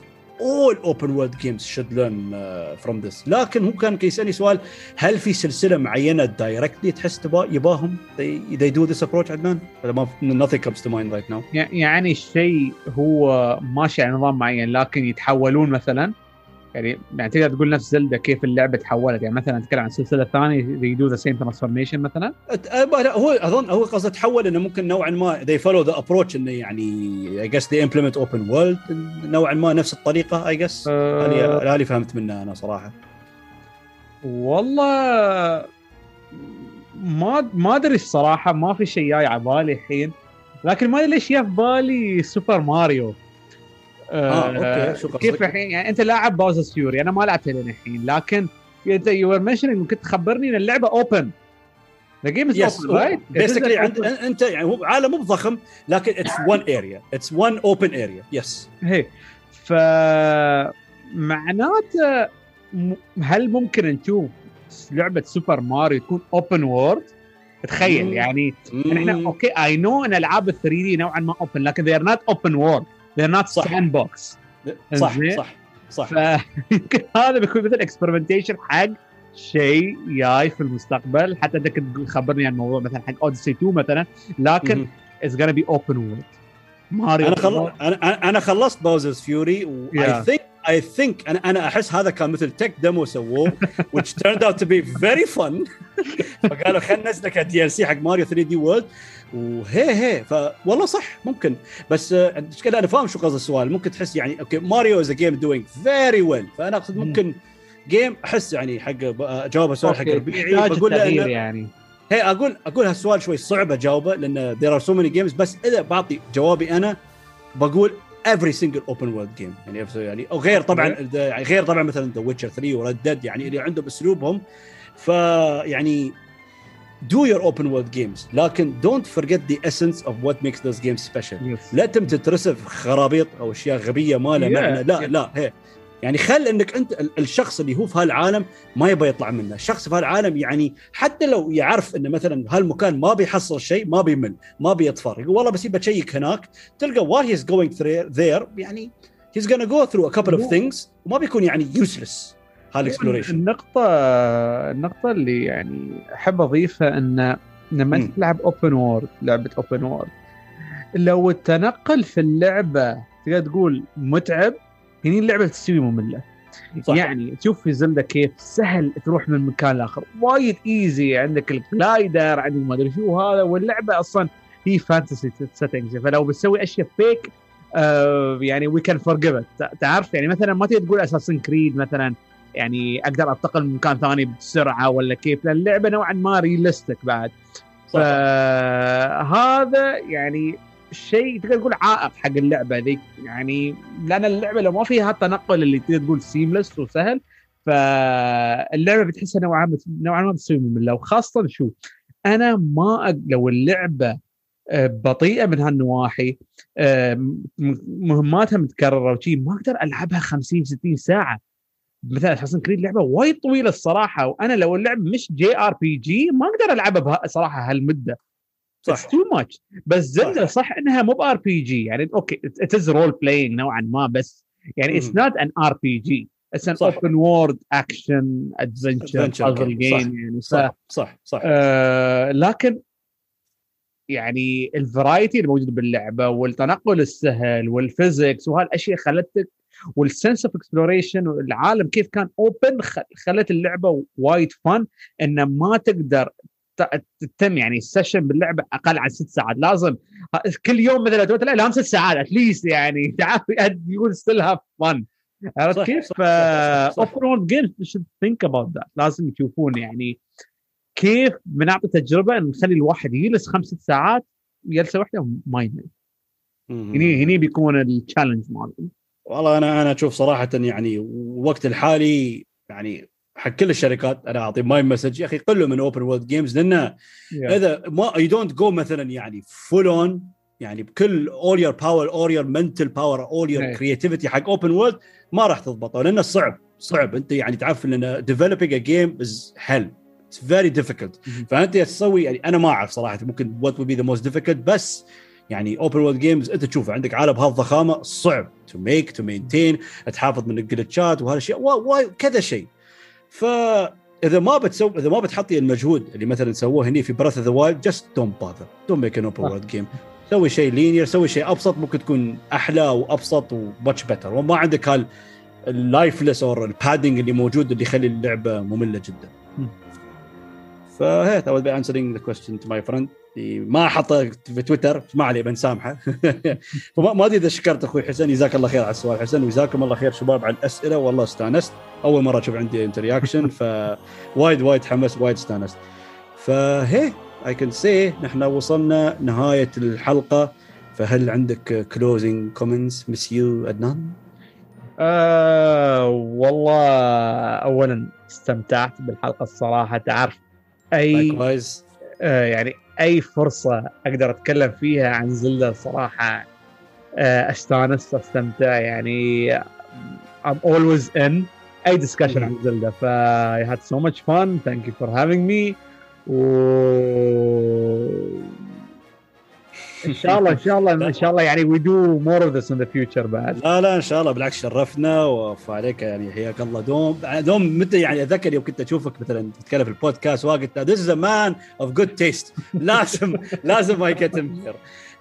open world games should learn uh, from this. لكن هو كان يسالني سؤال هل في سلسلة معينة directly تحس تبا يباهم؟ They, they do this approach عدنان؟ ما nothing comes to mind right now. يعني الشيء هو ماشي على نظام معين لكن يتحولون مثلا؟ يعني يعني تقدر تقول نفس زلدة كيف اللعبة تحولت. يعني مثلا نتكلم عن سلسله ثانية they do the same transformation مثلا؟ هو أظن هو قصده تحول إنه ممكن نوعا ما they follow the approach إنه يعني I guess they implement open world. نوعا ما نفس الطريقة I guess. هذه هذه فهمت منها أنا صراحة. والله ما ما أدري الصراحة ما في شيء جاي على بالي الحين. لكن ما أدري ليش جاء في بالي سوبر ماريو آه okay شو قصدك؟ كيف الحين يعني أنت لاعب Bowser's Fury أنا ما لعبتها لين الحين لكن انت you are mentioning كنت تخبرني إن اللعبة open? It is basically an عند open- أنت يعني هو عالم مو ضخم لكن it's one area it's one open area yes هي ف معناته هل ممكن نشوف لعبة Super Mario تكون open world؟ تخيل. يعني إحنا okay I know أن ألعاب ال 3D نوعا ما open لكن they are not open world they are not صح. sandbox صح. صح صح فيمكن [LAUGHS] هذا بيكون مثل experimentation حق شيء جاي في المستقبل حتى انت كنت تخبرني عن الموضوع مثلا حق Odyssey 2 مثلا لكن it's gonna be open world Mario أنا خل... أنا أنا خلصت Bowser's Fury. و I think I think أنا أنا أحس هذا كان مثل tech demo سووه which turned out to be very fun. [LAUGHS] فقالوا خلينا ننزله ك DLC حق Mario 3D World وهي هي فوالله صح ممكن. بس آه، المشكلة أنا فاهم شو قصد السؤال. ممكن تحس يعني okay Mario is game doing very well فأنا أقصد مم. ممكن game أحس يعني حق أجاوب السؤال حق ربيعي. بقول له يعني. هي أقول أقول هالسؤال شوي صعب أجاوبه لأن there are so many games. بس إذا بعطي جوابي أنا بقول every single open world game. يعني يعني أو غير طبعا يعني غير طبعا مثلا The Witcher 3 و Red Dead يعني اللي عندهم أسلوبهم. فيعني do your open world games لكن don't forget the essence of what makes those games special. Yes. لا تم تترسف خرابيط أو أشياء غبية ما لها Yeah, معنى لا yeah. لا هي يعني خل انك انت ال- الشخص اللي هو في هالعالم ما يبغى يطلع منه، الشخص في هالعالم يعني حتى لو يعرف انه مثلا هالمكان ما بيحصل شيء ما بيمل، ما بيطفر، يقول والله بس يبى اشيك هناك، تلقى while he's going there يعني he's gonna go through a couple of things وما بيكون يعني useless هال exploration. النقطة النقطة اللي يعني أحب أضيفها إن لما. انت تلعب open world لعبة open world لو التنقل في اللعبة تقدر تقول متعب هني اللعبة تستوي مملة. صح. يعني تشوف في زلدة كيف سهل تروح من مكان لآخر. وايد easy عندك ال glider عندك ما أدري شو هذا. واللعبة أصلا هي fantasy settings فلو بتسوي أشياء فيك آه يعني we can forgive تعرف؟ يعني مثلا ما تقدر تقول اساسن كريد مثلا. يعني أقدر أنتقل من مكان ثاني بسرعة ولا كيف. لأن اللعبة نوعا ما realistic بعد. فهذا يعني شيء تقدر تقول عائق حق اللعبة ذيك يعني لأن اللعبة لو ما فيها التنقل اللي تقدر تقول seamless وسهل فاللعبة بتحسها نوعا ما نوعا ما بتستوي مملة. وخاصة شو؟ أنا ما. لو اللعبة آه، بطيئة من هالنواحي آه، مهماتها متكررة وشي ما أقدر ألعبها 50 60 ساعة. مثلا اساسن كريد لعبة وايد طويلة الصراحة وأنا لو اللعبه مش JRPG ما أقدر ألعبها بها صراحة هالمدة. صح. too much بس زلدا صح إنها مو ب RPG يعني okay it is role playing نوعا ما بس يعني it's. not an RPG it's an صح. open world action adventure puzzle. game صح. يعني ف صح صح صح آه لكن يعني ال variety الموجوده باللعبة والتنقل السهل وال physics وهالأشياء خلتك وال sense of exploration والعالم كيف كان open خلت اللعبة وايد fun إنه ما تقدر تتم يعني ال session باللعبة أقل عن ست ساعات لازم كل يوم مثلا تقول لا لازم ست ساعات at least يعني [LAUGHS] تعرف يقول still have fun عرفت كيف؟ صح. open world games should think about that لازم يشوفون يعني كيف بنعطي تجربة نخلي الواحد يجلس خمس ست ساعات جلسه واحدة ما يمل. هني هني بيكون ال challenge مالهم والله أنا أنا أشوف صراحة يعني وقت الحالي يعني حق كل الشركات. أنا أعطي my message يا أخي قلوا من open world games لأنه إذا ما you don't go مثلا يعني full on يعني بكل all your power all your mental power all your. creativity حق open world ما راح تضبطه لأنه صعب صعب. أنت يعني تعرف إن developing a game is hell It's very difficult. فأنت تسوي يعني أنا ما أعرف صراحة ممكن what will be the most difficult بس يعني open world games أنت تشوف عندك عالم بهالضخامه صعب to make to maintain تحافظ من ال glitchات وهالأشياء. وكذا شيء. فإذا ما بتسوي إذا ما بتحطي المجهود اللي مثلا سووه هني في Breath of the Wild just don't bother don't make an open صح. world game سوي شيء linear سوي شيء أبسط ممكن تكون أحلى وأبسط و much better وما عندك هال ال lifeless أو ال padding اللي موجود اللي يخلي اللعبة مملة جدا. ف hey I will be answering the question to my friend. ما حطه في تويتر ما عليه بنسامحه [LAUGHS] فما ما أدري إذا شكرت أخوي حسين جزاك الله خير على السؤال حسين وجزاكم الله خير شباب على الأسئلة. والله استانست. أول مرة أشوف عندي انت reaction فوايد وايد حمس وايد استانست. ف hey I can see نحن وصلنا نهاية الحلقة. فهل عندك closing comments مس يو عدنان؟ آه والله اولا استمتعت بالحلقة الصراحة. تعرف أي آه يعني أي فرصة أقدر أتكلم فيها عن زلدة صراحة آه استانس أستمتع يعني I'm always in أي discussion عن زلدة ف I had so much fun thank you for having me و إن شاء الله إن شاء الله إن شاء الله يعني we do more of this in the future بعد. لا لا إن شاء الله بالعكس شرفنا وف عليك يعني حياك الله. دوم دوم متى يعني أتذكر يوم كنت أشوفك مثلا تتكلم في البودكاست this is a man of good taste. [LAUGHS] لازم لازم ما يكتم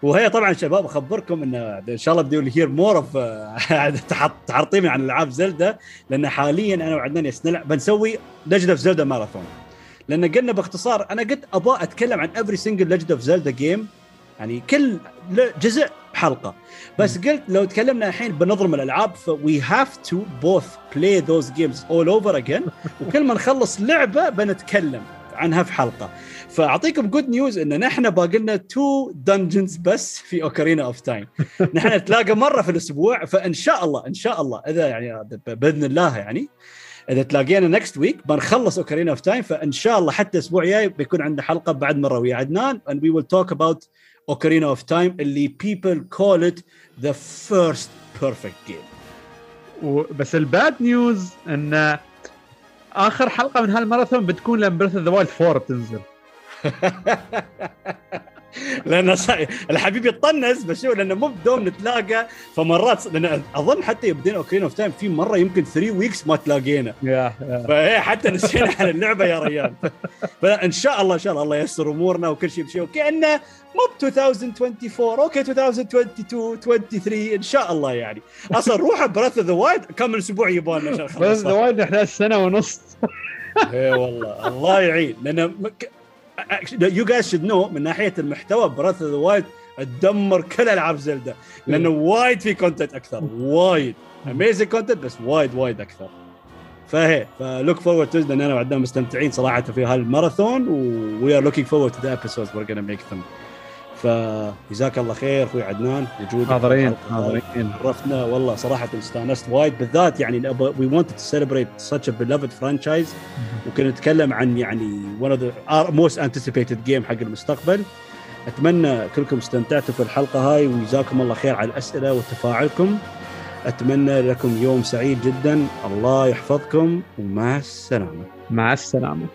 وهي طبعا شباب أخبركم إن إن شاء الله بدي هير مور اوف تحرطيمي عن ألعاب زلدة لأن حاليا أنا نلعب بنسوي لجنه في زلده ماراثون لأن قلنا باختصار أنا قلت أبغى أتكلم عن every single لجنه في زلده game يعني كل جزء بحلقة. بس قلت لو تكلمنا الحين بنظم الألعاب ف we have to both play those games all over again وكل ما نخلص لعبة بنتكلم عنها في حلقة. فأعطيكم good news إن نحن باقي لنا two dungeons بس في Ocarina of Time نحن نتلاقى مرة في الأسبوع فإن شاء الله إن شاء الله إذا يعني بإذن الله يعني إذا تلاقينا next week بنخلص Ocarina of Time فإن شاء الله حتى الأسبوع الجاي بيكون عندنا حلقة بعد مرة ويا عدنان and we will talk about Ocarina of Time اللي people call it the first perfect game. بس ال bad news إن آخر حلقة من هالماراثون بتكون لما Breath of the Wild 4 بتنزل لأن الحبيب يطنز بس شو لأنه مو بدوم نتلاقى فمرات لأن أظن حتى يبدين أوكرين اوف تايم في مرة يمكن 3 ويكس ما تلاقينا. فهي حتى نسينا [LAUGHS] عن اللعبة يا ريال. فإن شاء الله إن شاء الله الله ييسر أمورنا وكل شيء بشيء. وكانه مو ب 2024 أوكي 2022 23 إن شاء الله يعني. أصلا روح براث ذا وايد كم من أسبوع يبغالنا عشان براث ذا وايد نحتاج سنة ونص. اي والله الله يعين. لأن you guys should know من ناحية المحتوى breath ذا وايد تدمر كل ألعاب Zelda لأنه وايد في content أكثر وايد. amazing content بس وايد وايد أكثر. فهي فـ look forward to لأن أنا وعدنا مستمتعين صراحة في هالماراثون we are looking forward to the episodes we're gonna make them فجزاك الله خير أخوي عدنان. وجودك حاضرين حاضرين. عرفنا والله صراحة استانست وايد. بالذات يعني we want to celebrate a beloved franchise وكنا نتكلم عن يعني one of most anticipated game حق المستقبل. أتمنى كلكم استمتعتوا في الحلقة هاي وجزاكم الله خير على الأسئلة وتفاعلكم. أتمنى لكم يوم سعيد جدا. الله يحفظكم ومع السلامة. مع السلامة.